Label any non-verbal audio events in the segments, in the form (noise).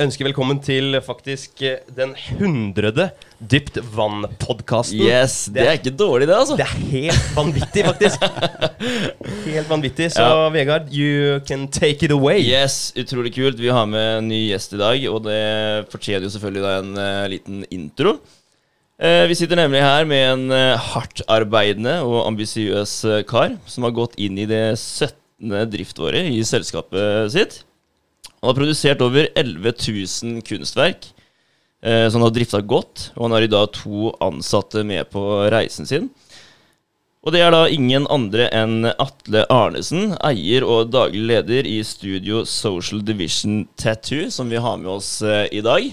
Ønsker velkommen til faktisk eh, den hundrede Dypt vann-podkasten. Yes, det er ikke dårlig, det, altså. Det er helt vanvittig, faktisk. (laughs) helt vanvittig. Så Ja. Vegard, you can take it away. Yes, utrolig kult. Vi har med en ny gjest i dag, og det fortjener jo selvfølgelig da en uh, liten intro. Uh, vi sitter nemlig her med en uh, hardtarbeidende og ambisiøs kar som har gått inn i det 17. driftåret i selskapet sitt. Han har produsert over 11 000 kunstverk eh, som han har drifta godt, og han har i dag to ansatte med på reisen sin. Og det er da ingen andre enn Atle Arnesen, eier og daglig leder i studio Social Division Tattoo, som vi har med oss eh, i dag.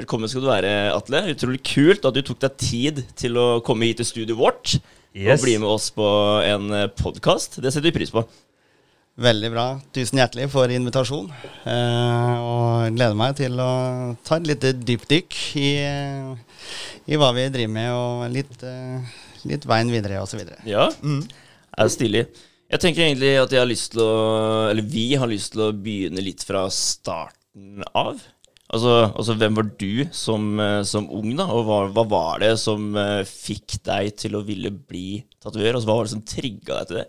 Velkommen skal du være, Atle. Utrolig kult at du tok deg tid til å komme hit til studioet vårt Yes. og bli med oss på en podkast. Det setter vi pris på. Veldig bra. Tusen hjertelig for invitasjon. Eh, og gleder meg til å ta et lite dypdykk i, i hva vi driver med, og litt, eh, litt veien videre osv. Ja, er stilig. Jeg tenker egentlig at jeg har lyst til å Eller vi har lyst til å begynne litt fra starten av. Altså, altså hvem var du som, eh, som ung, da? Og hva, hva var det som eh, fikk deg til å ville bli tatoverer? Altså, hva var det som trigga deg til det?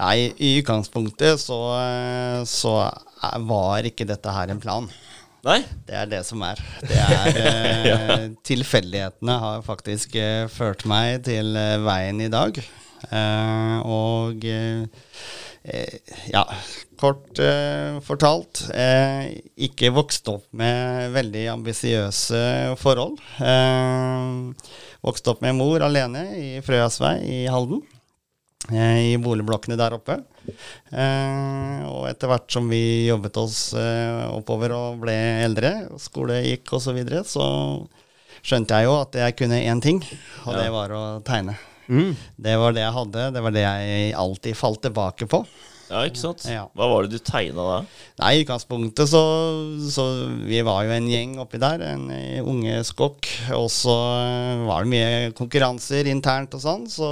Nei, i utgangspunktet så, eh, så var ikke dette her en plan. Nei? Det er det som er. Det er (laughs) ja. Tilfeldighetene har faktisk eh, ført meg til eh, veien i dag. Eh, og eh, eh, ja, kort eh, fortalt eh, ikke vokst opp med veldig ambisiøse forhold. vokst opp med mor alene i Frøyasvei i Halden eh, i boligblokkene der oppe. Eh, og etter hvert som vi jobbet oss eh, oppover og ble eldre, skole gikk osv., så, videre, så skjønte jeg jo at jeg kunne én ting, og det var å tegne. Mm. Det var det jeg hadde, det var det jeg alltid falt tilbake på. Ja, ikke sant? Ja. Hva var det du tegna da? Nei, i utgangspunktet så, så Vi var jo en gjeng oppi der, en eh, unge skokk. Og så eh, var det mye konkurranser internt og sånn, så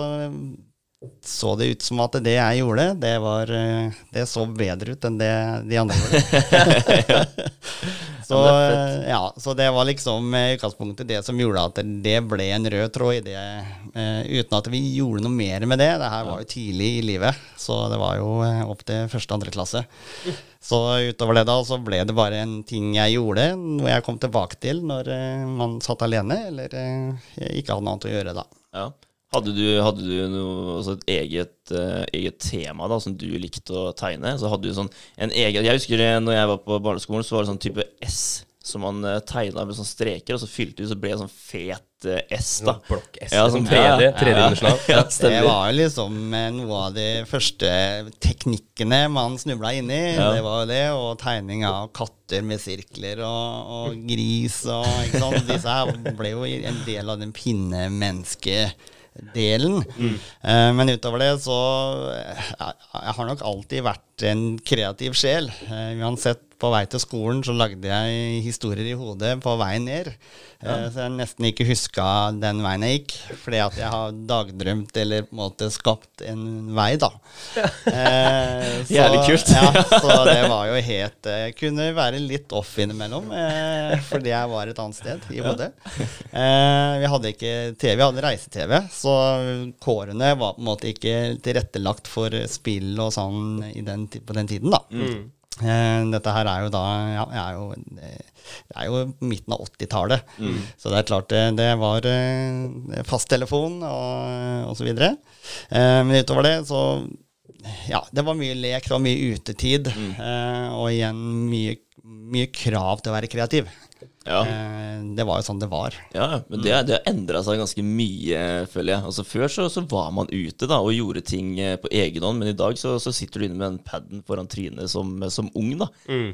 så det ut som at det jeg gjorde, det var eh, Det så bedre ut enn det de andre gjorde. (laughs) så, eh, ja, så det var liksom i utgangspunktet det som gjorde at det ble en rød tråd i det, eh, uten at vi gjorde noe mer med det. Det her var jo tidlig i livet, så det var jo eh, opp til første og andre klasse. Så utover det da, så ble det bare en ting jeg gjorde, noe jeg kom tilbake til når eh, man satt alene, eller eh, ikke hadde noe annet å gjøre da. Ja. Hadde du, hadde du noe, altså et eget, uh, eget tema da, som du likte å tegne? Så hadde du sånn en egen Jeg husker det når jeg var på barneskolen, så var det sånn type S som man uh, tegna med sånne streker, og så fylte du, så ble det sånn fet uh, S, da. Sånn Blokk S. Ja, sånn sånn- 3D. ja, ja, Ja, Det var liksom eh, noe av de første teknikkene man snubla inn i. Ja. Det var jo det, og tegning av katter med sirkler og, og gris og ikke sant. Disse her ble jo en del av den pinnemenneskedelen. Eh, men utover det så eh, Jeg har nok alltid vært en kreativ sjel. Eh, uansett på vei til skolen så lagde jeg historier i hodet på veien ned. Eh, Så jeg nesten ikke huska den veien jeg gikk, fordi at jeg har dagdrømt eller på en måte skapt en vei, da. Eh, (laughs) så- Jævlig kult. ja, (laughs) så det var jo helt Jeg kunne være litt off innimellom, eh, fordi jeg var et annet sted i Bodø. (laughs) Eh, vi hadde ikke TV, vi hadde reise-TV, så kårene var på en måte ikke tilrettelagt for spill og sånn i den, på den tiden, da. Eh, dette her er jo da ja, jeg er jo, Det er jo midten av 80-tallet. Så det er klart det, det var eh, fasttelefon og, og så videre. Eh, men utover det så Ja, det var mye lek, det var mye utetid. Mm. og igjen mye, mye krav til å være kreativ. Ja. Eh, det var jo sånn det var. Ja, men det, det har endra seg ganske mye, føler jeg. Altså Før så, så var man ute da og gjorde ting eh, på egen hånd, men i dag så, så sitter du inne med den paden foran trynet som, som ung. da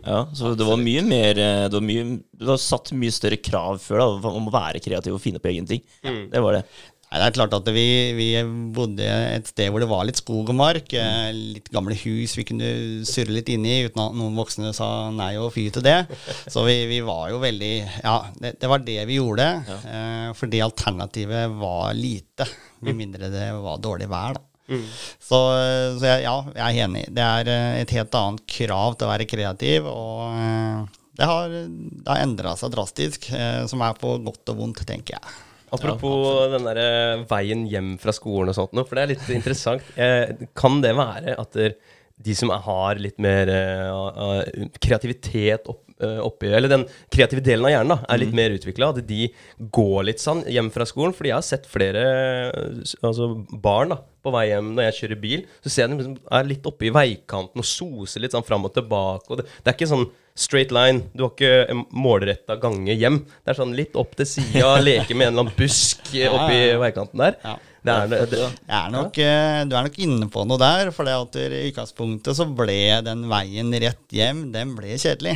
ja, Så det var mye mer eh, Det var, mye, det var satt mye større krav før da om å være kreativ og finne på egen ting. Det var det. Nei, det er klart at vi, vi bodde et sted hvor det var litt skog og mark. eh, Litt gamle hus vi kunne surre litt inn i uten at noen voksne sa nei og fy til det. (laughs) Så vi, vi var jo veldig Ja, det, det var det vi gjorde. Eh, det alternativet var lite. Med mindre det var dårlig vær, da. Så, så jeg, ja, jeg er enig. Det er eh, et helt annet krav til å være kreativ, og det har, det har endra seg drastisk, eh, som er på godt og vondt, tenker jeg. Apropos den der eh, veien hjem fra skolen og sånt noe, for det er litt interessant. Kan det være at de som har litt mer eh, kreativitet opp, oppi Eller den kreative delen av hjernen da, er litt Mm. mer utvikla, at de går litt sånn hjem fra skolen? Fordi jeg har sett flere eh, altså barn da, på vei hjem når jeg kjører bil, så ser jeg liksom er litt oppe i veikanten og soser litt sånn fram og tilbake. Og det, det er ikke sånn straight line. Du har ikke en målretta gange hjem. Det er sånn litt opp til sida, leke med en eller annen busk eh, oppi Ja, ja, ja. veikanten der. Det er, det, det, er nok, eh, du er nok inne på noe der, for det at i utgangspunktet så ble den veien rett hjem, den ble kjedelig.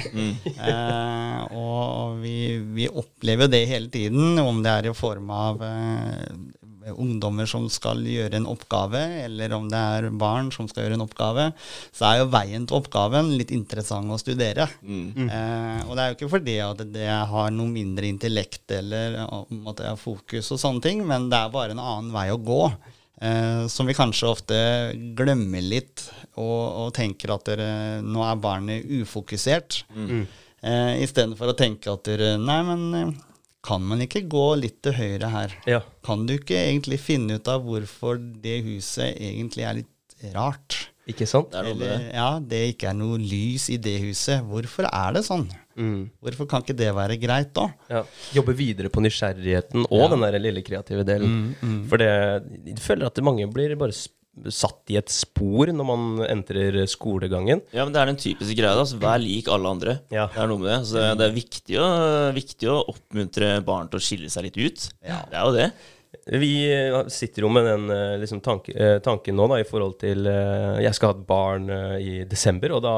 Eh, og vi, vi opplever det hele tiden, om det er i form av eh, ungdommer som skal gjøre en oppgave, eller om det er barn som skal gjøre en oppgave, så er jo veien til oppgaven litt interessant å studere. Eh, og det er jo ikke fordi at det har noe mindre intellekt eller at det er fokus og sånne ting, men det er bare en annen vei å gå. Eh, som vi kanskje ofte glemmer litt, og, og tenker at dere, nå er barnet ufokusert. Eh, Istedenfor å tenke at dere, nei, men eh, kan man ikke gå litt til høyre her? ja. Kan du ikke egentlig finne ut av hvorfor det huset egentlig er litt rart? Ikke sant? Det er Eller det. ja, det ikke er noe lys i det huset. Hvorfor er det sånn? Mm. Hvorfor kan ikke det være greit da? Ja. Jobbe videre på nysgjerrigheten og den der lille kreative delen. For det, jeg føler at mange blir bare satt i et spor når man entrer skolegangen. Ja, men det er den typiske greia. da, altså, Vær lik alle andre. Ja. Det er noe med det. Så det er viktig å, viktig å oppmuntre barn til å skille seg litt ut. Det er jo det. Vi eh, sitter jo med den eh, liksom, tanke, eh, tanken nå da, i forhold til Jeg skal ha et barn i desember, og da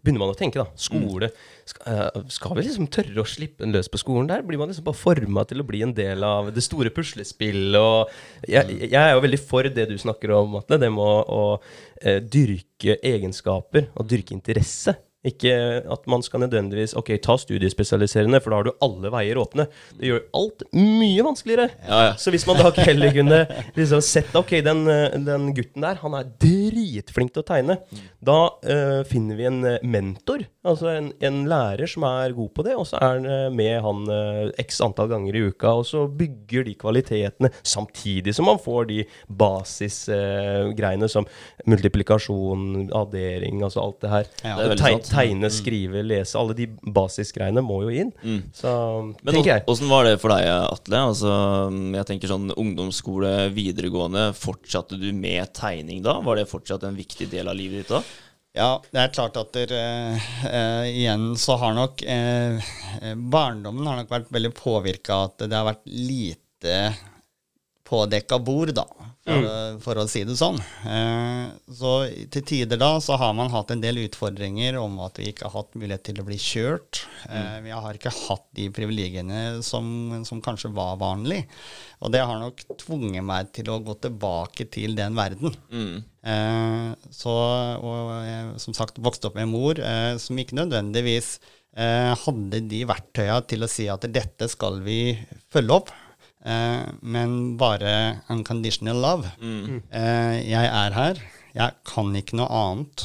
begynner man å tenke, da. Skole. Skal, eh, skal vi liksom tørre å slippe en løs på skolen? Der blir man liksom bare forma til å bli en del av det store puslespillet. Og jeg, jeg er jo veldig for det du snakker om, Atle. Det med å, å dyrke egenskaper og dyrke interesse. Ikke at man skal nødvendigvis Ok, ta studiespesialiserende, for da har du alle veier åpne. Det gjør alt mye vanskeligere. Ja, ja. Så hvis man da heller kunne liksom sett Ok, den, eh, den gutten der, han er dritflink til å tegne. Da uh, finner vi en eh, mentor, altså en, en lærer som er god på det, og så er han med han uh, x antall ganger i uka, og så bygger de kvalitetene samtidig som man får de basisgreiene som multiplikasjon, addering, altså alt det her. Ja. Det er veldig sant. Tegne, skrive, lese. Alle de basisgreiene må jo inn. Så Men åssen var det for deg, Atle? Altså, jeg tenker sånn Ungdomsskole, videregående. Fortsatte du med tegning da? Var det fortsatt en viktig del av livet ditt da? Ja, det er klart at der, eh, eh, igjen så har nok eh, eh, Barndommen har nok vært veldig påvirka at det har vært lite pådekka bord, da, for, å- for å si det sånn. Eh, så til tider da så har man hatt en del utfordringer om at vi ikke har hatt mulighet til å bli kjørt. Eh, vi har ikke hatt de privilegiene som, som kanskje var vanlig. Og det har nok tvunget meg til å gå tilbake til den verden. Eh, så, og jeg som sagt vokste opp med en mor eh, som ikke nødvendigvis eh, hadde de verktøya til å si at dette skal vi følge opp, eh, men bare unconditional love. Eh, jeg er her, jeg kan ikke noe annet,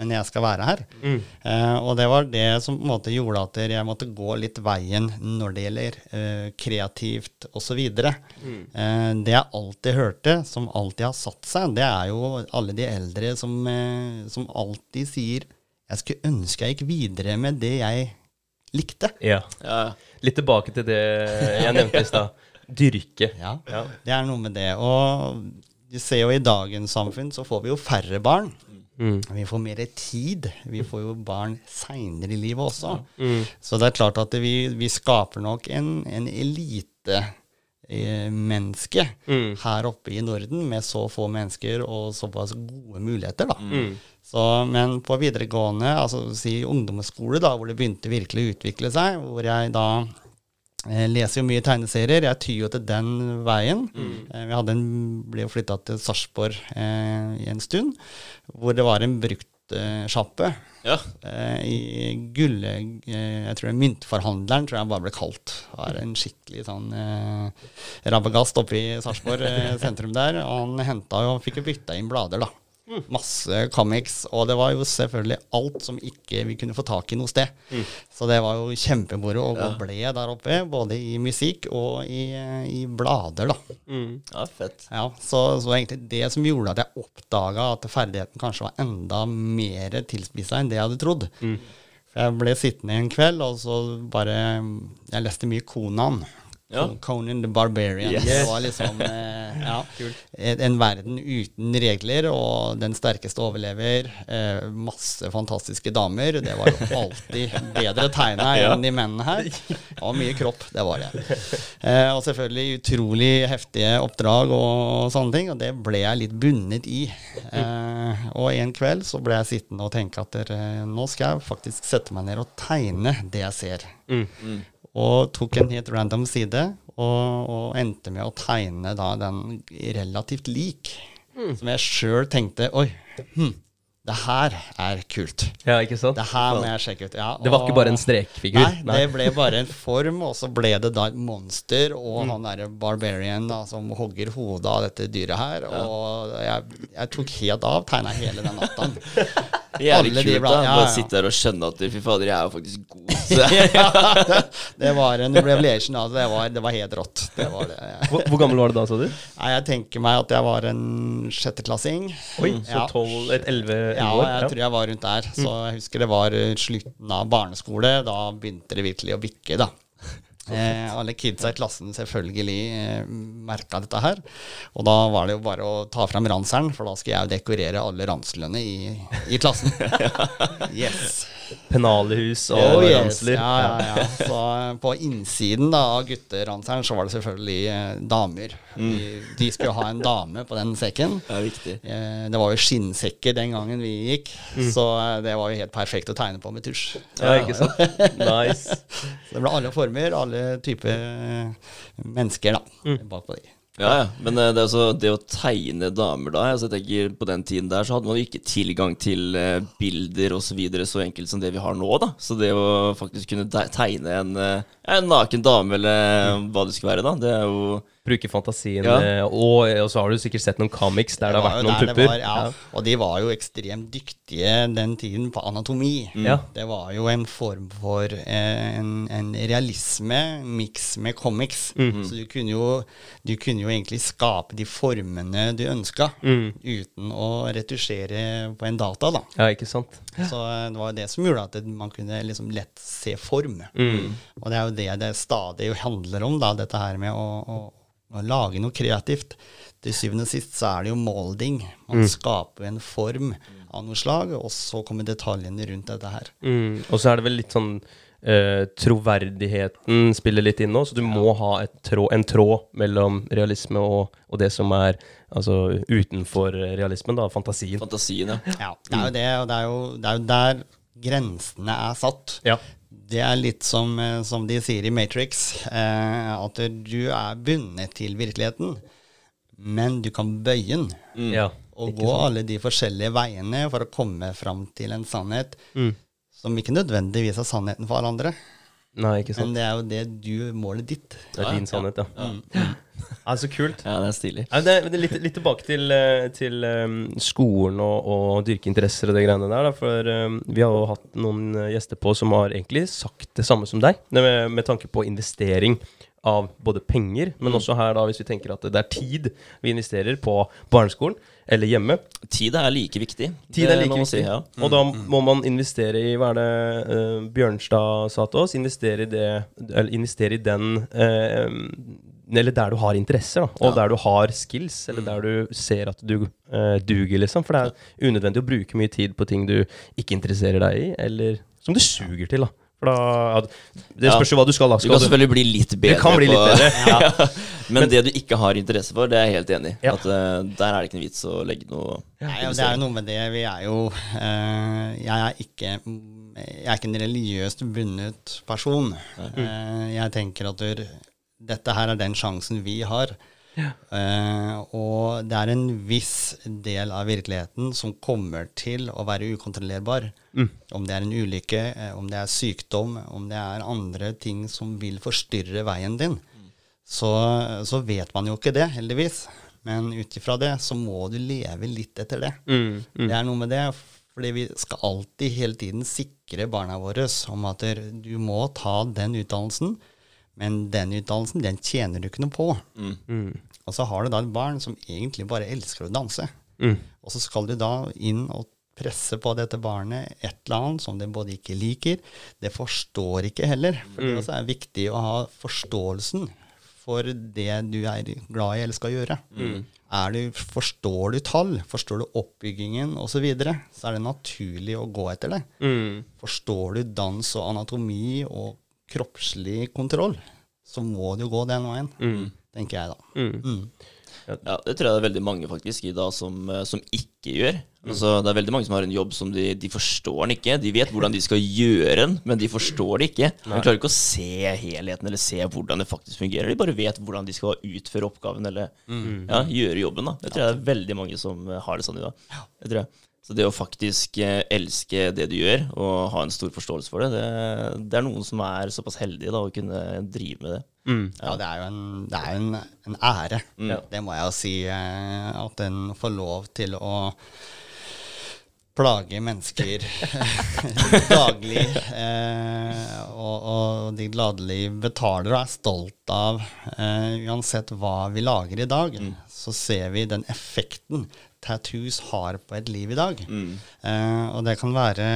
men jeg skal være her. Eh, og det var det som på en måte gjorde at jeg måtte gå litt veien når det gjelder eh, kreativt osv. Eh, det jeg alltid hørte, som alltid har satt seg, det er jo alle de eldre som, eh, som alltid sier jeg skulle ønske jeg gikk videre med det jeg likte. Ja. Ja, Litt tilbake til det jeg nevnte i stad. (laughs) Dyrke. Ja, Ja. det er noe med det. Og du ser jo i dagens samfunn så får vi jo færre barn. Mm. Vi får mer tid. Vi får jo barn seinere i livet også. Mm. Så det er klart at vi, vi skaper nok en, en elite-menneske Mm. her oppe i Norden med så få mennesker og såpass gode muligheter, da. Mm. Så, men på videregående, altså si ungdomsskole, da, hvor det begynte virkelig å utvikle seg, hvor jeg da eh, leser jo mye tegneserier. Jeg tyr jo til den veien. Mm. vi hadde en, ble jo flytta til Sarpsborg eh, i en stund, hvor det var en brukt Eh, Ja. Eh, I gull... Eh, jeg tror det er Myntforhandleren, tror jeg bare ble kalt. Var en skikkelig sånn eh, rabagast oppe i Sarpsborg eh, sentrum der. Og han henta jo, fikk jo bytta inn blader, da. Masse comics. Og det var jo selvfølgelig alt som ikke vi kunne få tak i noe sted. Så det var jo kjempemoro å gå ble der oppe, både i musikk og i, eh, i blader, da. ja, fett. Ja, så, så egentlig det som gjorde at jeg oppdaga at ferdigheten kanskje var enda mer tilspissa enn det jeg hadde trodd. For jeg ble sittende en kveld, og så bare Jeg leste mye Konan. Ja. Conan the Barbarian. Yes. Det var liksom (laughs) eh, ja, en en verden uten regler, og den sterkeste overlever. Eh, masse fantastiske damer. Det var jo (laughs) alltid bedre tegna Ja. enn de mennene her. Det var mye kropp, det var det. Eh, og selvfølgelig utrolig heftige oppdrag og sånne ting, og det ble jeg litt bundet i. Eh, og en kveld så ble jeg sittende og tenke at dere, nå skal jeg faktisk sette meg ned og tegne det jeg ser. Og tok en helt random side, og, og endte med å tegne da den relativt lik. Som jeg sjøl tenkte Oi, hm, det her er kult. Ja, ikke sant? Det her må jeg sjekke ut. Ja, Det var ikke bare en strekfigur? Nei, det ble bare en (laughs) form, og så ble det da et monster, og Mm. han derre barbarian da, som hogger hodet av dette dyret her. Og jeg, jeg tok helt av, tegna hele den natta. (laughs) Jævlig kult, da. ja, Bare sitte der og skjønne at fy fader, jeg er jo faktisk god. (laughs) Ja, det, det var en revelation. Altså, det, var, det var helt rått. Det var det. Hvor, hvor gammel var du da, sa du? Nei, jeg tenker meg at jeg var en sjetteklassing. Oi, så Ja. 12, et 11 Ja, jeg tror jeg var rundt der. Så jeg husker det var eh, slutten av barneskole. Da begynte det virkelig å bikke, da. (laughs) Eh, alle kidsa i klassen selvfølgelig eh, merka dette her. Og da var det jo bare å ta fram ranseren, for da skal jeg jo dekorere alle ranslene i, i klassen. (laughs) Yes. Pennalehus og Oh, yes. ransler. Ja, ja, ja. Så på innsiden da, av gutteranseren så var det selvfølgelig eh, damer. De, de skulle ha en dame på den sekken. det er viktig. Eh, Det var jo skinnsekker den gangen vi gikk, så eh, det var jo helt perfekt å tegne på med tusj. Ja, ikke sant? Nice. (laughs) Så det ble alle former, alle typer mennesker, da, bakpå de. Ja, ja. Men eh, det, altså, det å tegne damer da altså, jeg tenker På den tiden der så hadde man jo ikke tilgang til eh, bilder osv. Så, videre, så enkelt som det vi har nå. da Så det å faktisk kunne tegne en, eh, en naken dame, eller hva det skulle være, da det er jo Bruke fantasien. Ja. eh, Og, og så har du sikkert sett noen comics der det, har vært noen pupper. Var, ja, Og de var jo ekstremt dyktige den tiden på anatomi. Ja. Det var jo en form for eh, en, en realisme miks med comics. Mhm. Så du kunne, jo, du kunne jo egentlig skape de formene du ønska, mm. uten å retusjere på en data, da. Ja, ikke sant? Så eh, det var jo det som gjorde at man kunne liksom lett se form. Mm. Og det er jo det det stadig handler om, da, dette her med å, å lage noe kreativt. Til syvende og sist så er det jo molding. Man skaper en form av noe slag, og så kommer detaljene rundt dette her. Mm. Og så er det vel litt sånn eh, Troverdigheten spiller litt inn nå, så du må ha et tråd, en tråd mellom realisme og, og det som er altså utenfor realismen, da, fantasien. fantasien, ja. Ja, det er jo det, og det er jo, det er jo der grensene er satt. Ja. Det er litt som, eh, som de sier i Matrix, eh, at du er bundet til virkeligheten, men du kan bøye den. ja. Og gå alle de forskjellige veiene for å komme fram til en sannhet Mm. som ikke nødvendigvis er sannheten for alle andre. Nei, ikke sant. Men det er jo det du målet ditt. Det er din sannhet, ja. ja. så kult. Ja, det er stilig. Ja, det, det er litt, litt tilbake til, eh, til um, skolen og, og dyrkeinteresser og det greiene der. Da, for um, vi har jo hatt noen gjester på som har egentlig sagt det samme som deg, med, med tanke på investering av både penger, men også her da hvis vi tenker at det er tid vi investerer på barneskolen eller hjemme. Tid er like viktig. Tid er like viktig. Si, ja. Og da må man investere i Hva er det uh, Bjørnstad sa til oss? Investere i det Eller investere i den uh, Eller der du har interesser, da. Og der du har skills, eller der du ser at du uh, duger, liksom. For det er unødvendig å bruke mye tid på ting du ikke interesserer deg i, eller som du suger til, da. For da ja, Det spørs jo hva du skal, da. Du kan selvfølgelig bli litt bedre. kan bli litt bedre, ja. (laughs) Men, det du ikke har interesse for, det er jeg helt enig i. Ja. At uh, Der er det ikke noe vits å legge noe Nei, ja, det er jo noe med det. Vi er jo uh, Jeg er ikke jeg er ikke en religiøst bundet person. Uh, jeg tenker at dette her er den sjansen vi har Eh, og det er en viss del av virkeligheten som kommer til å være ukontrollerbar. Om det er en ulykke, eh, om det er sykdom, om det er andre ting som vil forstyrre veien din, så, så vet man jo ikke det, heldigvis. Men ut ifra det så må du leve litt etter det. Mm, Det er noe med det, fordi vi skal alltid hele tiden sikre barna våre om at du må ta den utdannelsen, men den utdannelsen den tjener du ikke noe på. mm, Og så har du da et barn som egentlig bare elsker å danse. mm. Og så skal du da inn og presse på dette barnet et eller annet som det både ikke liker, det forstår ikke heller. For det også er viktig å ha forståelsen for det du er glad i eller skal gjøre. Er du, forstår du tall, forstår du oppbyggingen osv., så, videre, så er det naturlig å gå etter det. Mm. Forstår du dans og anatomi og kroppslig kontroll, så må du gå den veien, tenker jeg da. Mm. Mm. Ja, det tror jeg det er veldig mange faktisk i dag som, eh, som ikke gjør. Altså, det er veldig mange som har en jobb som de, de forstår den ikke. De vet hvordan de skal gjøre den, men de forstår det ikke. De klarer ikke å se helheten eller se hvordan det faktisk fungerer. De bare vet hvordan de skal utføre oppgaven eller ja, gjøre jobben. da. Det tror jeg det er veldig mange som eh, har det sånn i dag. Det tror jeg. Så det å faktisk eh, elske det du gjør, og ha en stor forståelse for det, det, det er noen som er såpass heldige da, å kunne drive med det. Mm. Ja, det er jo en, det er en, en ære. Det må jeg jo si. eh, At en får lov til å plage mennesker (laughs) daglig. Eh, og, og de gladelig betaler og er stolt av. Eh, uansett hva vi lager i dag, så ser vi den effekten tattoos har på et liv i dag. Eh, og det kan være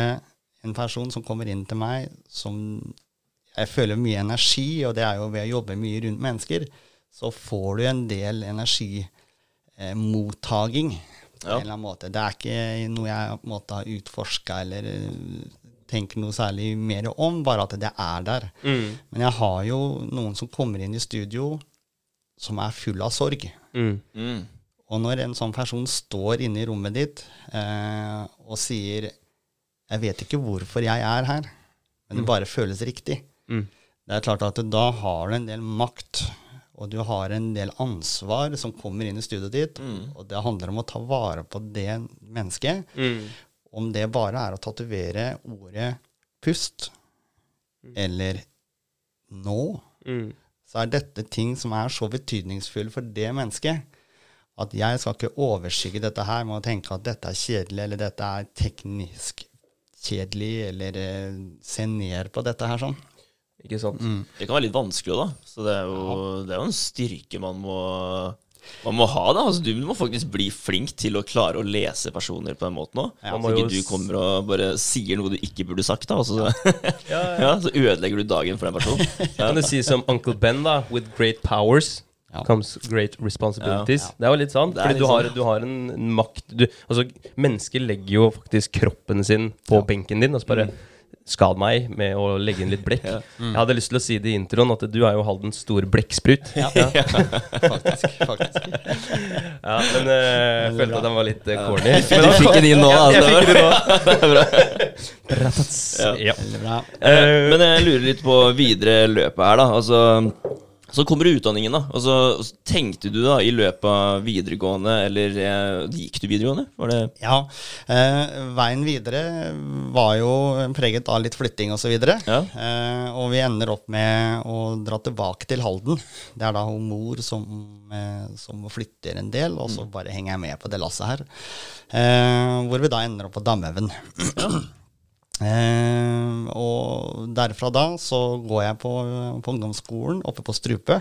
en person som kommer inn til meg som jeg føler mye energi, og det er jo ved å jobbe mye rundt mennesker, så får du en del energimottaging på Ja. en eller annen måte. Det er ikke noe jeg på en måte har utforska eller eh, tenker noe særlig mer om, bare at det er der. Mm. Men jeg har jo noen som kommer inn i studio som er full av sorg. Mm. Mm. Og når en sånn person står inne i rommet ditt eh, og sier 'Jeg vet ikke hvorfor jeg er her, men det bare føles riktig', Mm. det er klart at da har du en del makt, og du har en del ansvar som kommer inn i studioet ditt, og det handler om å ta vare på det mennesket. Mm. Om det bare er å tatovere ordet 'pust' eller 'nå', Mm. så er dette ting som er så betydningsfulle for det mennesket, at jeg skal ikke overskygge dette her med å tenke at dette er kjedelig, eller dette er teknisk kjedelig, eller eh, se ned på dette her sånn. Ikke sant? Det kan være litt vanskelig òg, da. Så det er, jo, det er jo en styrke man må, man må ha. da. Altså, du må faktisk bli flink til å klare å lese personer på den måten òg. Ja. så ikke du kommer og bare sier noe du ikke burde sagt. da. Altså, (laughs) ja, så ødelegger du dagen for den personen. Ja. Kan du si som Uncle Ben, da? With great powers Ja. Comes great responsibilities. Ja. Det er jo litt sant. Fordi litt du har, sånn. du har en makt du, Altså, mennesker legger jo faktisk kroppen sin på benken din og så bare Skad meg med å legge inn litt blekk. Ja. Jeg hadde lyst til å si det i introen, at du er jo Haldens store blekksprut. Ja. (laughs) Faktisk. faktisk. (laughs) men eh, jeg følte at den var litt uh, corny. Du fikk den inn nå, Ja, altså. jeg fikk den nå. (laughs) Ja. Ja. Eh, Men jeg lurer litt på videre løpet her, da. Altså, så kommer utdanningen, da. og så tenkte du da i løpet av videregående, eller eh, gikk du videregående? Var det Ja. Eh, veien videre var jo preget av litt flytting osv. Ja. Eh, og vi ender opp med å dra tilbake til Halden. Det er da hun mor som, eh, som flytter en del, og så bare henger jeg med på det lasset her. Eh, hvor vi da ender opp på Damhaugen. Eh, og derfra da så går jeg på, på ungdomsskolen oppe på Strupe.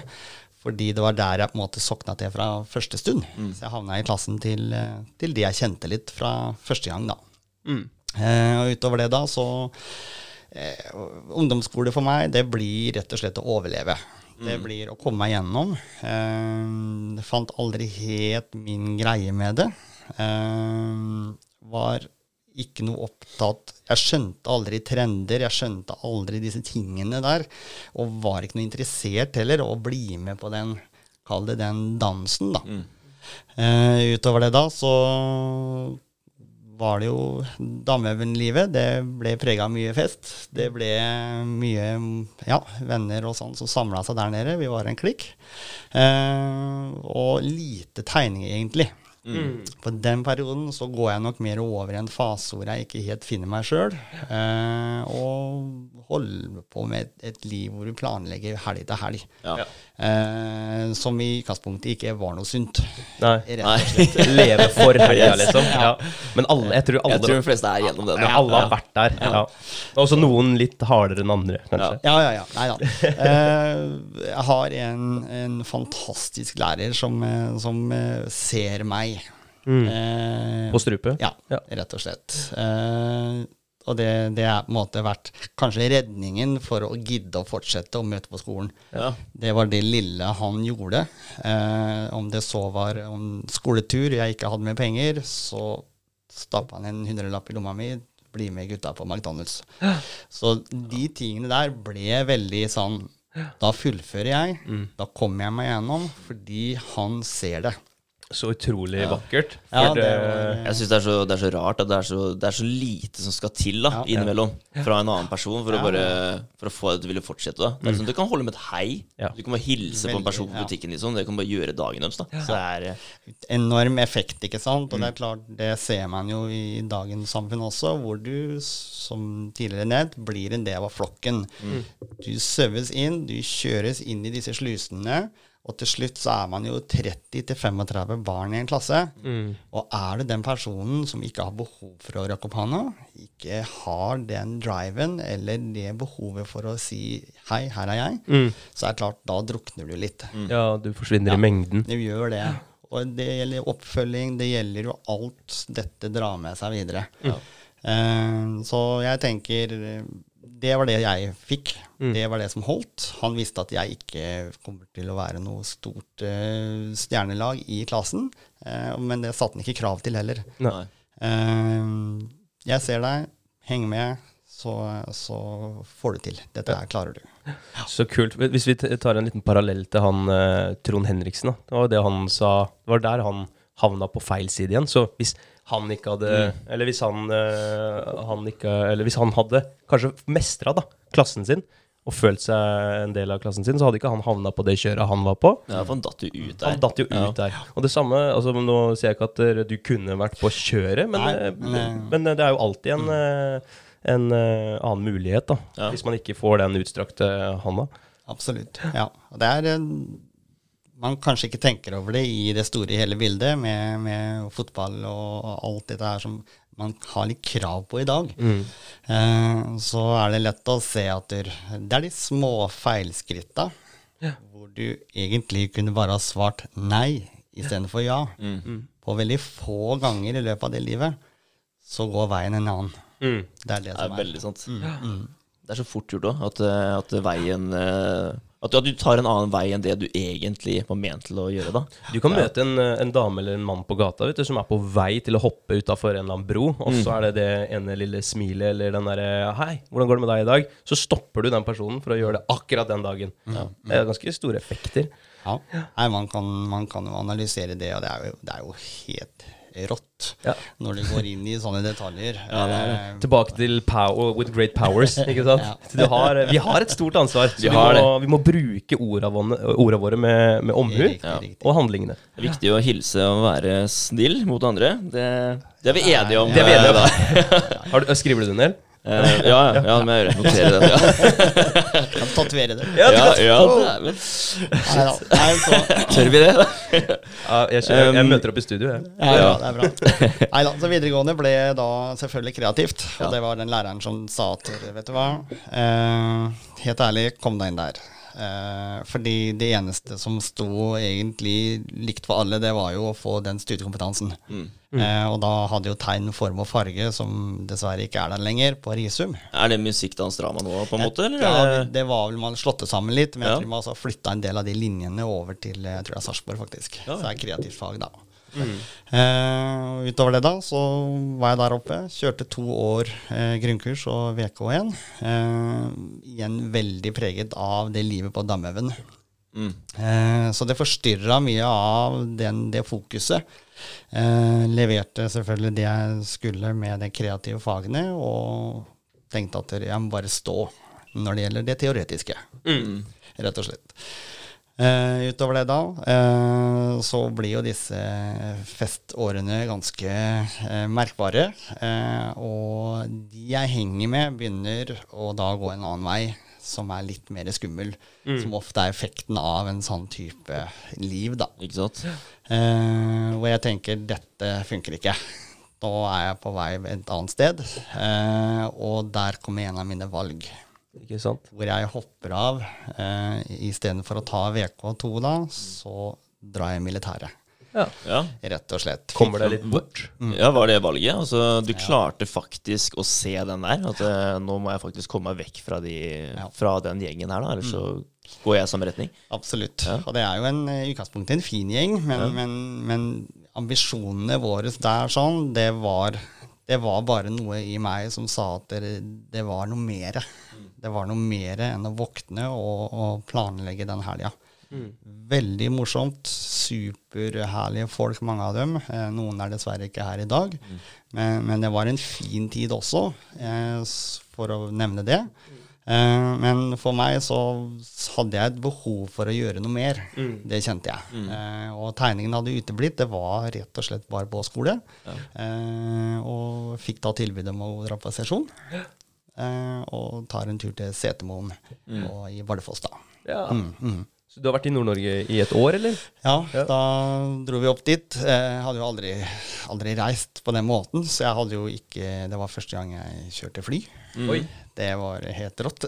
Fordi det var der jeg på en måte sokna til fra første stund. Så jeg havna i klassen til, eh, til de jeg kjente litt fra første gang, da. Mm. Eh, og utover det da, så eh, Ungdomsskole for meg, det blir rett og slett å overleve. Det blir å komme meg gjennom. Eh, fant aldri helt min greie med det. Eh, var ikke noe opptatt Jeg skjønte aldri trender, jeg skjønte aldri disse tingene der. Og var ikke noe interessert heller å bli med på den, kall det den dansen, da. Eh, utover det da, så var det jo Damøven-livet. Det ble prega av mye fest. Det ble mye ja, venner og sånn som samla seg der nede. Vi var en klikk. Eh, og lite tegning, egentlig. På den perioden så går jeg nok mer over i en fase hvor jeg ikke helt finner meg sjøl. Eh, og holder på med et, et liv hvor du planlegger helg til helg. Ja. Eh, som i utgangspunktet ikke var noe sunt. Nei. Nei. (laughs) Leve for helga, liksom. Ja. Men alle, jeg tror alle, Jeg tror de fleste er gjennom det. ja, alle har vært der. Ja. Også noen litt hardere enn andre, kanskje. Ja, ja, ja. Nei da. Eh, jeg har en, en fantastisk lærer som, eh, som eh, ser meg. Eh, På strupet? ja, Ja. rett og slett. Eh, og det, det har på en måte vært kanskje redningen for å gidde å fortsette å møte på skolen. Ja. Det var det lille han gjorde. Eh, om det så var om skoletur, jeg ikke hadde med penger, så stappa han en hundrelapp i lomma mi. Bli med gutta på McDonald's. Så de tingene der ble veldig sånn Da fullfører jeg. Mm. Da kommer jeg meg gjennom, fordi han ser det. Så utrolig vakkert. Ja, det det, Jeg syns det, er så- det er så rart at det er så, det er så lite som skal til da, Ja. innimellom fra en annen person for, Ja. å, bare, for å få deg til å ville fortsette. da. Det er sånn, Du kan holde med et hei. Ja. Du kan bare hilse på en person på ja. butikken. liksom. Det kan bare gjøre dagen deres. da. Så det er, enorm effekt, ikke sant? Og det Mm. er klart, det ser man jo i dagens samfunn også, hvor du, som tidligere nevnt, blir en del av flokken. Mm. Du søves inn, du kjøres inn i disse slusene, og til slutt så er man jo 30-35 barn i en klasse. Mm. Og er det den personen som ikke har behov for å rakke opp hånda, ikke har den driven eller det behovet for å si 'hei, her er jeg', Mm. så er det klart, da drukner du litt. ja, du forsvinner i mengden. Du gjør det. Og det gjelder oppfølging, det gjelder jo alt dette drar med seg videre. Eh, så jeg tenker Det var det jeg fikk. Det var det som holdt. Han visste at jeg ikke kommer til å være noe stort uh, stjernelag i klassen, uh, men det satte han ikke krav til heller. Eh, jeg ser deg, heng med, så, så får du til. Dette her klarer du. Så kult. Hvis vi tar en liten parallell til han Trond Henriksen, da. Det var det han sa Det var der han havna på feil side igjen. Så hvis han ikke hadde Eller hvis han, han ikke Eller hvis han hadde kanskje mestra klassen sin og følt seg en del av klassen sin, så hadde ikke han havna på det kjøret han var på. ja, for han datt jo ut der. Han datt jo ut Ja. der. Og det samme, altså Nå sier jeg ikke at eh, du kunne vært på kjøret, men, Nei, eh, men, men, eh, det er jo alltid en, mm. en en annen mulighet, da. Ja. Hvis man ikke får den utstrakte handa. Absolutt. Ja. Og det er Man kanskje ikke tenker over det i det store hele bildet med, med fotball og alt dette her som man har litt krav på i dag. Eh, så er det lett å se at det det er de små feilskritta hvor du egentlig kunne bare ha svart nei istedenfor ja. På veldig få ganger i løpet av det livet så går veien en annen. Mm. Det er det Det som er er. veldig sant. Det er så fort gjort òg, at, eh, at veien eh, at du, at du tar en annen vei enn det du egentlig var ment til å gjøre. da. Du kan møte en, en dame eller en mann på gata vet du, som er på vei til å hoppe utafor en eller annen bro, og så er det det ene lille smilet eller den derre 'Hei, hvordan går det med deg i dag?' Så stopper du den personen for å gjøre det akkurat den dagen. Det er ganske store effekter. Ja. Nei, man kan, man kan jo analysere det, og det er jo, det er jo helt rått Ja. når du går inn i sånne detaljer. Eh, Tilbake til power, with great powers. (laughs) ikke sant? Ja. Du har, vi har et stort ansvar. Vi vi, har må, vi må bruke ordene våre, med, med omhu Riktig, Ja. og handlingene. Det er viktig å hilse og være snill mot andre. Det, det er vi enige om. Det er vi enige om. (laughs) Har du, skriver du det ned? Eh, ja, ja, må jeg noterer Notere det. Ja, (laughs) Kan tatovere det. Ja, ja, ja dæven. Nei, da. Nei, så, (laughs) Tør vi det? Ja, jeg, kjører, jeg Um, møter opp i studio, jeg. ja, ja, det er bra. Nei da, så videregående ble da selvfølgelig kreativt. Og Ja. det var den læreren som sa at vet du hva, uh, helt ærlig, kom deg inn der. Eh, fordi det eneste som sto egentlig likt for alle, det var jo å få den studiekompetansen. Eh, og da hadde jo tegn, form og farge, som dessverre ikke er der lenger, på Risum. Er det musikkdansdrama nå, på en måte? Eller? Ja, det- var vel man slått det sammen litt, men jeg tror man har flytta en del av de linjene over til jeg tror det er Sarpsborg, faktisk. Ja, Så det er kreativt fag, da. Mm. Eh, utover det, da, så var jeg der oppe. Kjørte to år eh, grunnkurs og VK1. Eh, igjen veldig preget av det livet på Damhaugen. Mm. Eh, så det forstyrra mye av den, det fokuset. Eh, leverte selvfølgelig det jeg skulle med de kreative fagene, og tenkte at jeg må bare stå når det gjelder det teoretiske, Mm. rett og slett. Eh, utover det da, eh, så blir jo disse festårene ganske eh, merkbare. Eh, og de jeg henger med, begynner å da gå en annen vei, som er litt mer skummel. Som ofte er effekten av en sånn type liv, da. Ikke sant? Eh, hvor jeg tenker dette funker ikke. Nå er jeg på vei et annet sted, eh, og der kommer en av mine valg Ikke sant? hvor jeg hopper av. Eh, Istedenfor å ta VK2 da, så drar jeg militæret. Ja. Ja. Rett og slett. Kommer det litt bort. ja, var det valget? Altså, du klarte faktisk å se den der? At eh, nå må jeg faktisk komme meg vekk fra, de, Ja. fra den gjengen her, da, ellers så går jeg i samme retning. Absolutt. Ja. Og det er jo en, i utgangspunktet en fin gjeng, men, men, men ambisjonene våre der sånn, det var, det var bare noe i meg som sa at det, det var noe mer. Det var noe mer enn å våkne og, og planlegge den helga. Veldig morsomt. Superherlige folk, mange av dem. Eh, noen er dessverre ikke her i dag. Men, men det var en fin tid også, eh, for å nevne det. Eh, men for meg så hadde jeg et behov for å gjøre noe mer. Det kjente jeg. Eh, og tegningen hadde uteblitt. Det var rett og slett bare på skole. Eh, og fikk da tilbud om å dra på sesjon. Eh, og tar en tur til Setermoen og i Bardufoss, da. Ja. Mm, mm. Så du har vært i Nord-Norge i et år, eller? Ja, da dro vi opp dit. Jeg hadde jo aldri, aldri reist på den måten, så jeg hadde jo ikke Det var første gang jeg kjørte fly. Oi, Det var helt rått.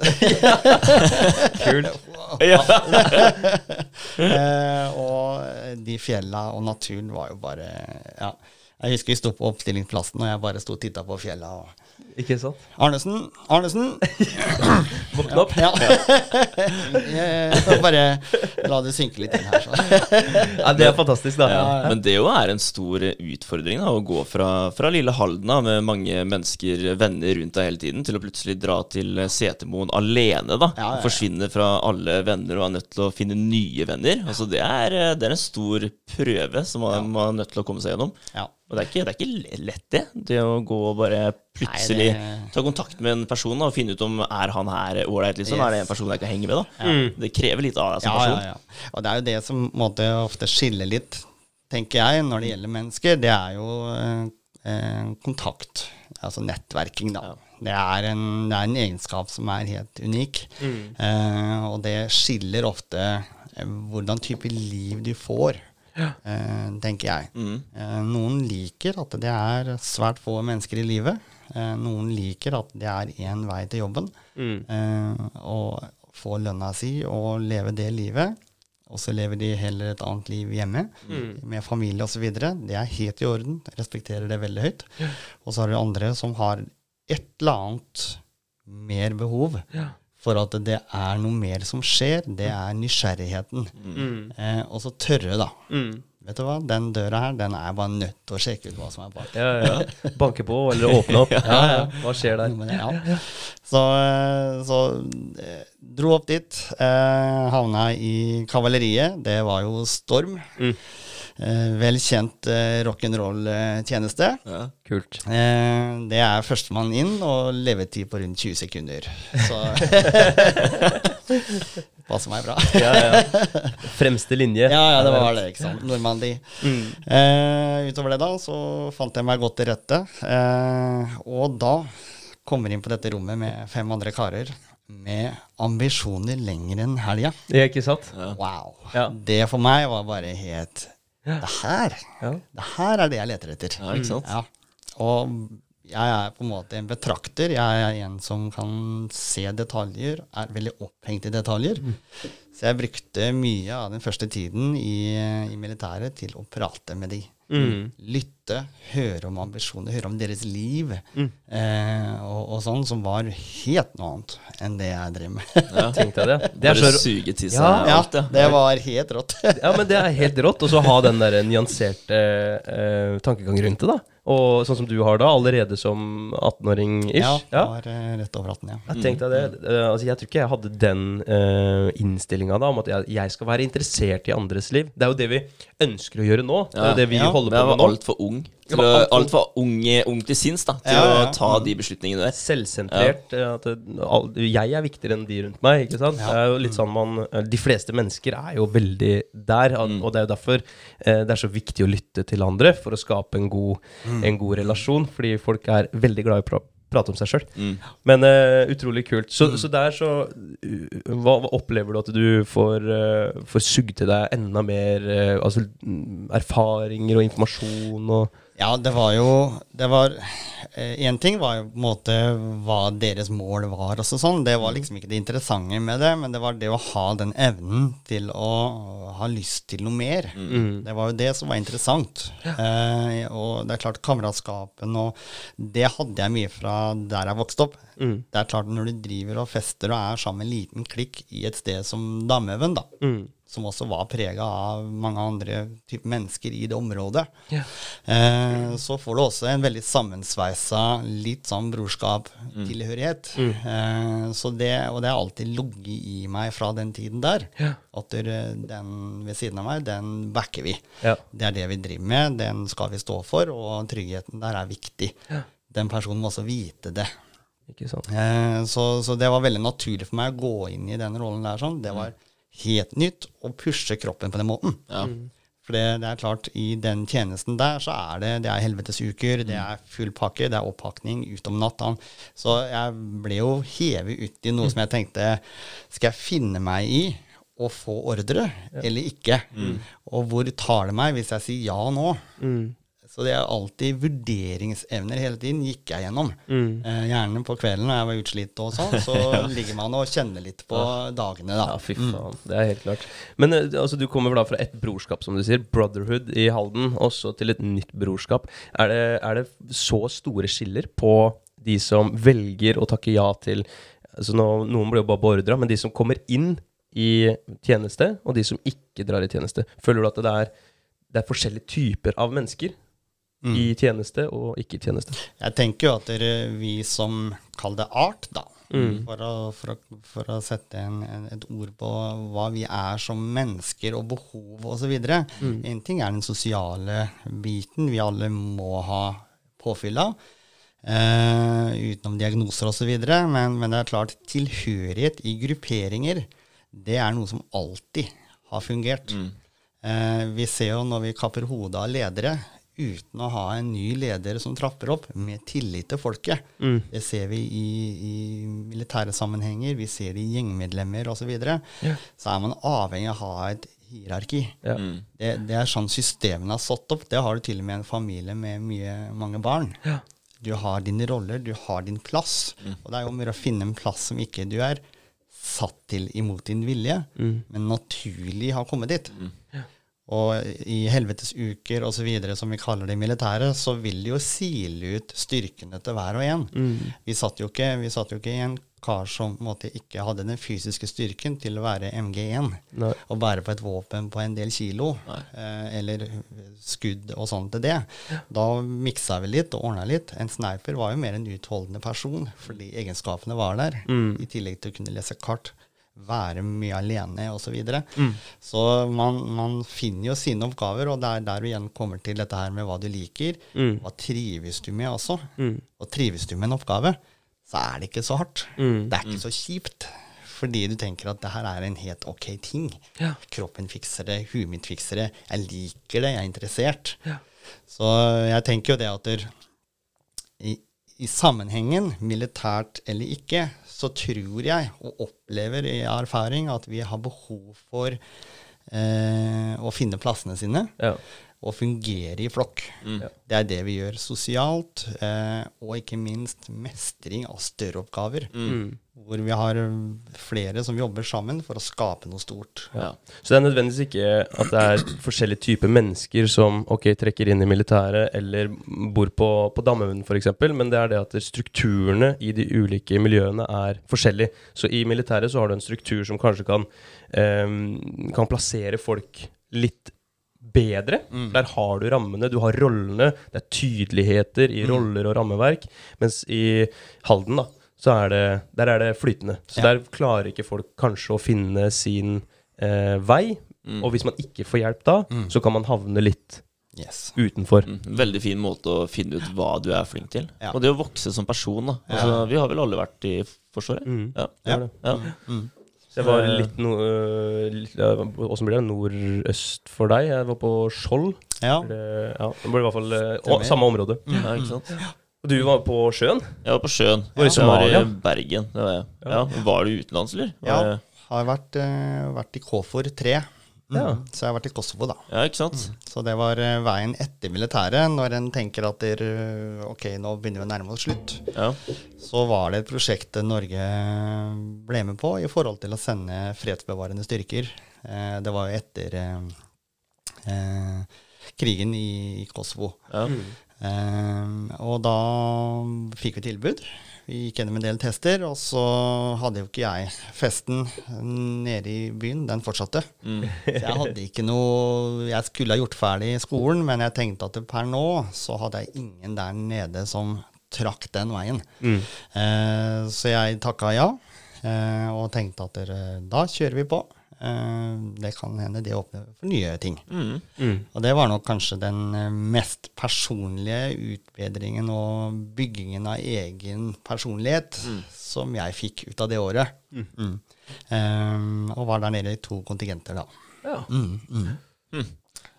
(laughs) kult. (laughs) Ja. (laughs) eh, og de fjella og naturen var jo bare Ja. Jeg husker vi sto på oppstillingsplassen, og jeg bare sto og titta på fjella. Og Ikke sant? Arnesen! Arnesen! (laughs) Våkne opp. Ja. (laughs) Jeg skal bare la det synke litt inn her, så. (laughs) Ja, det er fantastisk, da. Ja, men det jo er en stor utfordring da, å gå fra, fra lille Halden da, med mange mennesker, venner rundt deg hele tiden, til å plutselig dra til Setermoen alene. da, Ja, ja, ja. Forsvinne fra alle venner og er nødt til å finne nye venner. Altså Det er, det er en stor prøve som man, man er nødt til å komme seg gjennom. Ja. Og det er ikke, det er ikke lett, det. Det å gå og bare plutselig Nei, det- ta kontakt med en person da, og finne ut om er han her ålreit, liksom. Yes. Er det en person jeg kan henge med, da? Det krever litt av deg som Ja, person. ja, ja. Og det er jo det som på måte, ofte skiller litt, tenker jeg, når det gjelder mennesker. Det er jo eh, kontakt, altså nettverking, da. Det, er en, det er en egenskap som er helt unik. Eh, og det skiller ofte eh, hvordan type liv du får, eh, tenker jeg. Mm. Eh, noen liker at det er svært få mennesker i livet. Eh, noen liker at det er én vei til jobben. Mm. og få lønna si og leve det livet. Og så lever de heller et annet liv hjemme, med familie osv. Det er helt i orden. Respekterer det veldig høyt. Og så har du andre som har et eller annet mer behov for at det er noe mer som skjer. Det er nysgjerrigheten. Eh, og så tørre, da. Mm. Vet du hva, den døra her, den er bare nødt til å sjekke ut hva som er bak. Ja, ja. Banke på, eller åpne opp. (laughs) Ja, ja. Hva skjer der? Ja. Så, eh, så eh, dro opp dit. Eh, havna i kavaleriet. Det var jo storm. Mm. Eh, vel kjent eh, rock'n'roll-tjeneste. Ja. Kult. Eh, det er førstemann inn og levetid på rundt 20 sekunder. Så (laughs) Passer meg bra. Ja, ja. Fremste linje. Ja, ja, det var det, ikke sant. Normandie. Eh, utover det da, så fant jeg meg godt til rette. Eh, og da kommer inn på dette rommet med fem andre karer med ambisjoner lenger enn helga. Ja, ikke sant? Wow. Ja. Det for meg var bare helt Det her, det her er det jeg leter etter. Ja, ikke sant? Ja. Og jeg er på en måte en betrakter. Jeg er en som kan se detaljer, er veldig opphengt i detaljer. Så jeg brukte mye av den første tiden i, i militæret til å prate med de. Mm. Lytte, høre om ambisjoner, høre om deres liv, eh, og, og sånn, som var helt noe annet enn det jeg drev med. Ja. tenkte jeg det. (laughs) Det er Bare så suge til seg Ja, ja. det var helt rått. Ja, men det er helt rått. Og så ha den der nyanserte eh, tankegang rundt det, da. Og sånn som du har da, allerede som 18-åring ish. Ja, ja. var eh, rett over 18, ja. Jeg tenkte det, eh, altså jeg tror ikke jeg hadde den uh, innstillinga om at jeg, jeg skal være interessert i andres liv. Det er jo det vi ønsker å gjøre nå. Det er jo det vi Ja. holder på med nå. altfor ung. Jeg Til var å, alt for- alt for ung, ung til sinns da, til Ja, ja, ja. å ta de beslutningene der. Selvsentrert. eh, At det, all, jeg er viktigere enn de rundt meg. ikke sant? Ja. Det er jo litt sånn man, eh, De fleste mennesker er jo veldig der, og og det er jo derfor eh, det er så viktig å lytte til andre for å skape en god, en god relasjon. Fordi folk er veldig glad i å pra prate om seg sjøl. Mm. Men uh, utrolig kult. Så, så der så uh, hva, hva opplever du at du får, uh, får sugd til deg enda mer eh, altså, mm, erfaringer og informasjon og Ja, det var jo Det var Én ting var jo på en måte hva deres mål var, og sånn. Det var liksom ikke det interessante med det, men det var det å ha den evnen til å ha lyst til noe mer. Det var jo det som var interessant. Eh, og det er klart, kameratskapen og Det hadde jeg mye fra der jeg vokste opp. Mm. Det er klart, når du driver og fester og er sammen med en liten klikk i et sted som Damøven, da, mm. Som også var prega av mange andre typer mennesker i det området, Ja. eh, så får du også en veldig sammensveisa litt sånn brorskap-tilhørighet. Eh, så det, og det har alltid ligget i meg fra den tiden der. Ja. At den ved siden av meg, den backer vi. Ja. Det er det vi driver med, den skal vi stå for, og tryggheten der er viktig. Den personen må også vite det. Ikke sant? Eh, så, så det var veldig naturlig for meg å gå inn i den rollen der. sånn. Det var helt nytt å pushe kroppen på den måten. Ja. For det, det er klart, i den tjenesten der, så er det, det er helvetesuker, det er full pakke, det er oppakning utom natta. Så jeg ble jo hevet ut i noe som jeg tenkte Skal jeg finne meg i å få ordre, eller ikke? Og hvor tar det meg hvis jeg sier ja nå? Mm. Så det er alltid vurderingsevner hele tiden, gikk jeg gjennom. Eh, gjerne på kvelden når jeg var utslitt og sånn, så (laughs) ligger man og kjenner litt på dagene, da. Ja, fy faen. Det er helt klart. Men eh, altså, du kommer da fra et brorskap, som du sier, Brotherhood i Halden, også til et nytt brorskap. Er det, er det så store skiller på de som velger å takke ja til altså nå, Noen blir jo bare beordra, men de som kommer inn i tjeneste, og de som ikke drar i tjeneste. Føler du at det er, det er forskjellige typer av mennesker i tjeneste og ikke i tjeneste? Jeg tenker jo at dere, vi som kaller det art, da, for, å, for, å, for å sette en, en, et ord på hva vi er som mennesker og behov osv. Mm. En ting er den sosiale biten vi alle må ha påfyll av. Eh, utenom diagnoser osv. Men, men det er klart, tilhørighet i grupperinger, det er noe som alltid har fungert. Eh, vi ser jo når vi kapper hodet av ledere uten å ha en ny leder som trapper opp, med tillit til folket. Det ser vi i, i militære sammenhenger, vi ser det i gjengmedlemmer osv. Så, videre. så er man avhengig av å ha et hierarki. Ja. Det, det er sånn systemene er satt opp. Det har du til og med i en familie med mye, mange barn. Ja. Du har dine roller, du har din plass. Og det er jo mer å finne en plass som ikke du er satt til imot din vilje, men naturlig har kommet dit. Og i helvetesuker osv., som vi kaller det i militæret, så vil de jo sile ut styrkene til hver og en. Vi, satt jo ikke, vi satt jo ikke i en kar som måte ikke hadde den fysiske styrken til å være MG1 Nei. og bære på et våpen på en del kilo, eh, eller skudd og sånn til det. Da miksa vi litt og ordna litt. En sniper var jo mer en utholdende person, fordi egenskapene var der. I tillegg til å kunne lese kart, være mye alene osv. Så, videre. så man, man finner jo sine oppgaver, og det er der vi igjen kommer til dette her med hva du liker. Hva trives du med også? Og trives du med en oppgave, så er det ikke så hardt. Det er ikke så kjipt. Fordi du tenker at det her er en helt ok ting. Ja. Kroppen fikser det, huet mitt fikser det. Jeg liker det, jeg er interessert. Ja. Så jeg tenker jo det at i, i sammenhengen, militært eller ikke, så tror jeg, og opplever i erfaring, at vi har behov for eh, å finne plassene sine Ja. Og fungere i flokk. Mm. Det er det vi gjør sosialt, eh, og ikke minst mestring av større oppgaver. Hvor vi har flere som jobber sammen for å skape noe stort. Ja. Så det er nødvendigvis ikke at det er forskjellige typer mennesker som ok, trekker inn i militæret eller bor på, på Dammehaugen f.eks., men det er det at strukturene i de ulike miljøene er forskjellige. Så i militæret så har du en struktur som kanskje kan, eh, kan plassere folk litt bedre. Der har du rammene, du har rollene, det er tydeligheter i roller og rammeverk. Mens i Halden, da, så er det, der er det flytende. Så Ja. der klarer ikke folk kanskje å finne sin eh, vei. Og hvis man ikke får hjelp da, så kan man havne litt Yes. utenfor. Mm, Veldig fin måte å finne ut hva du er flink til. Ja. Og det å vokse som person. da altså, Vi har vel alle vært i Forsvaret? Mm. Ja. Det det. ja. Så jeg var litt no, litt- Åssen blir det? Nordøst for deg? Jeg var på Skjold. Ja. Det, ja, det ble i hvert fall øh, å, samme område. ja, ikke sant? Og du var på sjøen? Jeg var på sjøen. Var i Jeg var Somalia? i Bergen. Det var jeg. Ja. Var du utenlands, eller? Ja. Jeg Har vært, eh, vært i KFOR 3. Mm. Ja. Så jeg har vært i Kosovo, da. ja, ikke sant? Så det var eh, veien etter militæret, når en tenker at der, eh, ok, nå begynner vi å nærme oss slutt. Ja. Så var det et prosjekt Norge ble med på i forhold til å sende fredsbevarende styrker. Eh, det var jo etter eh, eh, krigen i, Kosovo. ja. Eh, og da fikk vi tilbud. Vi gikk gjennom en del tester, og så hadde jo ikke jeg festen nede i byen. Den fortsatte. Mm. Så jeg hadde ikke noe Jeg skulle ha gjort ferdig skolen, men jeg tenkte at per nå så hadde jeg ingen der nede som trakk den veien. Eh, så jeg takka ja, eh, og tenkte at dere, da kjører vi på. Eh, det kan hende det åpner for nye ting. Mm. Mm. Og det var nok kanskje den eh, mest personlige utbedringen og byggingen av egen personlighet som jeg fikk ut av det året. Mm. Ehm, og var der nede i to kontingenter, da. Ja.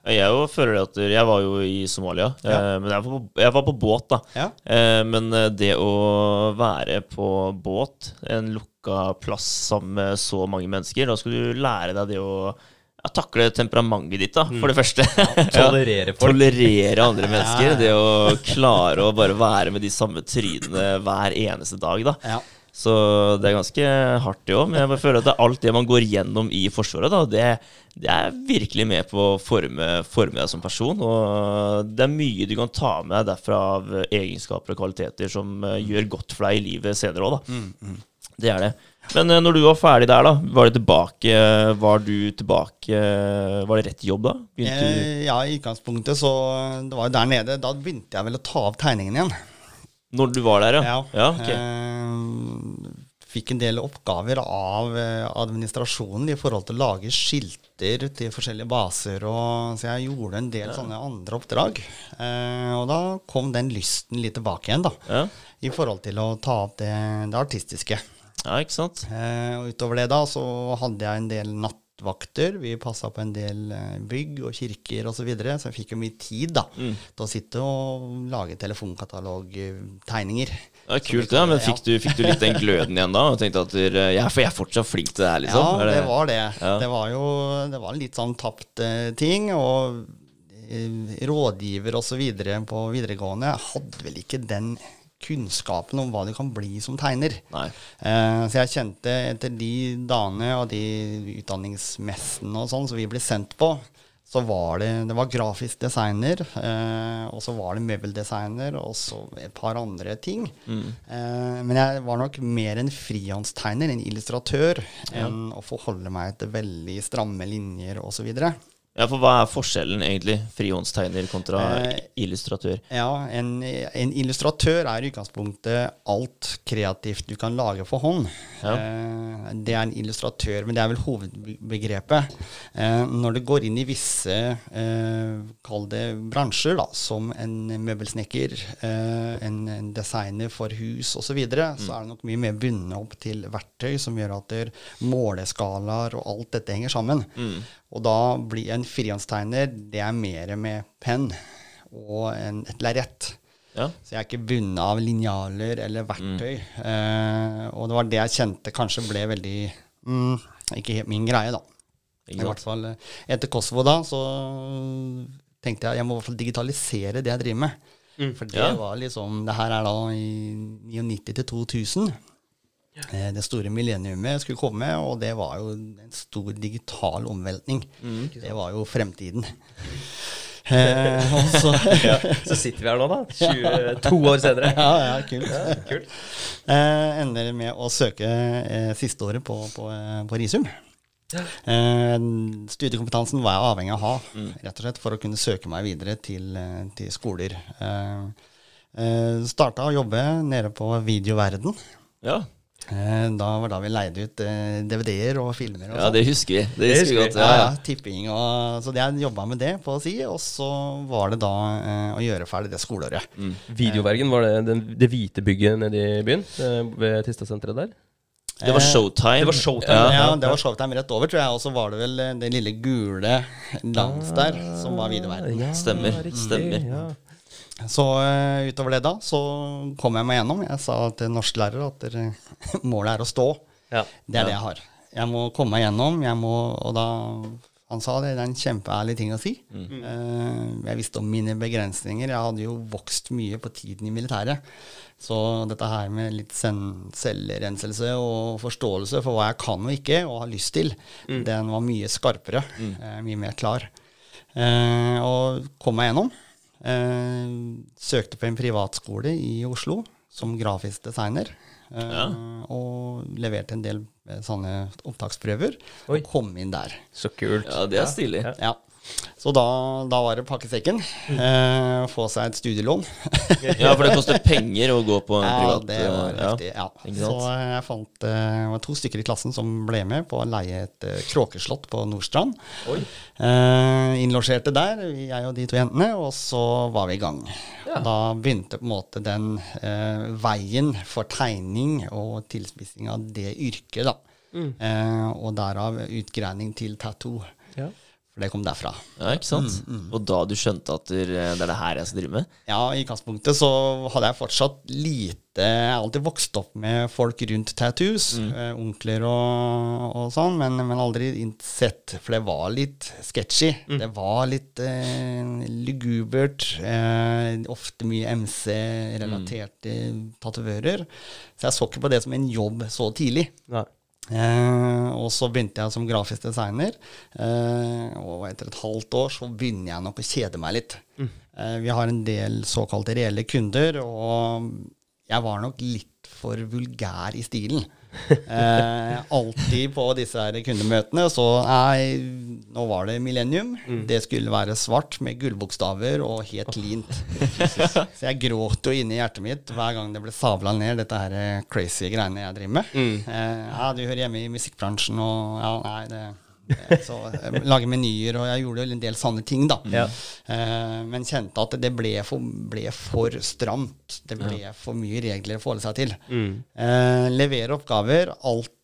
Mm, mm. Jeg jo føler at Jeg var jo i Somalia, ja. men jeg var, på, jeg var på båt, da. Ja. Eh, men eh, det å være på båt, en lukka plass sammen med så mange mennesker, da skal du lære deg det å ja, takle temperamentet ditt, da, for det første. Tolerere (laughs) folk. Tolerere andre mennesker. Det å klare å bare være med de samme trynene hver eneste dag, da. Så det er ganske hardt, det òg. Men jeg bare føler at det alt det man går gjennom i Forsvaret, da, det, det er virkelig med på å forme, forme deg som person. Og det er mye du kan ta med deg derfra av egenskaper og kvaliteter som eh, gjør godt for deg i livet senere òg, da. Det er det. Men eh, når du var ferdig der, da, var det tilbake Var du tilbake Var det rett jobb da? Begynte du Eh, ja, i utgangspunktet så Det var jo der nede. Da begynte jeg vel å ta av tegningen igjen. Når du var der, ja? ja Okay. Eh, fikk en del oppgaver av eh, administrasjonen i forhold til å lage skilter til forskjellige baser. Og, så jeg gjorde en del sånne andre oppdrag. Eh, og da kom den lysten litt tilbake igjen, da. Ja. I forhold til å ta opp det, det artistiske. ja, ikke sant? Eh, og utover det da så hadde jeg en del nattvakter. Vi passa på en del eh, bygg og kirker osv. Så, videre, så jeg fikk jo mye tid da til å sitte og lage telefonkatalogtegninger. Ja, kult, ja. Men fikk du, fikk du litt den gløden igjen da? Og tenkte at du, ja, for jeg er fortsatt flink til det her, liksom? Ja, det var det. Ja. Det var jo det var litt sånn tapt eh, ting. Og eh, rådgiver osv. på videregående hadde vel ikke den kunnskapen om hva du kan bli som tegner. Eh, så jeg kjente etter de dagene og de utdanningsmessene og sånn som vi ble sendt på, så var det, det var grafisk designer, eh, og så var det møbeldesigner, og så et par andre ting. Eh, men jeg var nok mer en frihåndstegner, en illustratør, enn å forholde meg til veldig stramme linjer osv. Ja, for hva er forskjellen egentlig? Frihåndstegner kontra Eh, illustratør? Ja, en, en illustratør er i utgangspunktet alt kreativt du kan lage for hånd. Ja. Eh, det er en illustratør, men det er vel hovedbegrepet. Eh, når det går inn i visse, eh, kall det bransjer, da, som en møbelsnekker, eh, en, en designer for hus osv., så, videre, så er det nok mye mer bundet opp til verktøy som gjør at måleskalaer og alt dette henger sammen. Og da blir en frihåndstegner det er mer med penn og en, et lerret. Ja. Så jeg er ikke bundet av linjaler eller verktøy. Eh, og det var det jeg kjente kanskje ble veldig mm, Ikke helt min greie, da. I hvert fall eh, etter Kosovo da, så tenkte jeg jeg må i hvert fall digitalisere det jeg driver med. For det Ja. var liksom Det her er da i 99 til 2000. Eh, Det store millenniumet skulle komme, og det var jo en stor digital omveltning. Det var jo fremtiden. (laughs) Eh, så Ja. Så sitter vi her nå, da. 22 år senere. Ja, ja, kult. Kult. Eh, ender med å søke eh, siste året på, på, eh, på Risum. Eh, studiekompetansen var jeg avhengig av å ha, rett og slett, for å kunne søke meg videre til, eh, til skoler. Eh, Starta å jobbe nede på Videoverden. Ja. Eh, da var da vi leide ut eh, DVD-er og filmer. Og ja, det husker vi. Det husker vi godt. Ja, Ja, ja, ja. tipping og Så jeg jobba med det, på å si. Og så var det da eh, å gjøre ferdig det skoleåret. Videovergen, var det den, det hvite bygget nede i byen? eh, Ved Tistasenteret der? Det var showtime. Det var showtime, Ja. Ja, det var Showtime rett over, tror jeg. Og så var det vel den lille gule lands der, som var videoverden. Ja, Stemmer, riktig, stemmer. Så eh, utover det da, så kom jeg meg gjennom. Jeg sa til norsklærere at dere, (laughs) målet er å stå. Ja. Det er det jeg har. Jeg må komme meg gjennom. Jeg må, og da Han sa det, det er en kjempeærlig ting å si. Eh, jeg visste om mine begrensninger. Jeg hadde jo vokst mye på tiden i militæret. Så dette her med litt selvrenselse og forståelse for hva jeg kan og ikke, og har lyst til, den var mye skarpere. eh, mye mer klar. Eh, og kom meg gjennom. Eh, søkte på en privatskole i Oslo som grafisk designer. Eh, Ja. Og leverte en del eh, sånne opptaksprøver. Oi. Og kom inn der. Så kult. Ja, det er stilig. Ja. Så da, da var det pakke sekken. Eh, få seg et studielån. (laughs) Ja, for det koster penger å gå på en Ja, det var eh, riktig. Ja. ja. Så eh, jeg fant eh, Det var to stykker i klassen som ble med på å leie et eh, kråkeslott på Nordstrand. Oi. Eh, innlosjerte der, jeg og de to jentene, og så var vi i gang. Ja. Da begynte på en måte den eh, veien for tegning og tilspissing av det yrket, da. Mm. Eh, og derav utgreining til tattoo. Ja. For det kom derfra. Ja, ikke sant? Mm, Og da du skjønte at det er det her jeg skal drive med? Ja, i utgangspunktet så hadde jeg fortsatt lite Jeg har alltid vokst opp med folk rundt tattoos, eh, onkler og, og sånn, men, men aldri sett For det var litt sketchy. Det var litt eh, lugubert. Eh, ofte mye MC-relaterte tatovører. Så jeg så ikke på det som en jobb så tidlig. Nei. Eh, og så begynte jeg som grafisk designer. Eh, og etter et halvt år så begynner jeg nok å kjede meg litt. Eh, vi har en del såkalte reelle kunder, og jeg var nok litt for vulgær i stilen. Eh, alltid på disse her kundemøtene så Nei, nå var det millennium. Det skulle være svart med gullbokstaver og helt lint. Så jeg gråt jo inni hjertet mitt hver gang det ble sabla ned, dette her eh, crazy greiene jeg driver med. Eh, ja, du hører hjemme i musikkbransjen, og ja, nei, det- så eh, Lage menyer, og jeg gjorde en del sånne ting, da. Ja. Eh, men kjente at det ble for, ble for stramt. Det ble for mye regler å forholde seg til. Mm. Eh, levere oppgaver.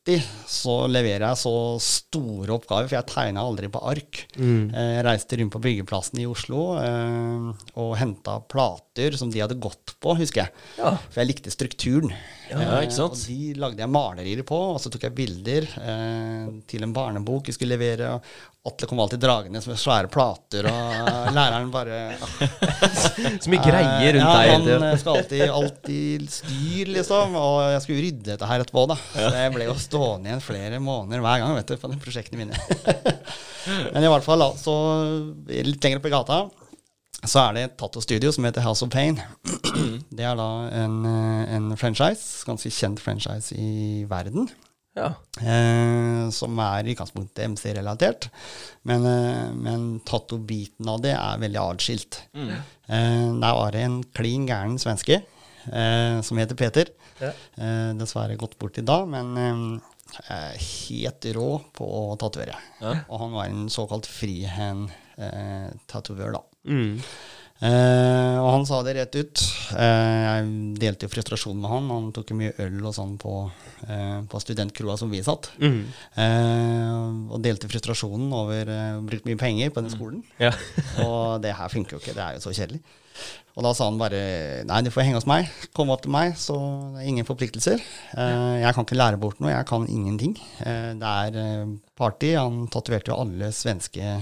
Alltid så leverer jeg så store oppgaver, for jeg tegna aldri på ark. Mm. Eh, jeg reiste rundt på byggeplassen i Oslo eh, og henta plater som de hadde gått på, husker jeg. Ja. For jeg likte strukturen. Ja? Eh, og de lagde jeg malerier på, og så tok jeg bilder eh, til en barnebok jeg skulle levere. Atle kom alltid dragende med svære plater, og læreren bare (laughs) Så mye greier rundt ja, deg. Han skal alltid, alltid styr, liksom. Og jeg skulle rydde dette her etterpå, da. Så jeg ble jo stående igjen flere måneder hver gang vet du, på de prosjektene mine. (laughs) Men i hvert fall, så litt lenger oppe i gata så er det et tattoo-studio som heter House of Pain. (clears throat) Det er da en, eh, en franchise, ganske kjent franchise i verden. Ja. Eh, som er i utgangspunktet MC-relatert. Men, eh, men tattoo-biten av det er veldig atskilt. Eh, der var det en klin gæren svenske eh, som heter Peter. Ja. Eh, dessverre gått bort i dag, men eh, helt rå på å tatovere. Ja. Og han var en såkalt frihend-tatovør, da. Mm. Eh, og han sa det rett ut. Eh, jeg delte jo frustrasjonen med han. Han tok jo mye øl og sånn på, eh, på studentkroa som vi satt. Mm. Eh, og delte frustrasjonen over eh, bruke mye penger på den skolen. Ja. (laughs) Og det her funker jo ikke, det er jo så kjedelig. Og da sa han bare nei, du får henge hos meg. Kom opp til meg, så det er ingen forpliktelser. Eh, jeg kan ikke lære bort noe, jeg kan ingenting. Eh, det er eh, party. Han tatoverte jo alle svenske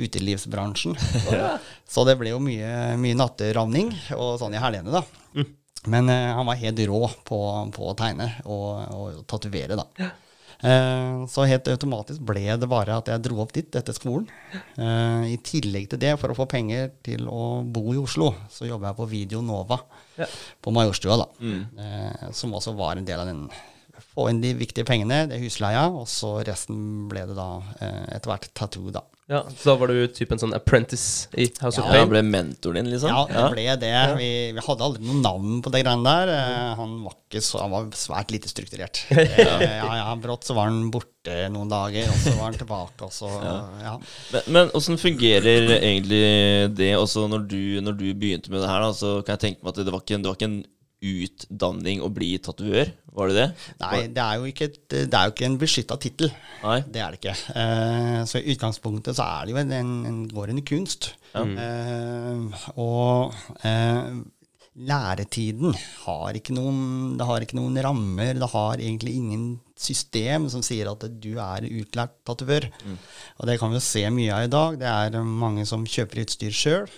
utelivsbransjen. (laughs) så det ble jo mye, mye natteravning og sånn i helgene, da. Men eh, han var helt rå på, på å tegne og, og tatovere, da. Eh, så helt automatisk ble det bare at jeg dro opp dit etter skolen. Eh, I tillegg til det, for å få penger til å bo i Oslo, så jobba jeg på Video Nova Ja. på Majorstua, da. Mm. som også var en del av den få inn de viktige pengene, det er husleia, og så resten ble det da eh, etter hvert tattoo, da. Ja, Så da var du typen sånn apprentice i House of Ja, Pain? han ble mentoren din, liksom? Ja, det ble det. Vi, vi hadde aldri noe navn på det greiene der. Eh, Han var ikke så, han var svært lite strukturert. (laughs) Eh, ja, ja, Brått så var han borte noen dager, og så var han tilbake, og så (laughs) ja. Men, men åssen fungerer egentlig det også når du, når du begynte med det her? Da, så kan jeg tenke meg at det var ikke, det var ikke en utdanning å bli tatovør? Var det det? Nei, det er jo ikke, det er jo ikke en beskytta tittel. Det er det ikke. Eh, så i utgangspunktet så er det jo en, en, en går kunst. Uh, og uh, læretiden har ikke noen Det har ikke noen rammer. Det har egentlig ingen system som sier at du er utlært tatovør. Og det kan vi jo se mye av i dag. Det er mange som kjøper utstyr sjøl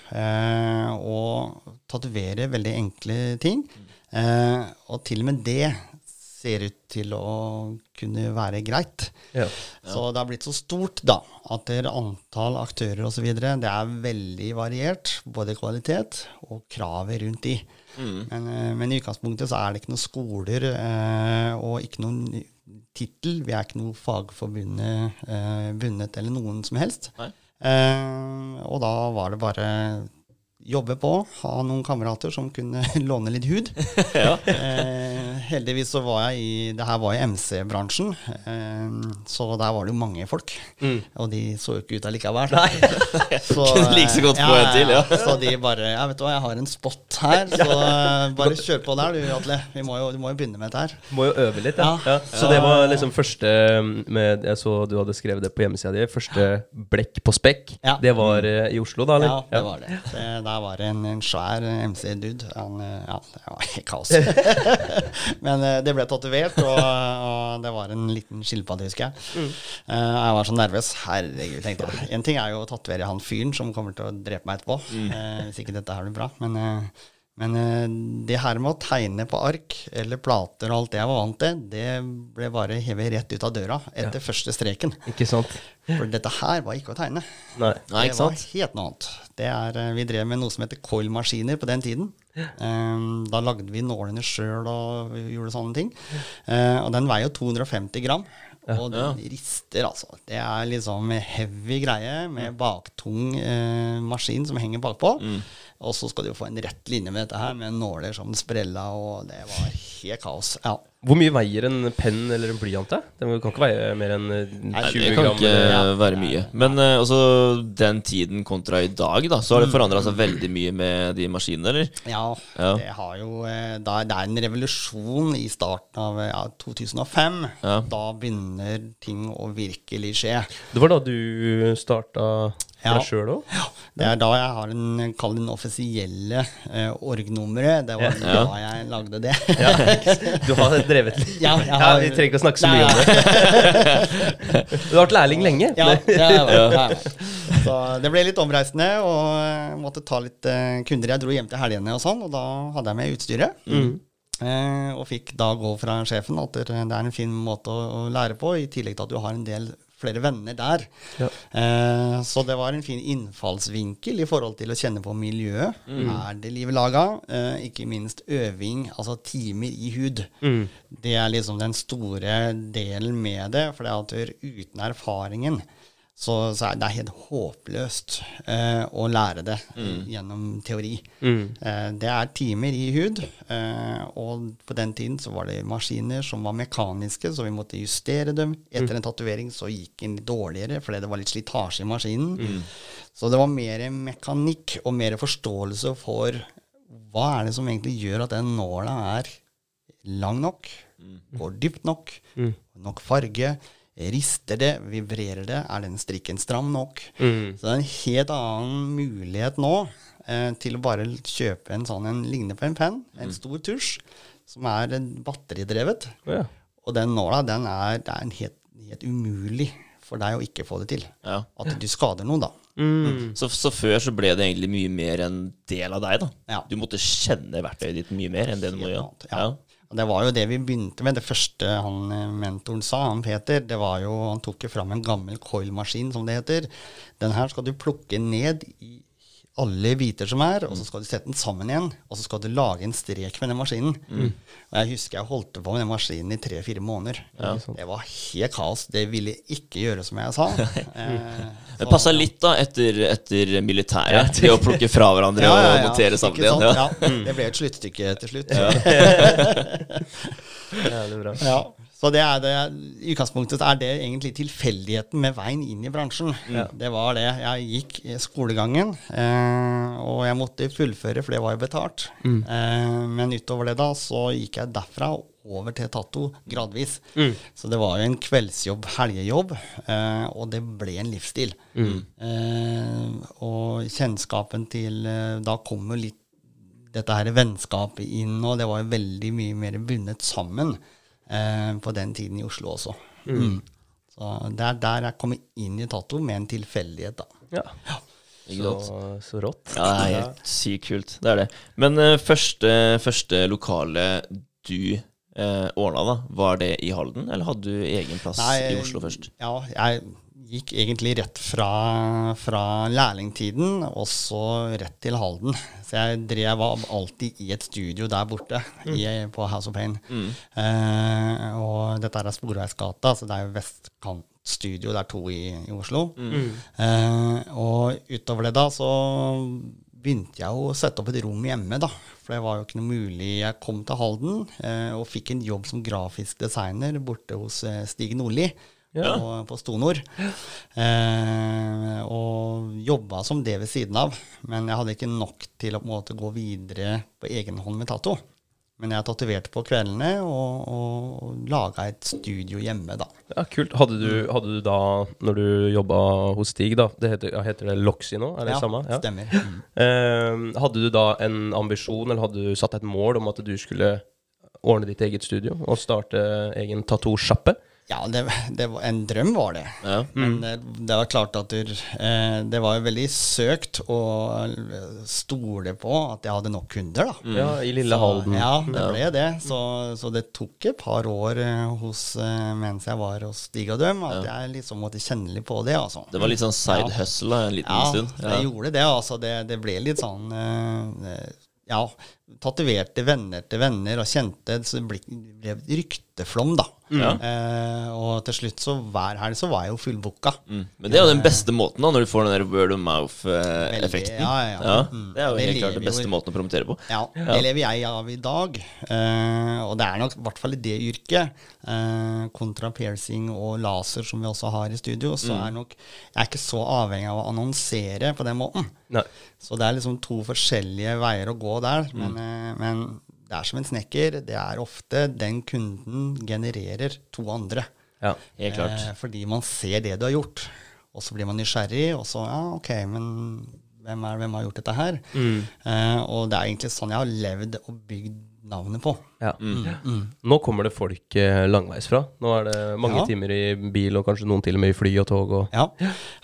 og tatoverer veldig enkle ting. Eh, og til og med det ser ut til å kunne være greit. Ja. Så det har blitt så stort da, at antall aktører osv. det er veldig variert, både kvalitet og kravet rundt de. Men, eh, men i utgangspunktet så er det ikke noen skoler eh, og ikke noen tittel. Vi er ikke noe fagforbundet eh, bundet eller noen som helst. Eh, og da var det bare jobbe på, ha noen kamerater som kunne (laughs) låne litt hud. (laughs) Ja. Eh, heldigvis så var jeg i Det her var i MC-bransjen, eh, så der var det jo mange folk. Og de så jo ikke ut allikevel. (laughs) Så, (laughs) Kunne like så godt få en til, ja. Så de bare Ja, vet du hva, jeg har en spot her, så (laughs) eh, bare kjør på der, du, Atle. Vi må jo, du må jo begynne med dette her. Må jo øve litt, ja. Ja. ja. Så det var liksom første med, Jeg så du hadde skrevet det på hjemmesida di. Første blekk på spekk. Ja. Det var eh, i Oslo, da? Eller? Ja, det var det. det der var det en, en svær MC-dude. Han, eh, Ja, det var kaos. Men eh, det ble tatovert, og, (laughs) og det var en liten skilpadde, husker jeg. Eh, jeg var så nervøs. Herregud, tenkte jeg. En ting er jo å tatovere han fyren som kommer til å drepe meg etterpå, eh, hvis ikke dette her blir bra. Men, men det her med å tegne på ark eller plater og alt det jeg var vant til, det ble bare hevet rett ut av døra etter første streken. Ikke sant? For dette her var ikke å tegne. Nei. Nei, ikke det var helt noe annet. Det er, vi drev med noe som heter coil-maskiner på den tiden. Um, da lagde vi nålene sjøl og gjorde sånne ting. Eh, og den veier jo 250 gram. Og den rister, altså. Det er liksom heavy greie med baktung eh, maskin som henger bakpå. Og så skal du få en rett linje med dette her, med nåler som sprella, og det var helt kaos. Ja. Hvor mye veier en penn eller en blyant? Den kan ikke veie mer enn eh, 20 Nei, det kan gram? ikke Ja. være mye. Men uh, også den tiden kontra i dag, da, så har det forandra seg veldig mye med de maskinene, eller? Ja, Ja. det har jo eh, da, Det er en revolusjon i starten av ja, 2005. Ja. Da begynner ting å virkelig skje. Det var da du starta Ja. deg sjøl òg? Det er da jeg har en, kall det den offisielle uh, org-nummeret. Det var Ja. da jeg lagde det. (laughs) Du har drevet litt? Ja, jeg (laughs) Ja, vi trenger ikke å snakke så Nei, mye om det. (laughs) Du har vært lærling lenge. Ja, det var. (laughs) Så det ble litt omreisende, og eh, måtte ta litt eh, kunder. Jeg dro hjem til helgene og sånn, og da hadde jeg med utstyret. Mm. og fikk da gå fra sjefen at det er en fin måte å lære på, i tillegg til at du har en del flere venner der. Ja. Eh, så det var en fin innfallsvinkel i forhold til å kjenne på miljøet. Er det livet laga? Eh, ikke minst øving, altså timer i hud. Mm. Det er liksom den store delen med det. For det er at uten erfaringen så, så er det helt håpløst eh, å lære det gjennom teori. Mm. Eh, det er timer i hud, eh, og på den tiden så var det maskiner som var mekaniske, så vi måtte justere dem. Etter en tatovering så gikk den litt dårligere fordi det var litt slitasje i maskinen. Så det var mer mekanikk og mer forståelse for hva er det som egentlig gjør at den nåla er lang nok, går dypt nok, nok farge. Rister det? Vibrerer det? Er den strikken stram nok? Mm. Så det er en helt annen mulighet nå eh, til å bare kjøpe en sånn en lignende på en penn, en stor tusj, som er eh, batteridrevet. Oh, ja. Og den nåla, den er, det er en helt, helt umulig for deg å ikke få det til. Ja. At du skader noen, da. Mm. Så, så før så ble det egentlig mye mer en del av deg, da. Ja. Du måtte kjenne verktøyet ditt mye mer enn det du må gjøre. Ja, ja. Og det var jo det vi begynte med. Det første han eh, mentoren sa, han Peter, det var jo Han tok jo fram en gammel coil-maskin, som det heter. Den her skal du plukke ned i alle biter som er, og så skal du sette den sammen igjen, og så skal du lage en strek med den maskinen. Og jeg husker jeg holdt på med den maskinen i tre-fire måneder. Det var helt kaos. Det ville ikke gjøre som jeg sa. (laughs) Eh, Det passa litt da etter, etter militæret, til å plukke fra hverandre og montere sammen igjen. Ja. Ja. (laughs) Det ble et sluttstykke til slutt. Ja. (laughs) Jævlig bra. Ja, så det er det, I utgangspunktet er det egentlig tilfeldigheten med veien inn i bransjen. Det var det. Jeg gikk i skolegangen, eh, og jeg måtte fullføre, for det var jo betalt. Eh, men utover det da, så gikk jeg derfra over til Tatto gradvis. Så det var jo en kveldsjobb, helgejobb, eh, og det ble en livsstil. Eh, og kjennskapen til eh, Da kom jo litt dette her vennskapet inn, og det var jo veldig mye mer bundet sammen eh, på den tiden i Oslo også. Mm. Så det er der jeg kommer inn i Tato, med en tilfeldighet, da. Ja. ja. Så, så rått. Ja, det er helt sykt kult. Det er det. Men uh, første, første lokale du uh, ordna, da, var det i Halden, eller hadde du egen plass i Oslo først? Ja, jeg gikk egentlig rett fra, fra lærlingtiden og så rett til Halden. Så jeg drev var alltid i et studio der borte i, på House of Pain. Eh, og dette er Sporveisgata, så det er jo vestkantstudio. Det er to i, i Oslo. Eh, og utover det da så begynte jeg å sette opp et rom hjemme, da. For det var jo ikke noe mulig. Jeg kom til Halden eh, og fikk en jobb som grafisk designer borte hos eh, Stig Nordli Ja. på, på Stonor. Eh, og jobba som det ved siden av. Men jeg hadde ikke nok til å på en måte gå videre på egen hånd med tato. Men jeg tatoverte på kveldene og, og, og laga et studio hjemme, da. Ja, kult. Hadde du, hadde du da, når du jobba hos Stig, da det heter, heter det Loxy nå? Er det samme? Ja. stemmer. Mm. Eh, hadde du da en ambisjon, eller hadde du satt et mål om at du skulle ordne ditt eget studio og starte egen tattoo-sjappe? Ja, det, det var, en drøm var det. Ja. Men det, det var klart at du, eh, det var veldig søkt å stole på at jeg hadde nok kunder, da. Ja, i lille Halden. Ja, det ble det. Så, så det tok et par år eh, hos, eh, mens jeg var hos Stig og Døm, at jeg liksom måtte kjenne litt på det, altså. Det var litt sånn side Ja. hustle en liten Ja, stund. jeg gjorde det, altså. Det, det ble litt sånn eh, eh, Ja, tatoverte venner til venner og kjente, så det ble, ble rykteflom, da. Ja. Eh, og til slutt, så hver helg, så var jeg jo fullbooka. Mm. Men det er jo den beste måten da, når du får den der word of mouth-effekten. Ja, ja, ja. Mm. Det er jo Det helt klart den beste jo- måten å promotere på. Ja, det lever jeg av i dag. Eh, og det er nok i hvert fall i det yrket, eh, kontra piercing og laser som vi også har i studio, så er nok Jeg er ikke så avhengig av å annonsere på den måten. Nei. Så det er liksom to forskjellige veier å gå der. Men, eh, men det er som en snekker. Det er ofte den kunden genererer to andre. Ja. Helt klart. Eh, fordi man ser det du har gjort, og så blir man nysgjerrig, og så Ja, ok, men hvem, er, hvem har gjort dette her? Eh, og det er egentlig sånn jeg har levd og bygd navnet på. Ja. Nå kommer det folk eh, langveisfra. Nå er det mange Ja. timer i bil, og kanskje noen til og med i fly og tog. Og, Ja,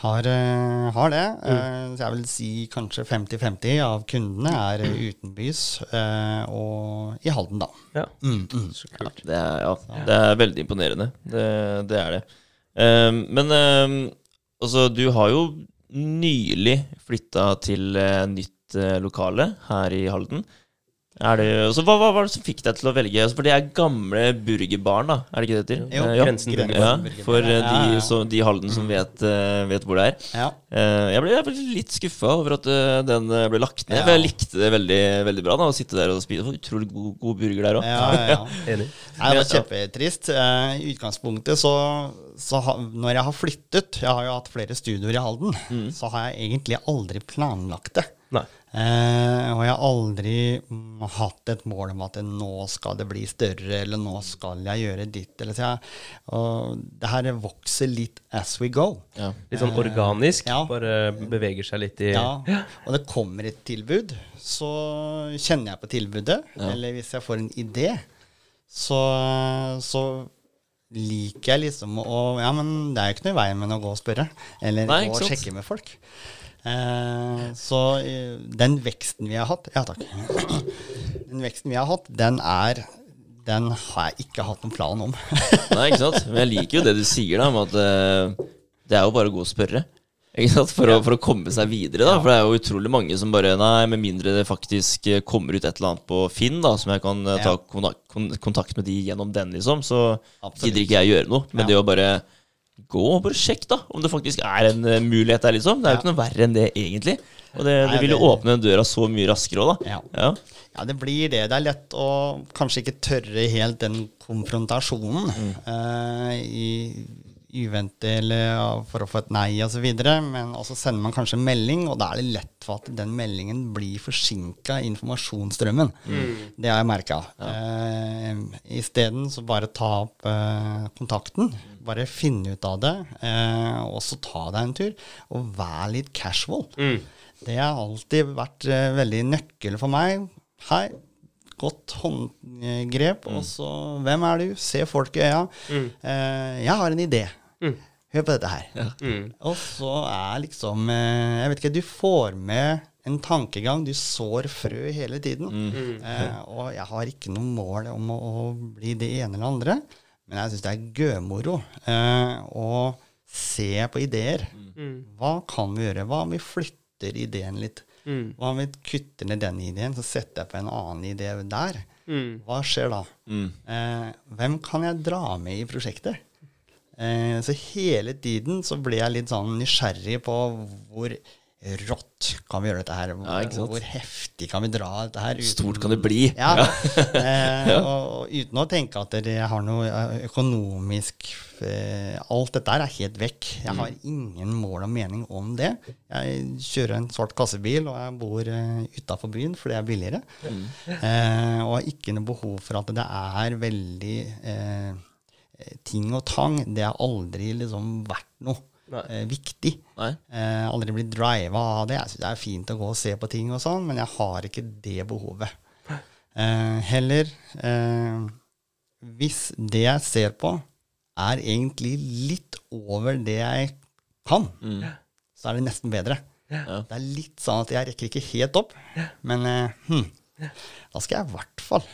har, uh, har det. Uh, så jeg vil si kanskje 50-50 av kundene er utenbys uh, og i Halden, da. ja. Mm, mm. Så kult. Det er, ja, det er veldig imponerende. Det, det er det. Ehm, men ehm, altså, du har jo nylig flytta til nytt lokale her i Halden. Er det, så hva, hva var det som fikk deg til å velge? Altså, for det er gamle burgerbaren, da? Er det ikke det heter? Jo, Eh, ja. Grensen Grensen Ja, for eh, de. Så, de Halden som vet, eh, vet hvor det er. Ja. Jeg, ble, jeg ble litt skuffa over at den ble lagt ned. For jeg likte det veldig, veldig bra. da Å sitte der og spise. Utrolig god, god burger der òg. Ja, ja, ja. (laughs) Det var kjempetrist. I utgangspunktet så, så ha, Når jeg har flyttet Jeg har jo hatt flere studioer i Halden. Så har jeg egentlig aldri planlagt det. Eh, og jeg har aldri mm, hatt et mål om at nå skal det bli større, eller nå skal jeg gjøre ditt. Eller så jeg, og det her vokser litt as we go. Ja. Litt sånn organisk. ja. Bare beveger seg litt i Ja, og det kommer et tilbud, så kjenner jeg på tilbudet. Eller hvis jeg får en idé, så, så liker jeg liksom å Ja, men det er jo ikke noe i veien med å gå og spørre. Eller Nei, gå og sjekke med folk. Eh, så eh, den veksten vi har hatt Ja, takk. (clears throat) Den veksten vi har hatt, den er Den har jeg ikke hatt noen plan om. (laughs) Nei, ikke sant? Men jeg liker jo det du sier, da, om at eh, det er jo bare å gå og spørre. For, å, for å komme seg videre, da. For det er jo utrolig mange som bare Nei, med mindre det faktisk eh, kommer ut et eller annet på Finn, da, som jeg kan ta kontakt, kontakt med de gjennom den, liksom, så Absolutt. gidder ikke jeg gjøre noe. Men Ja. det å bare gå og bare sjekk da, om det faktisk er en eh, mulighet der, liksom. Det er jo Ja. ikke noe verre enn det, egentlig. Og det, det vil jo åpne døra så mye raskere òg, da. Ja. Ja. Ja, det blir det. Det er lett å kanskje ikke tørre helt den konfrontasjonen eh, i uventet eller for å få et nei osv. Men også sender man kanskje en melding, og da er det lett for at den meldingen blir forsinka i informasjonsstrømmen. Det har jeg merka. Uh, Isteden så bare ta opp uh, kontakten. Bare finne ut av det, eh, og så ta deg en tur. Og vær litt casual. Det har alltid vært eh, veldig nøkkel for meg. Hei, godt håndgrep. Og så Hvem er du? Se folk i øya. Eh, jeg har en idé. Hør på dette her. Og så er liksom eh, Jeg vet ikke, du får med en tankegang. Du sår frø hele tiden. Eh, og jeg har ikke noe mål om å, å bli det ene eller andre, men jeg syns det er gømoro eh, å se på ideer. Hva kan vi gjøre? Hva om vi flytter ideen litt? Hva om vi kutter ned den ideen, så setter jeg på en annen idé der? Hva skjer da? Eh, hvem kan jeg dra med i prosjektet? Eh, så hele tiden så ble jeg litt sånn nysgjerrig på hvor rått kan vi gjøre dette her? Hvor, Ja, hvor heftig kan vi dra dette her? uten- Stort kan det bli. Ja. (laughs) eh, og, og uten å tenke at jeg har noe eh, økonomisk eh, Alt dette her er helt vekk. Jeg har ingen mål og mening om det. Jeg kjører en svart kassebil, og jeg bor uh, utafor byen, fordi det er billigere. Eh, og har ikke noe behov for at det er veldig eh, ting og tang. Det har aldri liksom vært noe. Eh, viktig. Nei. Eh, aldri blitt driva av det. Jeg syns det er fint å gå og se på ting og sånn, men jeg har ikke det behovet. Eh, heller eh, Hvis det jeg ser på, er egentlig litt over det jeg kan, så er det nesten bedre. Ja. Det er litt sånn at jeg rekker ikke helt opp, men eh, hm, da skal jeg i hvert fall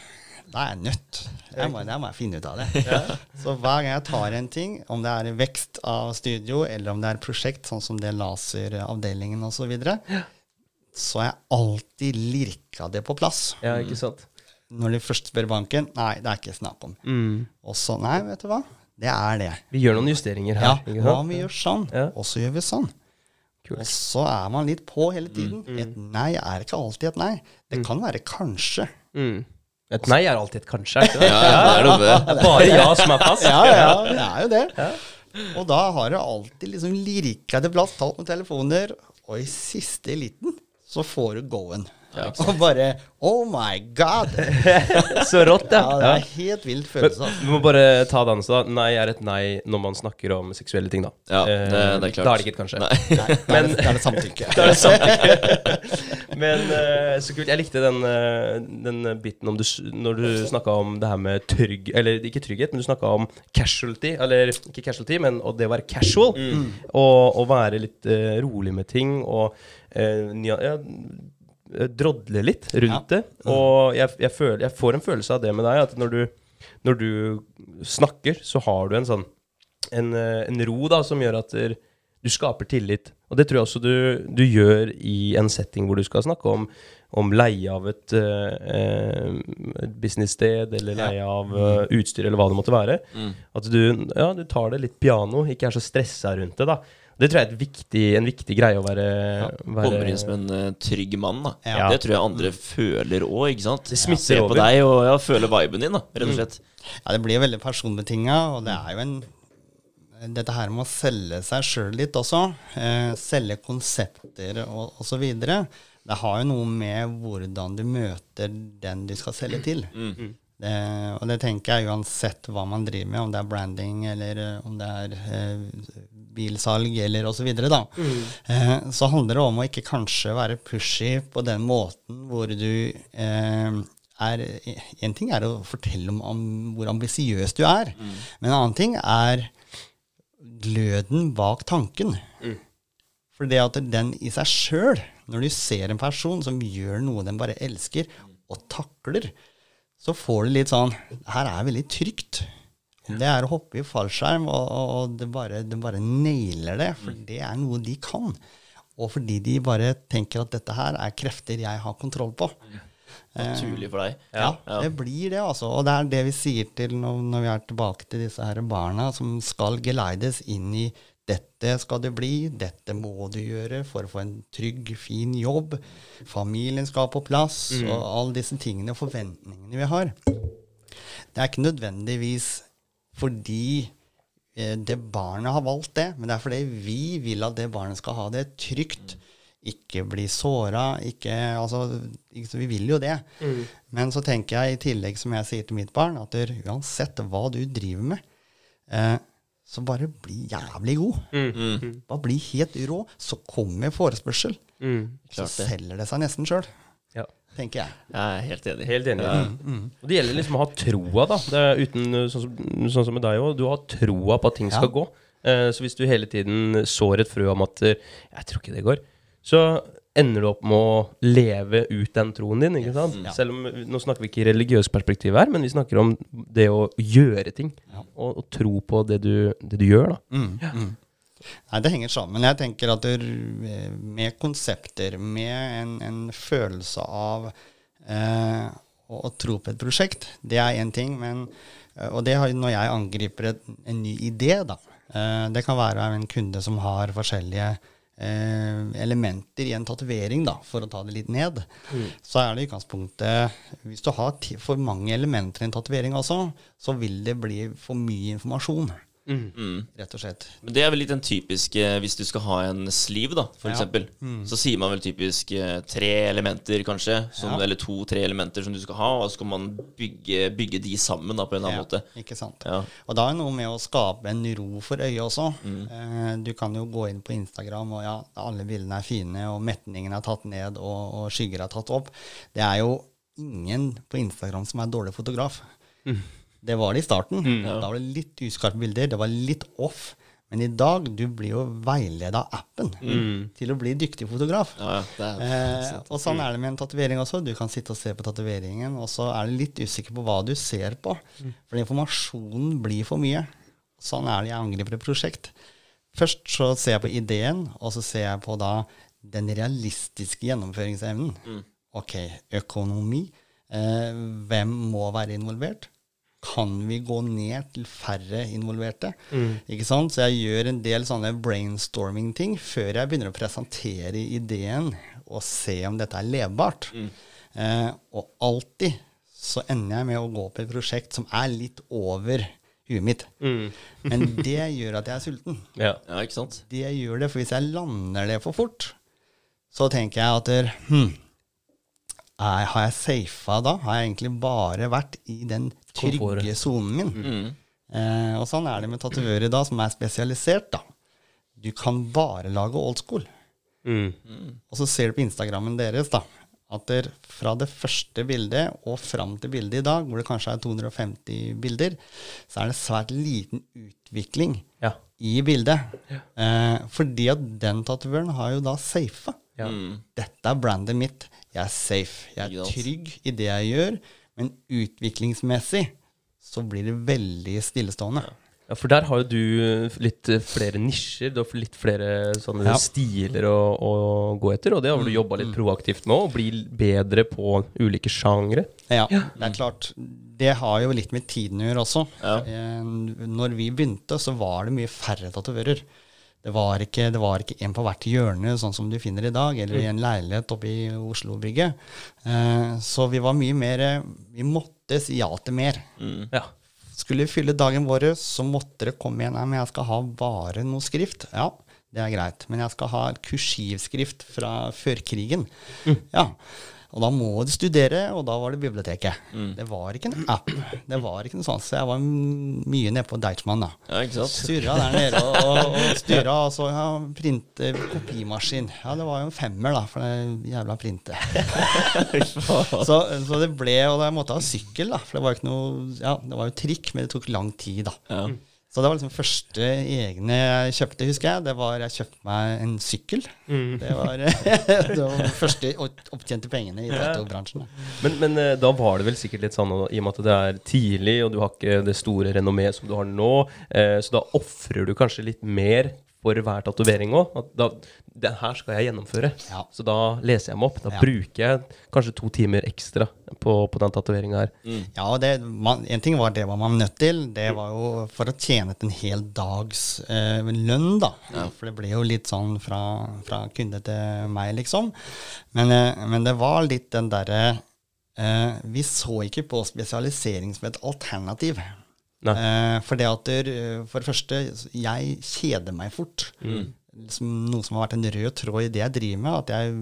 Da er jeg nødt. Jeg må, jeg må finne ut av det. (laughs) Så hver gang jeg tar en ting, om det er vekst av studio, eller om det er prosjekt, sånn som det laseravdelingen osv., så, videre, så har jeg alltid lirka det på plass. Ja, ikke sant? Når de først spør banken, nei, det er ikke snakk om. Og så, nei, vet du hva, det er det. Vi gjør noen justeringer her. Ja, hva om vi gjør sånn, Ja. og så gjør vi sånn. Cool. Og så er man litt på hele tiden. Et nei er ikke alltid et nei. Det kan være kanskje. Et nei er alltid et kanskje, er ikke det? (laughs) Ja, det er det. Det (laughs) er bare ja som er fast. Ja, ja, det er jo det. Og da har det alltid liksom lirka til plass, talt med telefoner, og i siste liten så får du go-en. og bare Oh my god! (laughs) Så rått, ja. Ja, det er helt vilt følelse. altså. Vi må bare ta den, så da. Nei er et nei når man snakker om seksuelle ting, da. Ja, det- Eh, det er klart. Da er det ikke et kanskje. Nei. Nei, er det, er det samtykke. (laughs) Da er det samtykke. (laughs) Men eh, så kult. Jeg likte den, eh, den biten om du, når du snakka om det her med trygg Eller ikke trygghet, men du snakka om casualty. Eller ikke casualty, men og det å være casual. Og, å være litt uh, rolig med ting. Og ja, eh, drodle litt rundt det. Og jeg, jeg, føler, jeg får en følelse av det med deg, at når du, når du snakker, så har du en sånn en, eh, en ro da, som gjør at du skaper tillit. Og det tror jeg også du, du gjør i en setting hvor du skal snakke om, om leie av et, eh, et businesssted, eller leie av uh, utstyr, eller hva det måtte være. At du, ja, du tar det litt piano, ikke er så stressa rundt det. da. Det tror jeg er et viktig, en viktig greie å være, være Kommer inn som en eh, trygg mann, da. Ja. Det tror jeg andre føler òg, ikke sant. Det smitter Ser på deg og ja, føler viben din, da, rett og slett. Ja, det blir jo veldig personbetinga, og det er jo en dette her med å selge seg sjøl litt også, eh, selge konsepter og osv., det har jo noe med hvordan du møter den du skal selge til. Det, og det tenker jeg uansett hva man driver med, om det er branding eller eh, om det er eh, bilsalg eller osv., da. Eh, så handler det om å ikke kanskje være pushy på den måten hvor du eh, er En ting er å fortelle om, om hvor ambisiøs du er, men en annen ting er gløden bak tanken. For det at den i seg sjøl, når du ser en person som gjør noe den bare elsker, og takler, så får du litt sånn Her er veldig trygt. Det er å hoppe i fallskjerm, og, og det, bare, det bare nailer det, for det er noe de kan. Og fordi de bare tenker at dette her er krefter jeg har kontroll på. Naturlig for deg. Ja, Ja. det blir det, altså. Og det er det vi sier til når, når vi er tilbake til disse her barna som skal geleides inn i dette skal det bli, dette må du gjøre for å få en trygg, fin jobb. Familien skal på plass, og alle disse tingene og forventningene vi har. Det er ikke nødvendigvis fordi eh, det barnet har valgt det, men det er fordi vi vil at det barnet skal ha det trygt. Ikke bli såra. Altså, så vi vil jo det. Men så tenker jeg i tillegg, som jeg sier til mitt barn, at der, uansett hva du driver med, eh, så bare bli jævlig god. Mm. Bare bli helt rå. Så kommer forespørsel. Mm. Så selger det seg nesten sjøl. Tenker jeg. Jeg er helt enig. Helt enig. Ja. Og det gjelder liksom å ha troa, da. Det er uten, sånn, som, sånn som med deg òg. Du har troa på at ting skal gå. Eh, så hvis du hele tiden sår et frø om at eh, 'jeg tror ikke det går', så ender du opp med å leve ut den troen din. ikke sant? Ja. Selv om Nå snakker vi ikke i religiøst perspektiv her, men vi snakker om det å gjøre ting. Ja. Og, og tro på det du, det du gjør, da. Mm, mm. Nei, det henger sammen. Jeg tenker at det, med konsepter, med en, en følelse av eh, å, å tro på et prosjekt, det er én ting. Men, eh, og det har når jeg angriper et, en ny idé, da. Eh, det kan være en kunde som har forskjellige eh, elementer i en tatovering, da, for å ta det litt ned. Så er det i utgangspunktet Hvis du har for mange elementer i en tatovering også, så vil det bli for mye informasjon, Mm. rett og slett. Men det er vel litt den typiske hvis du skal ha en sleeve, da, for Ja. eksempel. Så sier man vel typisk eh, tre elementer, kanskje, som, Ja. eller to-tre elementer som du skal ha, og så skal man bygge, bygge de sammen da, på en eller annen måte. Ikke sant. Ja. Og da er det noe med å skape en ro for øyet også. Mm. Eh, du kan jo gå inn på Instagram, og ja, alle bildene er fine, og metningen er tatt ned, og, og skygger er tatt opp. Det er jo ingen på Instagram som er dårlig fotograf. Det var det i starten. ja. Da var det litt uskarpe bilder, det var litt off. Men i dag, du blir jo veiledet av appen til å bli dyktig fotograf. Ja, ja, er Eh, og sånn er det med en tatovering også. Du kan sitte og se på tatoveringen, og så er du litt usikker på hva du ser på. For informasjonen blir for mye. Sånn er det jeg angriper et prosjekt. Først så ser jeg på ideen, og så ser jeg på da den realistiske gjennomføringsevnen. Ok, økonomi. Eh, hvem må være involvert? Kan vi gå ned til færre involverte? Ikke sant? Så jeg gjør en del sånne brainstorming-ting før jeg begynner å presentere ideen og se om dette er levbart. Eh, og alltid så ender jeg med å gå på et prosjekt som er litt over huet mitt. (laughs) Men det gjør at jeg er sulten. Ja. Ja, ikke sant? Det gjør det, for hvis jeg lander det for fort, så tenker jeg at hm, er, har jeg safa da? Har jeg egentlig bare vært i den trygge sonen min? Mm. Eh, og sånn er det med tatovører da, som er spesialisert. da. Du kan bare lage old school. Mm. Og så ser du på Instagrammen deres da, at der, fra det første bildet og fram til bildet i dag, hvor det kanskje er 250 bilder, så er det svært liten utvikling Ja. i bildet. Eh, fordi at den tatovøren har jo da safa. Ja. Mm. Dette er brandet mitt. Jeg er safe. Jeg er trygg i det jeg gjør. Men utviklingsmessig så blir det veldig stillestående. Ja, For der har jo du litt eh, flere nisjer. Du har litt flere sånne Ja. stiler å, å gå etter. Og det har du jobba litt proaktivt med, å bli bedre på ulike sjangre. Ja, det er klart. Det har jo litt med tiden å gjøre også. Ja. Eh, Når vi begynte, så var det mye færre tatovører. Det var ikke, det var ikke en på hvert hjørne, sånn som du finner i dag, eller i en leilighet oppe i Oslo-bygget. Eh, Så vi var mye mer Vi måtte si ja til mer. Mm. Ja. Skulle vi fylle dagen vår, så måtte det komme igjen. Nei, men jeg skal ha bare noe skrift. Ja, det er greit. Men jeg skal ha kursivskrift fra før krigen. Ja. Og da må du studere, og da var det biblioteket. Det var ikke en app. Det var ikke noe sånt. Så jeg var mye nede på Deichman, da. Ja, ikke sant? Sturra der nede og, og, og (laughs) styra, og så ja, printe kopimaskin. Ja, det var jo en femmer, da, for det jævla printet. (laughs) så, så det ble Og jeg måtte ha sykkel, da, for det var ikke noe Ja, det var jo trikk, men det tok lang tid, da. Ja. Så det var liksom første egne jeg kjøpte, husker jeg. Det var jeg kjøpte meg en sykkel. Mm. Det var, (laughs) de første opptjente pengene i tattoo-bransjen. Men, men eh, da var det vel sikkert litt sånn, i og med at det er tidlig, og du har ikke det store renommeet som du har nå, eh, så da ofrer du kanskje litt mer for hver tatovering òg. At det her skal jeg gjennomføre. Ja. Så da leser jeg meg opp. Da Ja. bruker jeg kanskje to timer ekstra på, på den tatoveringa her. Ja, det, man, en ting var det var man nødt til. Det var jo for å tjene til en hel dags eh, lønn, da. For det ble jo litt sånn fra, fra kunde til meg, liksom. Men, eh, men det var litt den derre eh, Vi så ikke på spesialisering som et alternativ. Nei. Eh, for det at der, eh, For det første, jeg kjeder meg fort. Som, noe som har vært en rød tråd i det jeg driver med. At jeg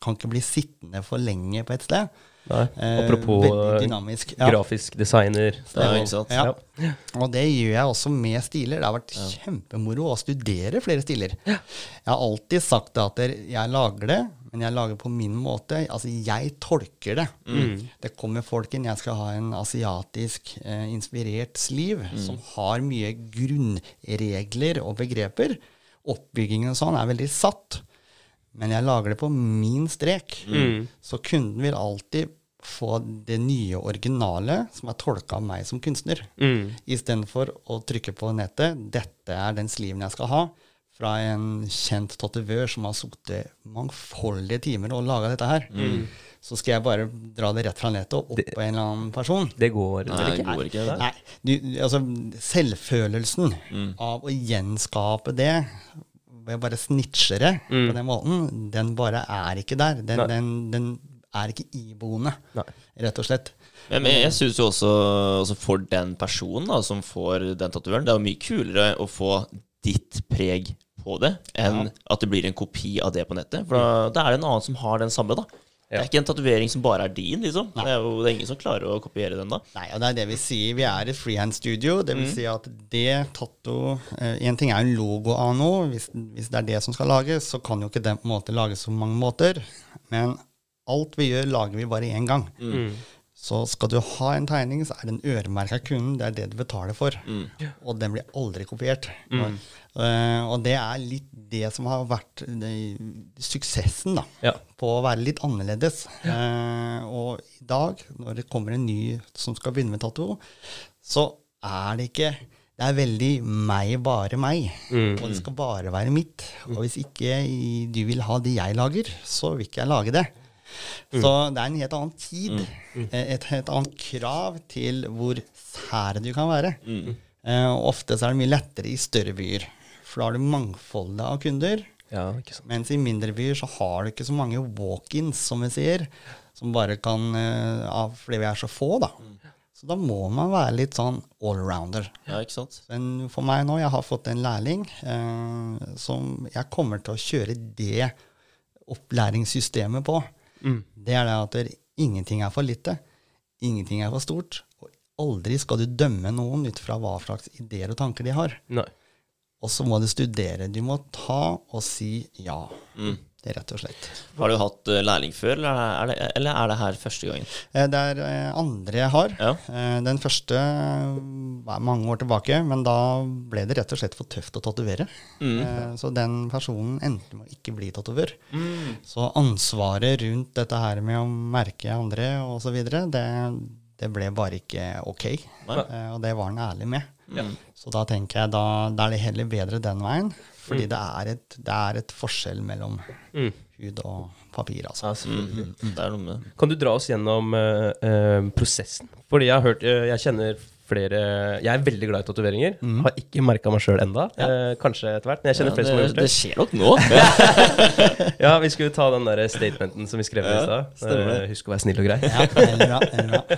kan ikke bli sittende for lenge på et sted. Nei. Eh, Apropos eh. Ja. grafisk designer. Ja, ikke? Ja. Ja. Og det gjør jeg også med stiler. Det har vært kjempemoro å studere flere stiler. Jeg har alltid sagt at jeg lager det, men jeg lager på min måte. Altså, jeg tolker det. Det kommer folk inn. Jeg skal ha en asiatisk eh, inspirert sliv som har mye grunnregler og begreper. Oppbyggingen og sånn er veldig satt. Men jeg lager det på min strek. Så kunden vil alltid få det nye originale som er tolka av meg som kunstner. Mm. Istedenfor å trykke på nettet 'Dette er den sliven jeg skal ha', fra en kjent tatovør som har sittet mangfoldige timer og laga dette her. Så skal jeg bare dra det rett fra nettet og opp på en eller annen person. Det går Nei, det ikke? går ikke. Det. Nei, du, altså selvfølelsen av å gjenskape det ved å bare snitche det på den måten, den bare er ikke der. Den, den, den er ikke iboende, Nei. rett og slett. Men jeg, jeg syns jo også, også for den personen da, som får den tatovøren, det er jo mye kulere å få ditt preg på det, enn at det blir en kopi av det på nettet. For da, da er det en annen som har den samme, da. Det er ikke en tatovering som bare er din, liksom. Det er jo det er ingen som klarer å kopiere den, da. Nei, og det er det vi sier. Vi er et freehand-studio. Det vil si at det tatto Én En ting er en logo av noe. Hvis, hvis det er det som skal lages, så kan jo ikke den på en måte lages på mange måter. Men alt vi gjør, lager vi bare én gang. Så skal du ha en tegning, så er den øremerka kunden. Det er det du betaler for. Og den blir aldri kopiert. Eh, og det er litt det som har vært det, suksessen, da Ja. på å være litt annerledes. Eh, og i dag, når det kommer en ny som skal begynne med tattoo, så er det ikke Det er veldig meg, bare meg. Og det skal bare være mitt. Og hvis ikke du vil ha det jeg lager, så vil ikke jeg lage det. Så det er en helt annen tid. eh, Et helt annet krav til hvor sær du kan være. Eh, og ofte så er det mye lettere i større byer. For da har du mangfoldet av kunder. Ja. Mens i mindre byer så har du ikke så mange walk-ins, som vi sier, som bare kan eh, av, Fordi vi er så få, da. Så da må man være litt sånn allrounder. Ja, ikke sant? Men for meg nå, jeg har fått en lærling eh, som jeg kommer til å kjøre det opplæringssystemet på. Det er det at ingenting er for lite. Ingenting er for stort. Og aldri skal du dømme noen ut fra hva slags ideer og tanker de har. Nei. Og så må du studere. Du må ta og si ja. Mm. Det er rett og slett. Har du hatt eh, lærling før, eller er, det, eller er det her første gangen? Eh, Det er eh, andre jeg har. Ja. Den første var mange år tilbake, men da ble det rett og slett for tøft å tatovere. Mm. Så den personen endte med å ikke bli tatovør. Så ansvaret rundt dette her med å merke andre osv., det, det ble bare ikke ok. Nei. Og det var han ærlig med. Ja. Så da tenker jeg da, da er det heller bedre den veien. Fordi det, er et, det er et forskjell mellom Mm. hud og papir, altså. Ja. Mm. Det er noe med. Kan du dra oss gjennom uh, uh, prosessen? Fordi jeg har hørt uh, Jeg kjenner flere Jeg er veldig glad i tatoveringer. Har ikke merka meg sjøl enda. Eh, kanskje etter hvert. Men jeg kjenner Ja, flere som har gjort det det. skjer nok nå. (laughs) Ja, Vi skulle ta den der statementen som vi skrev i Ja, stad. Eh, Husk å være snill og grei. Ja.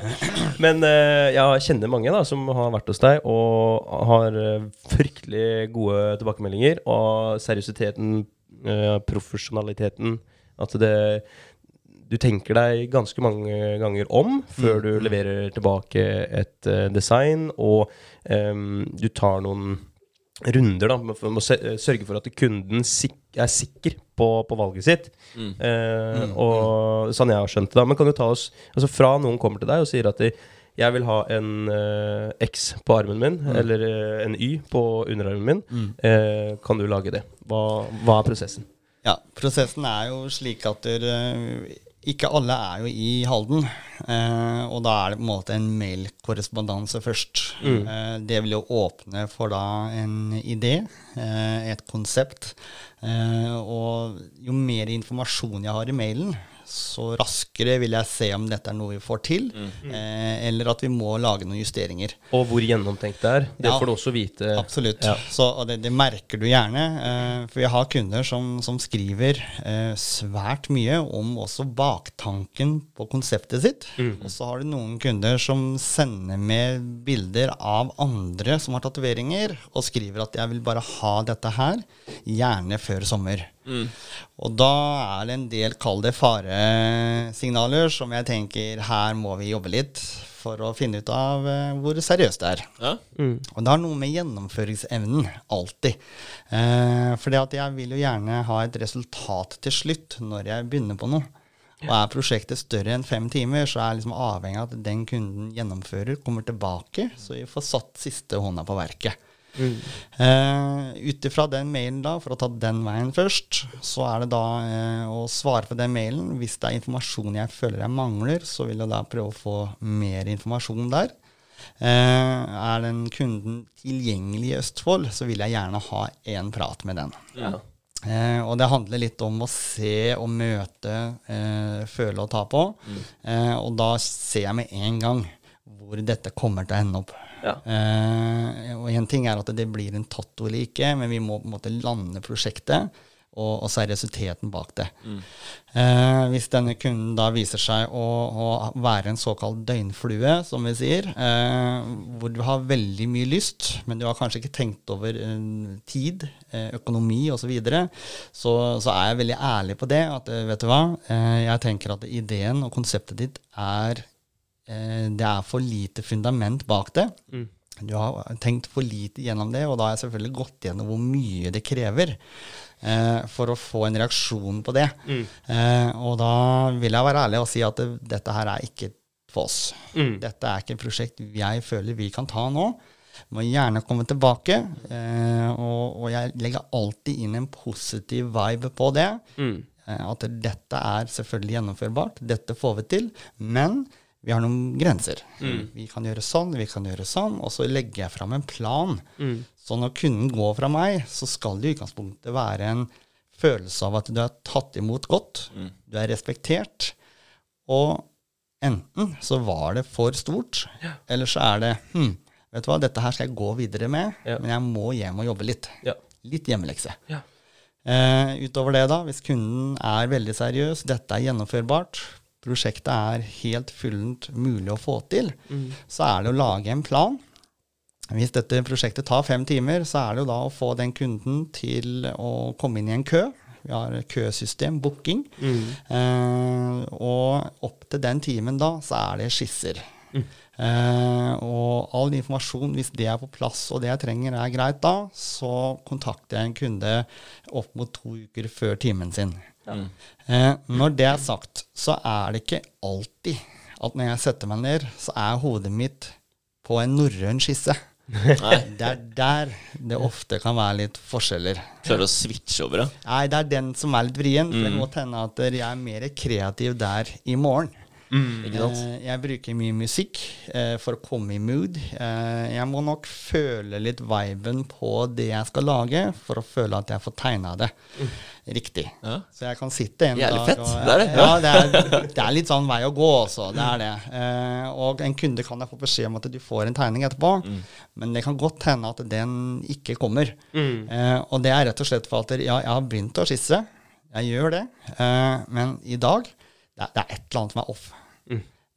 (laughs) Men eh, jeg kjenner mange da som har vært hos deg og har eh, fryktelig gode tilbakemeldinger. Og seriøsiteten, eh, profesjonaliteten At det du tenker deg ganske mange ganger om før du leverer tilbake et eh, design, og um, du tar noen runder da, med å sørge for at kunden er sikker på, på valget sitt. Eh, og Sånn jeg har skjønt det. da Men kan du ta oss altså Fra noen kommer til deg og sier at de, Jeg vil ha en uh, X på armen min, eller uh, en Y på underarmen min. Eh, kan du lage det? Hva, hva er prosessen? Ja, prosessen er jo slik at eh, ikke alle er jo i Halden. eh, og da er det på en måte en mailkorrespondanse først. Eh, det vil jo åpne for da en idé, eh, et konsept. Eh, og jo mer informasjon jeg har i mailen, så raskere vil jeg se om dette er noe vi får til, eh, eller at vi må lage noen justeringer. Og hvor gjennomtenkt det er. Det Ja. får du også vite. Absolutt. Ja. Så, og det, det merker du gjerne. Eh, for jeg har kunder som, som skriver eh, svært mye om også baktanken på konseptet sitt. Og så har du noen kunder som sender med bilder av andre som har tatoveringer, og skriver at 'jeg vil bare ha dette her, gjerne før sommer'. Og da er det en del, kall det faresignaler, som jeg tenker her må vi jobbe litt for å finne ut av eh, hvor seriøst det er. Ja. Og det har noe med gjennomføringsevnen, alltid. Eh, for jeg vil jo gjerne ha et resultat til slutt når jeg begynner på noe. Og er prosjektet større enn fem timer, så er jeg liksom avhengig av at den kunden gjennomfører, kommer tilbake, så vi får satt siste hånda på verket. Uh, Ut ifra den mailen, da, for å ta den veien først, så er det da eh, å svare på den mailen. Hvis det er informasjon jeg føler jeg mangler, så vil jeg da prøve å få mer informasjon der. Eh, er den kunden tilgjengelig i Østfold, så vil jeg gjerne ha en prat med den. Ja. Eh, og det handler litt om å se og møte, eh, føle og ta på. Eh, og da ser jeg med en gang hvor dette kommer til å ende opp. Ja. Eh, og en ting er at det blir en tatto eller ikke, men vi må på en måte lande prosjektet og, og seriøsiteten bak det. Eh, hvis denne kunden da viser seg å, å være en såkalt døgnflue, som vi sier, eh, hvor du har veldig mye lyst, men du har kanskje ikke tenkt over eh, tid, eh, økonomi osv., så, videre, så så er jeg veldig ærlig på det. At eh, vet du hva, eh, jeg tenker at ideen og konseptet ditt er det er for lite fundament bak det. Du har tenkt for lite gjennom det, og da har jeg selvfølgelig gått gjennom hvor mye det krever eh, for å få en reaksjon på det. Eh, og da vil jeg være ærlig og si at det, dette her er ikke for oss. Dette er ikke et prosjekt jeg føler vi kan ta nå. Må gjerne komme tilbake, eh, og, og jeg legger alltid inn en positiv vibe på det. Eh, at dette er selvfølgelig gjennomførbart, dette får vi til, men vi har noen grenser. Vi kan gjøre sånn, vi kan gjøre sånn, og så legger jeg fram en plan. Så når kunden går fra meg, så skal det i utgangspunktet være en følelse av at du er tatt imot godt, du er respektert, og enten så var det for stort, eller så er det hm, vet du hva, dette her skal jeg gå videre med, Ja. men jeg må hjem og jobbe litt. Ja. Litt hjemmelekse. Ja. Eh, utover det, da, hvis kunden er veldig seriøs, dette er gjennomførbart, prosjektet er helt fullent mulig å få til, så er det å lage en plan. Hvis dette prosjektet tar fem timer, så er det jo da å få den kunden til å komme inn i en kø. Vi har køsystem, booking. Eh, og opp til den timen da, så er det skisser. Eh, og all informasjon, hvis det er på plass og det jeg trenger er greit da, så kontakter jeg en kunde opp mot to uker før timen sin. Eh, når det er sagt, så er det ikke alltid at når jeg setter meg ned, så er hodet mitt på en norrøn skisse. Det er der det ofte kan være litt forskjeller. Klarer å switche over, ja. Nei, det er den som er litt vrien. For det må hende at jeg er mer kreativ der i morgen. Ikke sant? Eh, jeg bruker mye musikk eh, for å komme i mood. Eh, jeg må nok føle litt viben på det jeg skal lage, for å føle at jeg får tegna det riktig. Ja. Så jeg kan sitte en Jærlig dag fett. og Det er det. Ja, det er, det er litt sånn vei å gå også. Det er det. Eh, og en kunde kan jeg få beskjed om at du får en tegning etterpå, Mm. men det kan godt hende at den ikke kommer. Eh, og det er rett og slett for at ja, jeg har begynt å skisse. Jeg gjør det. Eh, men i dag er, det er et eller annet som er off.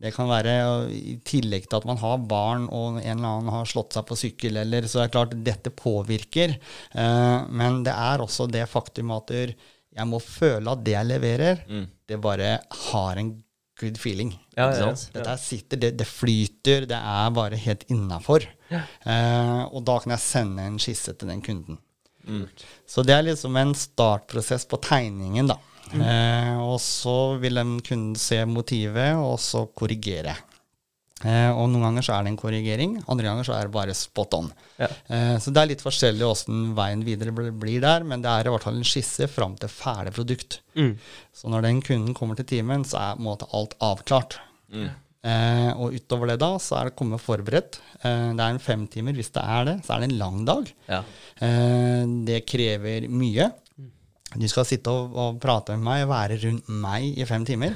Det kan være i tillegg til at man har barn og en eller annen har slått seg på sykkel, eller så er det klart dette påvirker. Eh, men det er også det faktum at jeg må føle at det jeg leverer, det bare har en good feeling. Ja, ja, ja. Sitter, det, det flyter, det er bare helt innafor. Eh, og da kan jeg sende en skisse til den kunden. Så det er liksom en startprosess på tegningen, da. Eh, og så vil den kunden se motivet, og så korrigere. Eh, og noen ganger så er det en korrigering, andre ganger så er det bare spot on. Ja. Eh, så det er litt forskjellig åssen veien videre blir der, men det er i hvert fall en skisse fram til ferdig produkt. Mm. Så når den kunden kommer til timen, så er en måte alt avklart. Mm. Eh, og utover det da, så er det kommet forberedt. Eh, det er en femtimer. Hvis det er det, så er det en lang dag. Ja. Eh, det krever mye. Du skal sitte og, og prate med meg, være rundt meg i fem timer.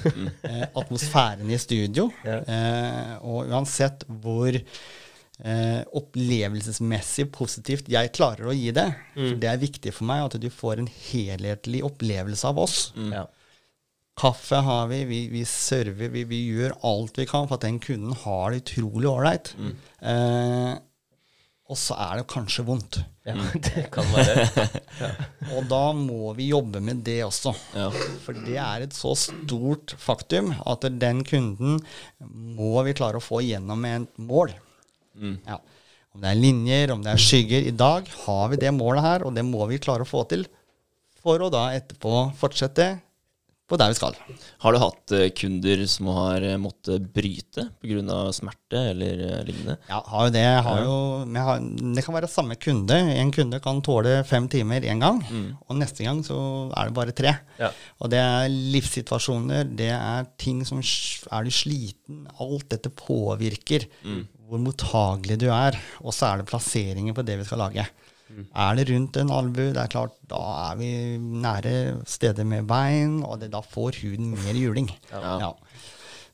Eh, atmosfæren i studio. Ja. Eh, og uansett hvor eh, opplevelsesmessig positivt jeg klarer å gi det, for det er viktig for meg at du får en helhetlig opplevelse av oss. Ja. Kaffe har vi, vi, vi server, vi, vi gjør alt vi kan for at den kunden har det utrolig ålreit. Eh, og så er det kanskje vondt. ja, (laughs) det kan være. (laughs) Og da må vi jobbe med det også. Ja. For det er et så stort faktum at den kunden må vi klare å få gjennom et mål. Mm. Ja. Om det er linjer, om det er skygger. I dag har vi det målet her, og det må vi klare å få til for å da etterpå fortsette på der vi skal. Har du hatt eh, kunder som har eh, måttet bryte pga. smerte eller eh, lignende? Ja, har jo det. Har jo, har, det kan være samme kunde. En kunde kan tåle fem timer én gang, og neste gang så er det bare tre. Ja. Og det er livssituasjoner, det er ting som Er du sliten? Alt dette påvirker hvor mottagelig du er. Og så er det plasseringen på det vi skal lage. Er det rundt en albu, det er klart, da er vi nære steder med bein, og det, da får huden mer juling. Ja. Ja.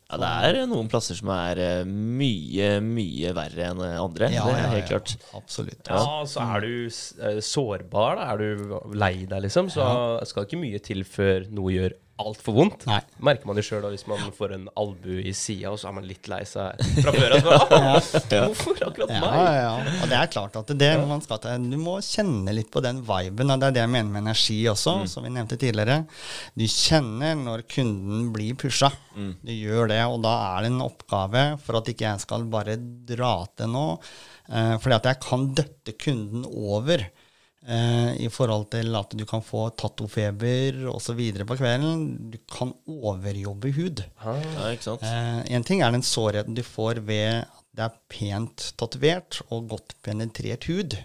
Ja, det er noen plasser som er eh, mye, mye verre enn andre. Ja, det er ja, helt ja. klart. Absolutt. Ja, så er du eh, sårbar, da. Er du lei deg, liksom, så skal det ikke mye til før noe gjør altfor vondt. Nei. Merker man jo sjøl hvis man får en albu i sida, og så er man litt lei seg (laughs) fra før av. så, «Ah, Hvorfor akkurat Ja, meg? ja, ja. Og det er klart at det man skal ta, du må kjenne litt på den viben. Og det er det jeg mener med energi også, som vi nevnte tidligere. Du kjenner når kunden blir pusha. Du gjør det, og da er det en oppgave for at ikke jeg skal bare dra til nå. Eh, fordi at jeg kan døtte kunden over. Eh, I forhold til at du kan få tattofeber osv. på kvelden. Du kan overjobbe hud. Ja, ikke sant? Eh, en ting er den sårheten du får ved at det er pent tatovert og godt penetrert hud.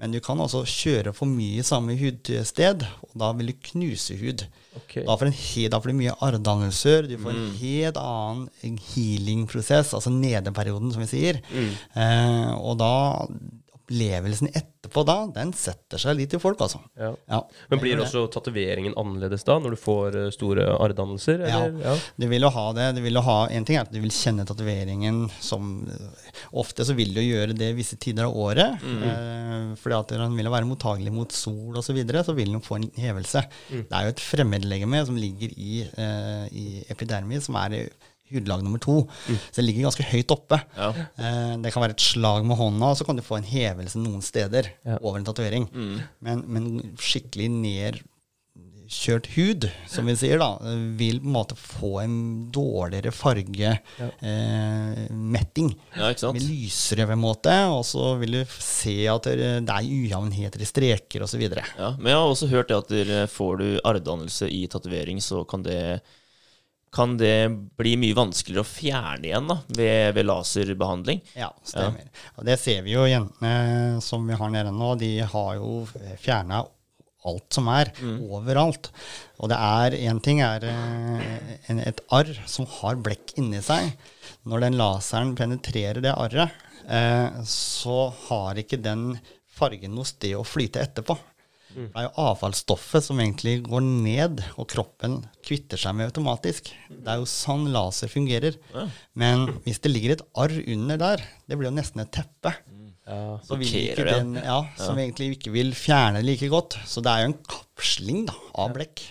Men du kan også kjøre for mye samme hudsted, og da vil du knuse hud. Okay. Da får, en he, da får du mye arrdannelser, du får en helt annen healing-prosess, altså nedeperioden, som vi sier. Eh, og da Opplevelsen etterpå da, den setter seg litt i folk, altså. Ja. Ja, Men blir det også tatoveringen annerledes da, når du får eh, store arrdannelser? Ja. Ja. Du vil jo ha det. Du vil jo ha, en ting er at du vil kjenne tatoveringen som Ofte så vil du gjøre det visse tider av året. Eh, fordi at den vil være mottagelig mot sol osv. Så, videre, så vil den få en hevelse. Det er jo et fremmedlegeme som ligger i, eh, i epidermis, som er hudlag nummer to. Så det ligger ganske høyt oppe. Ja. Eh, det kan være et slag med hånda, og så kan du få en hevelse noen steder Ja. over en tatovering. Men, men skikkelig nedkjørt hud, som vi sier, da, vil på en måte få en dårligere fargemetting. Ja, Eh, ja, Med lysere på en måte, og så vil du se at det er ujevnheter i streker osv. Ja, men jeg har også hørt det at får du arrdannelse i tatovering, så kan det, kan det bli mye vanskeligere å fjerne igjen da, ved, ved laserbehandling. Ja, stemmer. Og det ser vi jo jentene som vi har nede nå, de har jo fjerna alt som er, overalt. Og det er én ting er eh, en, et arr som har blekk inni seg. Når den laseren penetrerer det arret, eh, så har ikke den fargen noe sted å flyte etterpå. Det er jo avfallsstoffet som egentlig går ned, og kroppen kvitter seg med automatisk. Det er jo sånn laser fungerer. Men hvis det ligger et arr under der, det blir jo nesten et teppe. Ja. Så ja. den, ja, som egentlig ikke vil fjerne like godt. Så det er jo en kapsling da, av blekk.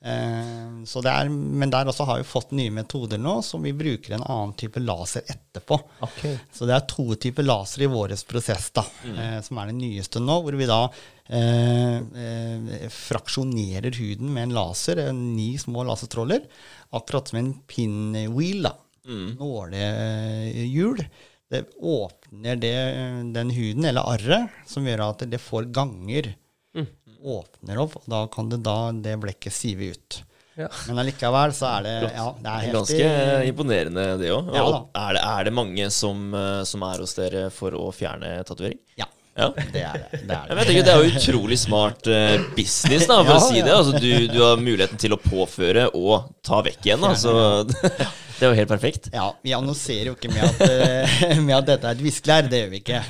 Eh, er, men der også har vi fått nye metoder nå, som vi bruker en annen type laser etterpå. Okay. Så det er to typer laser i vår prosess, da, eh, som er det nyeste nå, hvor vi da eh, eh, fraksjonerer huden med en laser, eh, ni små laserstråler, akkurat som en pinwheel, da. Nålehjul. Det åpner det, den huden, eller arret, som gjør at det får ganger. Åpner opp, og da kan det da det blekket sive ut. Ja. Men allikevel så er det Ja, det er helt Ganske i- imponerende, det òg. Ja er, det, er det mange som, eh, som er hos dere for å fjerne tatovering? Ja, Ja. det er det. det, er (laughs) Jeg det. tenker Det er jo utrolig smart eh, business, da, for Ja, å si det. Altså, du, du har muligheten til å påføre og ta vekk igjen. Da, så (laughs) det er jo helt perfekt. Ja, vi annonserer jo ikke med at, eh, (laughs) med at dette er et viskelær. Det gjør vi ikke.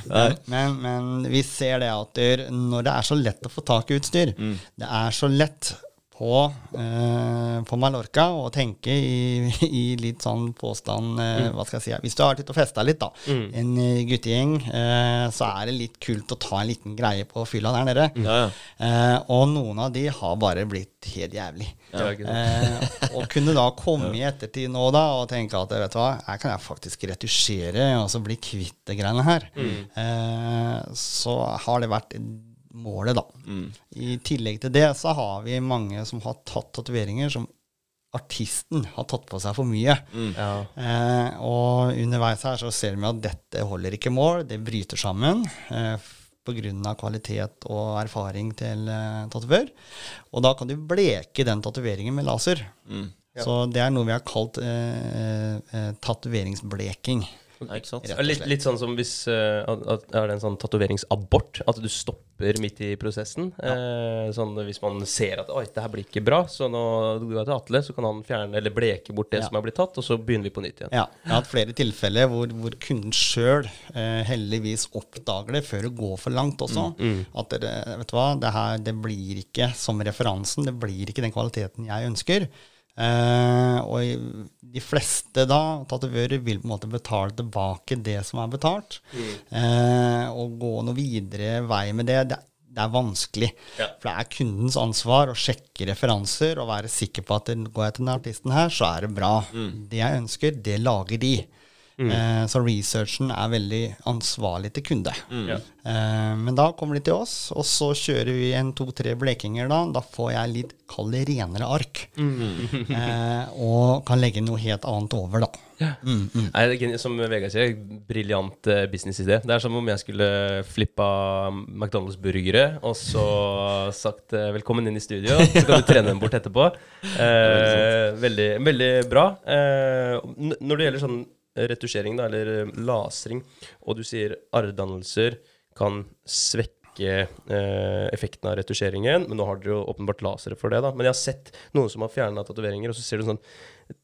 Men, men, vi ser det at når det er så lett å få tak i utstyr, det er så lett på, eh, på Mallorca og tenke i, (laughs) i litt sånn påstand eh, Hva skal jeg si Hvis du har vært ute og festa litt, da, en eh, guttegjeng, eh, så er det litt kult å ta en liten greie på fylla der nede. Ja, ja. Eh, og noen av de har bare blitt helt jævlig. Ja. Eh, og kunne da komme (laughs) i ettertid nå da og tenke at vet du hva, her kan jeg faktisk retusjere og så bli kvitt det greiene her. Eh, så har det vært målet, da. I tillegg til det så har vi mange som har tatt tatoveringer som artisten har tatt på seg for mye. Ja. Eh, og underveis her så ser vi at dette holder ikke mål, det bryter sammen. Eh, Pga. kvalitet og erfaring til eh, tatovør. Og da kan du bleke den tatoveringen med laser. Så det er noe vi har kalt eh, eh, tatoveringsbleking. Ja, ikke sant? Litt, litt sånn som hvis uh, at, Er det en sånn tatoveringsabort? At du stopper midt i prosessen? Eh, sånn hvis man ser at Oi, det her blir ikke bra, så nå går jeg til Atle, så kan han fjerne eller bleke bort det Ja. som er blitt tatt, og så begynner vi på nytt igjen. Ja, jeg har hatt flere tilfeller hvor, hvor kunden sjøl eh, heldigvis oppdager det før det går for langt også. At det, vet du hva, det her det blir ikke som referansen, det blir ikke den kvaliteten jeg ønsker. Eh, og de fleste da, tatovører vil på en måte betale tilbake det som er betalt. Eh, og gå noe videre vei med det, det, det er vanskelig. Ja. For det er kundens ansvar å sjekke referanser og være sikker på at går jeg til den artisten her, så er det bra. Det jeg ønsker, det lager de. Eh, så researchen er veldig ansvarlig til kunde. Mm. Eh, men da kommer de til oss, og så kjører vi en to-tre blekinger da. Da får jeg litt, kall det renere ark. eh, og kan legge noe helt annet over, da. Mm, mm. Nei, som Vegard sier, briljant eh, businessidé. Det er som om jeg skulle flippa McDonald's-burgere og så sagt eh, 'velkommen inn i studio', så kan du trene dem bort etterpå. (laughs) Eh, veldig, veldig bra. Eh, når det gjelder sånn retusjering, da, eller eh, lasring, og du sier arrdannelser kan svekke eh, effekten av retusjeringen, men nå har dere jo åpenbart lasere for det, da. Men jeg har sett noen som har fjerna tatoveringer, og så ser du sånn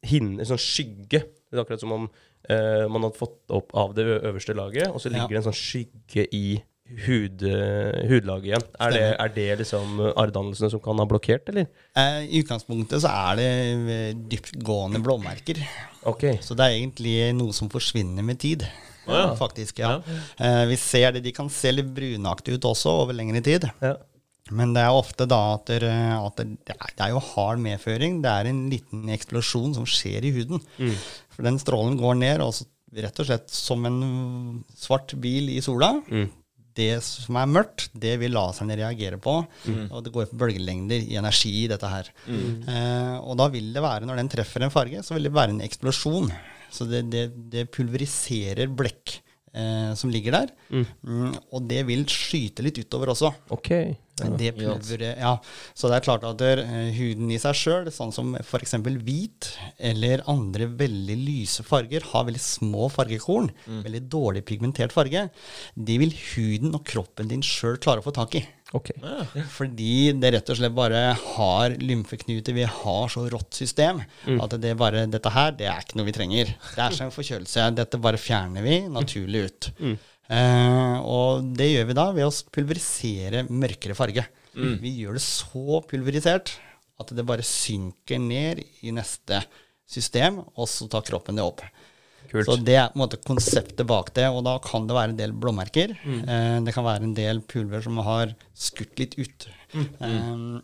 hinne, sånn skygge. Det er akkurat som om eh, man hadde fått opp av det øverste laget, og så ligger Ja. det en sånn skygge i hud, eh, hudlaget igjen. Er det, er det liksom arrdannelsene som kan ha blokkert, eller? Eh, I utgangspunktet så er det eh, dyptgående blåmerker. Okay. Så det er egentlig noe som forsvinner med tid. Ja. Faktisk, ja. Eh, vi ser det, De kan se litt brunaktige ut også over lengre tid. Ja. Men det er ofte da at, det, at det, det, er, jo hard medføring. Det er en liten eksplosjon som skjer i huden. For den strålen går ned, og så, rett og slett som en svart bil i sola. Det som er mørkt, det vil laserne reagere på. Og det går på bølgelengder i energi i dette her. Eh, og da vil det være, når den treffer en farge, så vil det være en eksplosjon. Så det, det, det pulveriserer blekk eh, som ligger der. Mm, og det vil skyte litt utover også. Ok. Det pulveret, ja. Så det er klart at der, eh, huden i seg sjøl, sånn som f.eks. hvit eller andre veldig lyse farger, har veldig små fargekorn, veldig dårlig pigmentert farge, det vil huden og kroppen din sjøl klare å få tak i. Ok. Fordi det rett og slett bare har lymfeknuter. Vi har så rått system at det bare, dette her, det er ikke noe vi trenger. Det er som en forkjølelse. Dette bare fjerner vi naturlig ut. Eh, og det gjør vi da ved å pulverisere mørkere farge. Vi gjør det så pulverisert at det bare synker ned i neste system, og så tar kroppen det opp. Kult. Så det er på en måte konseptet bak det, og da kan det være en del blåmerker. Eh, det kan være en del pulver som har skutt litt ut. Eh,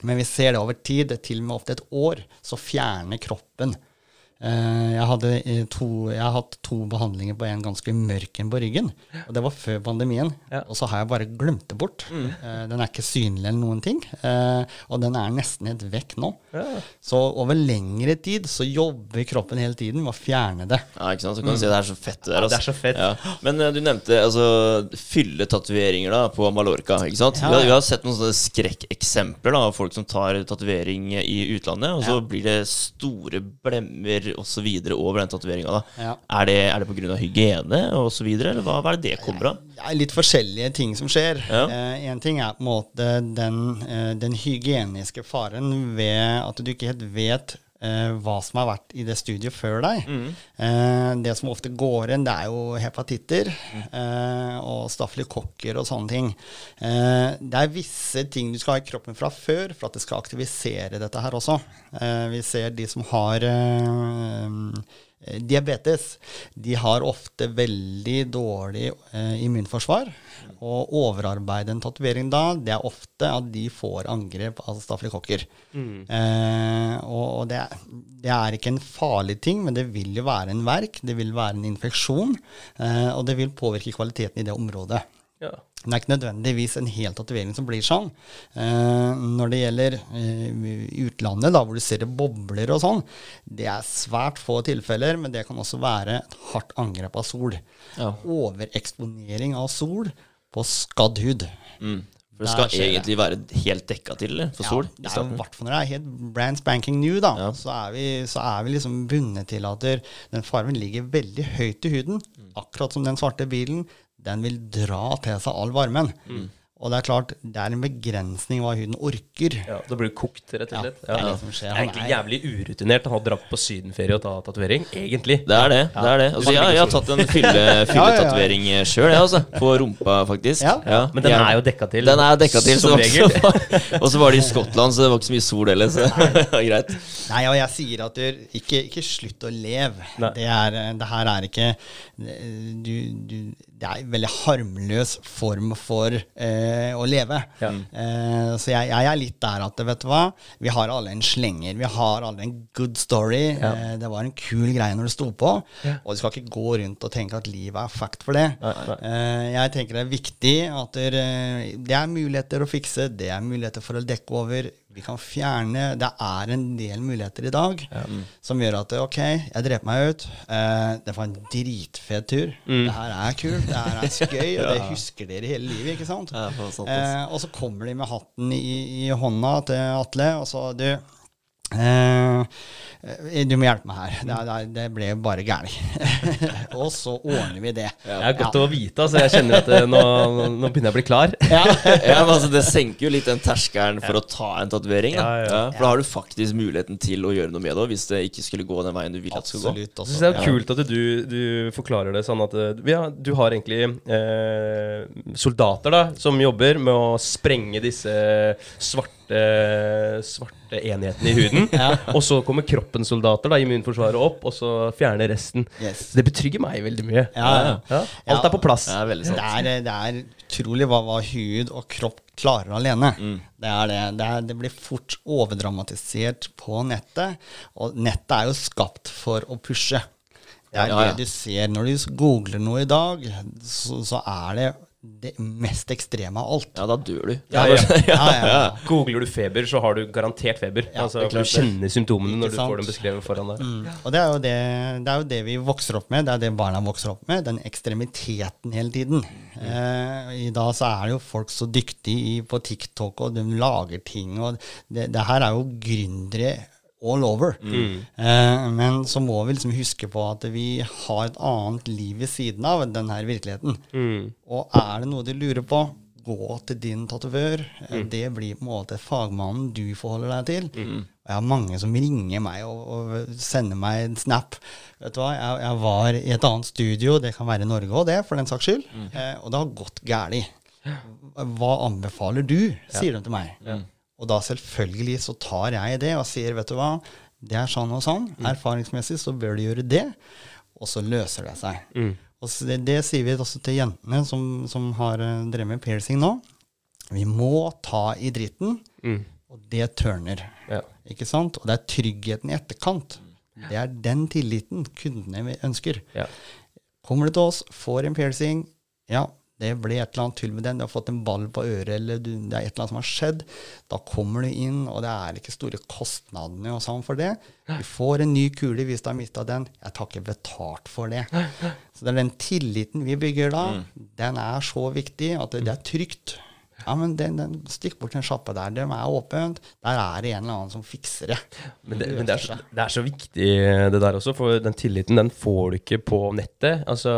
men vi ser det over tid, til og med ofte et år, så fjerner kroppen jeg, hadde eh, to, jeg har hatt to behandlinger på en ganske mørk en på ryggen. Og det var før pandemien. Ja. Og så har jeg bare glemt det bort. Mm. den er ikke synlig eller noen ting. Eh, og den er nesten helt vekk nå. Ja. Så over lengre tid så jobber kroppen hele tiden med å fjerne det. Ja, ikke sant? Så kan du si det er så fett det der. Ja, det er så fett. Ja. Men eh, du nevnte altså fylletatoveringer da på Mallorca, ikke sant? Ja, Vi, har, vi har sett noen sånne skrekkeksempler da, av folk som tar tatovering i utlandet, og så Ja. blir det store blemmer osv. over den tatoveringa. Ja. Er det, er det pga. hygiene osv., eller hva, hva er det det kommer av? Det er litt forskjellige ting som skjer. Ja. Én ting er på en måte den, eh, den hygieniske faren ved at du ikke helt vet eh, hva som har vært i det studioet før deg. Eh, det som ofte går inn, det er jo hepatitter eh, og stafylokokker og sånne ting. Eh, det er visse ting du skal ha i kroppen fra før for at det skal aktivisere dette her også. Eh, vi ser de som har Eh, Diabetes de har ofte veldig dårlig eh, immunforsvar. Og overarbeide en tatovering da, det er ofte at de får angrep av stafylokokker. Eh, og og det, det er ikke en farlig ting, men det vil jo være en verk, det vil være en infeksjon, eh, og det vil påvirke kvaliteten i det området. Ja. Det er ikke nødvendigvis en hel tatovering som blir sånn. Eh, når det gjelder eh, utlandet, da, hvor du ser det bobler og sånn, det er svært få tilfeller, men det kan også være et hardt angrep av sol. Ja. Overeksponering av sol på skadd hud. Mm. For det skal egentlig det. være helt dekka til eller? for sol? Det er jo hvert fall når det er helt brand spanking new, da, Ja. så, er vi, så er vi liksom bundet til at den farven ligger veldig høyt i huden. Mm. Akkurat som den svarte bilen. Den vil dra til seg all varmen. Mm. Og det er klart, det er en begrensning hva huden orker. Ja, Da blir du kokt, rett og Ja, slett. det er det som skjer. Det er egentlig jævlig urutinert å ha dratt på sydenferie og ta tatovering. Egentlig. Det er det. det er det. Altså, jeg, jeg har tatt en fylle- (laughs) fylletatovering sjøl, jeg, altså. På rumpa, faktisk. Ja. Men den er jo dekka til. Den er dekka til, som regel. (laughs) Og så var det i Skottland, så det var ikke så mye sol heller, så (laughs) greit. Nei, og jeg sier at du ikke, ikke slutt å leve. Det, er, det her er ikke du, du, Det er en veldig harmløs form for eh, å leve. Ja. Eh, så jeg, jeg er litt der at vet du hva, vi har alle en slenger. Vi har alle en good story. Eh, det var en kul greie når det sto på. Og du skal ikke gå rundt og tenke at livet er fact for det. Nei, nei. Eh, jeg tenker det er viktig at det, det er muligheter å fikse, det er muligheter for å dekke over. Vi kan fjerne Det er en del muligheter i dag som gjør at ok, jeg dreper meg ut. Eh, det var en dritfet tur. Det her er kult, det her er skøy, og (laughs) det husker dere hele livet, ikke sant? Ja, for. Eh, og så kommer de med hatten i, i hånda til Atle, og så du eh, du må hjelpe meg her. Det, det, det ble bare gærent. (laughs) og så ordner vi det. Det er godt å vite. Altså, jeg kjenner at eh, nå, nå begynner jeg å bli klar. (laughs) Ja. Ja, men altså Det senker jo litt den terskelen for å ta en tatovering. Ja, ja. Ja, for da har du faktisk muligheten til å gjøre noe med det hvis det ikke skulle gå den veien du vil at det skal gå. Absolutt. Det er kult at du, du forklarer det sånn at eh, ja, du har egentlig eh, soldater da som jobber med å sprenge disse svarte, svarte enheten i huden. (laughs) Og så kommer kroppens soldater, da, immunforsvaret, opp, og så fjerner resten. Yes. Så det betrygger meg veldig mye. Ja, ja. Ja, alt er på plass. Det er sant. Det er, det er utrolig hva, hva hud og kropp klarer alene. Det, er det. Det, er, det blir fort overdramatisert på nettet, og nettet er jo skapt for å pushe. Det er Ja, ja. det du ser når du googler noe i dag, så, så er det det mest ekstreme av alt. Ja, da dør du. (laughs) Ja, ja. Ja, ja, ja. Googler du feber, så har du garantert feber. Ja, altså, du kjenner symptomene når du får dem beskrevet foran deg. Mm. Og det er, jo det, det er jo det vi vokser opp med, det er det barna vokser opp med, den ekstremiteten hele tiden. Eh, I dag så er det jo folk så dyktige på TikTok, og de lager ting, og det, det her er jo gründere all over. Eh, men så må vi liksom huske på at vi har et annet liv ved siden av den her virkeligheten. Mm. Og er det noe du lurer på, gå til din tatovør. Mm. Det blir på en måte fagmannen du forholder deg til. Og jeg har mange som ringer meg og, og sender meg en snap. Vet du hva, jeg, jeg var i et annet studio, det kan være i Norge òg, det, for den saks skyld. Eh, og det har gått galt. Hva anbefaler du, sier de til meg. Og da selvfølgelig så tar jeg det og sier, vet du hva, det er sånn og sånn. Erfaringsmessig så bør du gjøre det, og så løser det seg. Og så det, det sier vi også til jentene som, som har eh, drevet med piercing nå. Vi må ta i dritten, Mm. og det tørner. Ja. Ikke sant? Og det er tryggheten i etterkant. Det er den tilliten kundene vi ønsker. Ja. Kommer du til oss, får en piercing, ja, det ble et eller annet tull med den, du har fått en ball på øret, eller du, det er et eller annet som har skjedd, da kommer du inn, og det er ikke store kostnadene og sånn for det. Du får en ny kule hvis du har mista den. Jeg tar ikke betalt for det. Så det er den tilliten vi bygger da, den er så viktig at det, det er trygt. Ja, men den, den, Stikk bort den sjappa der. Det er åpent. Der er det en eller annen som fikser det. Men, det, men det, er så, det er så viktig det der også, for den tilliten den får du ikke på nettet. Altså,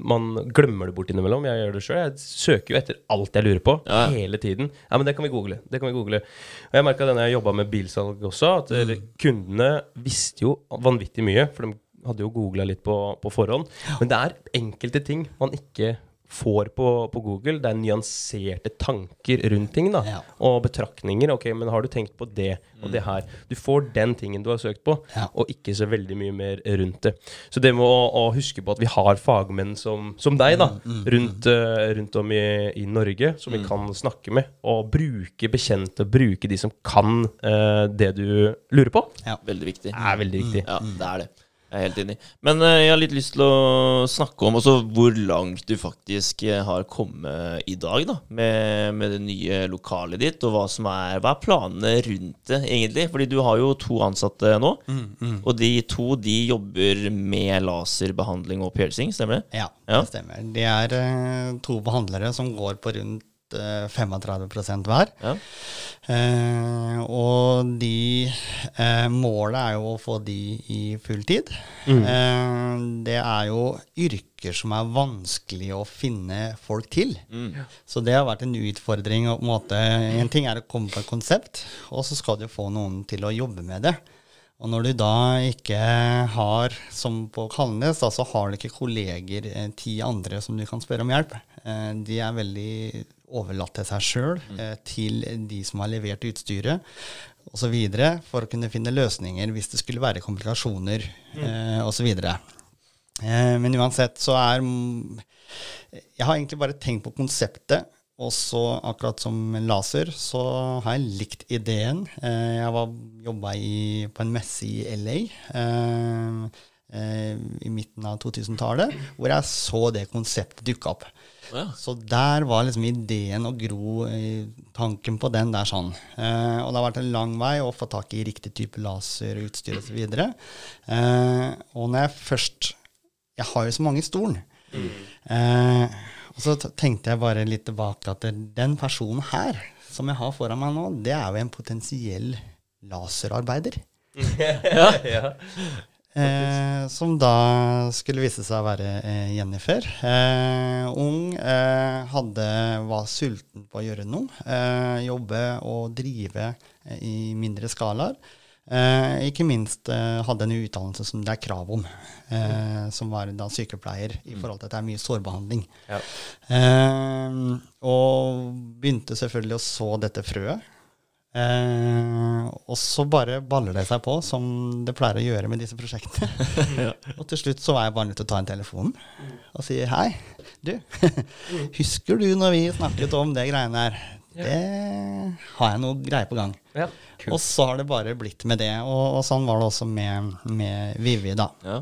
Man glemmer det bort innimellom. Jeg gjør det sjøl. Jeg søker jo etter alt jeg lurer på, Ja. hele tiden. Ja, men det kan vi google. Det kan vi google. Og jeg merka det når jeg jobba med bilsalg også, at mm. kundene visste jo vanvittig mye. For de hadde jo googla litt på, på forhånd. Men det er enkelte ting man ikke får på, på Google. Det er nyanserte tanker rundt ting. da, Ja. Og betraktninger. Ok, men har du tenkt på det og det her? Du får den tingen du har søkt på, Ja. og ikke så veldig mye mer rundt det. Så det med å, å huske på at vi har fagmenn som, som deg da, rundt, eh, rundt om i, i Norge, som vi kan snakke med, og bruke bekjente, bruke de som kan uh, det du lurer på, ja. Veldig viktig. er veldig viktig. Ja, det er det. Jeg er helt enig. Men eh, jeg har litt lyst til å snakke om også hvor langt du faktisk eh, har kommet i dag da, med, med det nye lokalet ditt, og hva som er, hva er planene rundt det, egentlig? Fordi du har jo to ansatte nå, og de to de jobber med laserbehandling og piercing, stemmer det? Ja, Ja. det stemmer. Det er eh, to behandlere som går på rundt 35% hver. Ja. Eh, og de eh, Målet er jo å få de i fulltid. Mm. Eh, det er jo yrker som er vanskelig å finne folk til. Mm. Så det har vært en utfordring. Og på En, måte, en ting er å komme på et konsept, og så skal du få noen til å jobbe med det. Og når du da ikke har, som på Kalnes, da, så har du ikke kolleger, eh, ti andre som du kan spørre om hjelp. Eh, de er veldig overlatt til seg sjøl, eh, til de som har levert utstyret osv., for å kunne finne løsninger hvis det skulle være komplikasjoner eh, osv. Eh, men uansett så er mm, Jeg har egentlig bare tenkt på konseptet. Og så, akkurat som laser, så har jeg likt ideen. Eh, jeg var jobba på en messe i LA eh, eh, i midten av 2000-tallet, hvor jeg så det konseptet dukke opp. Ja. Så der var liksom ideen å gro i tanken på den der sånn. Eh, og det har vært en lang vei å få tak i riktig type laserutstyr osv. Eh, og når jeg først Jeg har jo så mange i stolen. Eh, og så tenkte jeg bare litt tilbake at den personen her, som jeg har foran meg nå, det er jo en potensiell laserarbeider. (laughs) ja. Eh, som da skulle vise seg å være eh, Jennifer. Eh, ung, eh, hadde, var sulten på å gjøre noe. Eh, jobbe og drive eh, i mindre skalaer. Eh, ikke minst hadde en utdannelse som det er krav om, eh, som var da sykepleier, i forhold til at det er mye sårbehandling. Ja. Og begynte selvfølgelig å så dette frøet. Eh, og så bare baller det seg på, som det pleier å gjøre med disse prosjektene. (laughs) Og til slutt så var jeg bare nødt til å ta en telefon og si hei, du. (laughs) Husker du når vi snakket om det greiene her? Det har jeg noe greier på gang. ja. Og så har det bare blitt med det. Og, og sånn var det også med, med Vivi, da. Ja.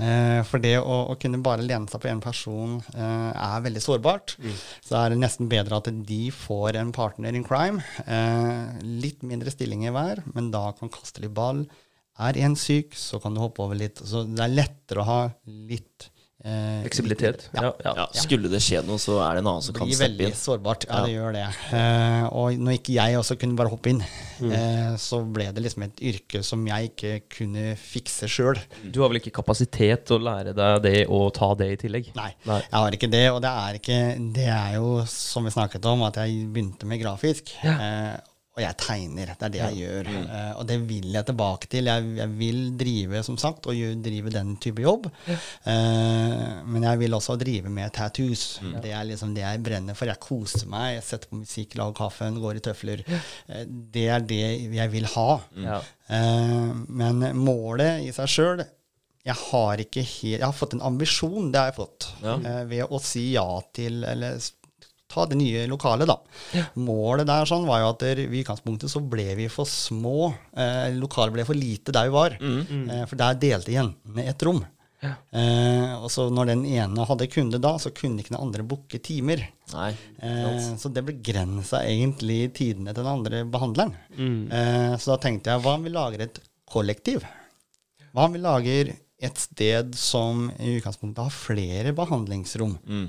Eh, for det å, å kunne bare lene seg på en person eh, er veldig sårbart. Så er det nesten bedre at de får en partner in crime. Eh, litt mindre stillinger hver, men da kan kaste litt ball. Er én syk, så kan du hoppe over litt. Så det er lettere å ha litt eh, Fleksibilitet. Ja. Ja. ja. Skulle det skje noe, så er det en annen som kan blir steppe veldig inn. sårbart. Ja, Ja. det gjør det. Eh, og når ikke jeg også kunne bare hoppe inn, Mm. eh, så ble det liksom et yrke som jeg ikke kunne fikse sjøl. Du har vel ikke kapasitet til å lære deg det og ta det i tillegg? Nei, Nei. jeg har ikke det. Og det er ikke Det er jo, som vi snakket om, at jeg begynte med grafisk. Ja. Og jeg tegner. Det er det jeg gjør. Eh, og det vil jeg tilbake til. Jeg, jeg vil drive, som sagt, og drive den type jobb. Eh, men jeg vil også drive med tattoos. Det er liksom det jeg brenner for. Jeg koser meg. Jeg setter på musikk, lager kaffen, går i tøfler. Eh, det er det jeg vil ha. Ja. Eh, men målet i seg sjøl jeg har ikke helt Jeg har fått en ambisjon, det har jeg fått. Ja. Eh, ved å si ja til Eller ta det nye lokalet, da. Målet der sånn var jo at der, i utgangspunktet så ble vi for små. Eh, lokalet ble for lite der vi var. Eh, for der delte jentene et rom. Eh, og så når den ene hadde kunde da, så kunne ikke den andre booke timer. Nei. Eh, så det begrensa egentlig tidene til den andre behandleren. Eh, så da tenkte jeg, hva om vi lager et kollektiv? Hva om vi lager et sted som i utgangspunktet har flere behandlingsrom? Eh,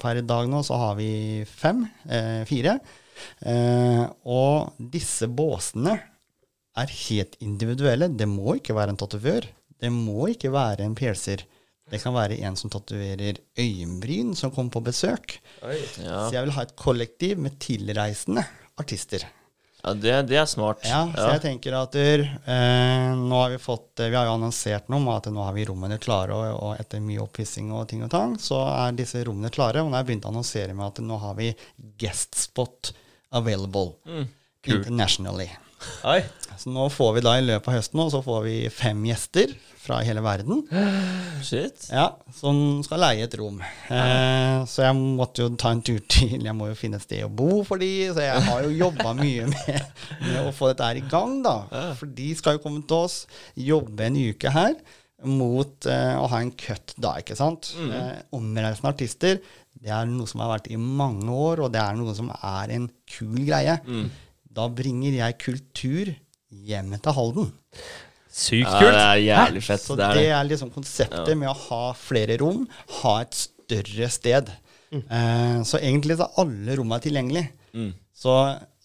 per i dag nå så har vi fem, eh, fire. Eh, og disse båsene er helt individuelle. Det må ikke være en tatovør. Det må ikke være en pelser. Det kan være en som tatoverer øyenbryn, som kommer på besøk. Ja, Så jeg vil ha et kollektiv med tilreisende artister. Ja det, det er smart. Ja, så jeg tenker at der, eh, nå har vi fått eh, Vi har jo annonsert noe om at nå har vi rommene klare, og, og etter mye oppussing og ting og tang, så er disse rommene klare. Og nå har jeg begynt å annonsere med at nå har vi guest spot available internationally. Oi. Så nå får vi da i løpet av høsten så får vi fem gjester fra hele verden. (gasps) Shit. Ja, som skal leie et rom. Eh, så jeg måtte jo ta en tur til Jeg må jo finne et sted å bo for de, så jeg har jo jobba mye med, med å få dette her i gang, da. For de skal jo komme til oss, jobbe en uke her mot eh, å ha en cut da, ikke sant. Eh, omreisende artister, det er noe som har vært i mange år, og det er noe som er en kul greie. Da bringer jeg kultur hjem til Halden. Sykt Ja, kult. det er jævlig fett. Så det det er er, liksom konseptet med å ha flere rom, ha et større sted. Eh, så egentlig så er alle rommene tilgjengelige. Mm. Så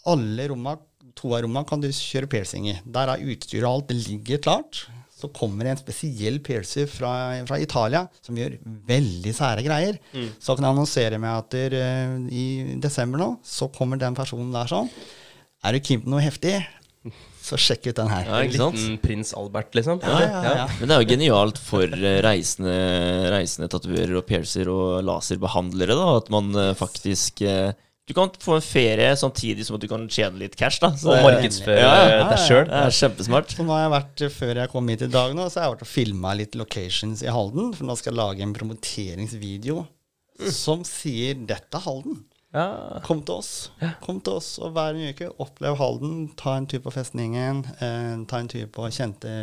alle rommene, to av rommene kan du kjøre piercing i. Der er utstyret og alt, det ligger klart. Så kommer det en spesiell piercer fra, fra Italia som gjør veldig sære greier. Så kan jeg annonsere med at der, uh, i desember nå, så kommer den personen der sånn. Er du keen på noe heftig, så sjekk ut den her. Ja, En ikke sant? liten prins Albert, liksom. Ja, ja, ja. Men det er jo genialt for eh, reisende, reisende tatoverer og piercer og laserbehandlere, da, at man eh, faktisk eh, Du kan få en ferie samtidig som at du kan tjene litt cash, da. Så Og markedsføre Ja, ja. deg sjøl. Det er kjempesmart. Så nå har jeg vært, Før jeg kom hit i dag, nå, så har jeg vært og filma litt locations i Halden. For nå skal jeg lage en promoteringsvideo som sier 'Dette er Halden'. Ja. Kom til oss. Kom til oss og hver uke opplev Halden. Ta en tur på festningen. Eh, ta en tur på kjente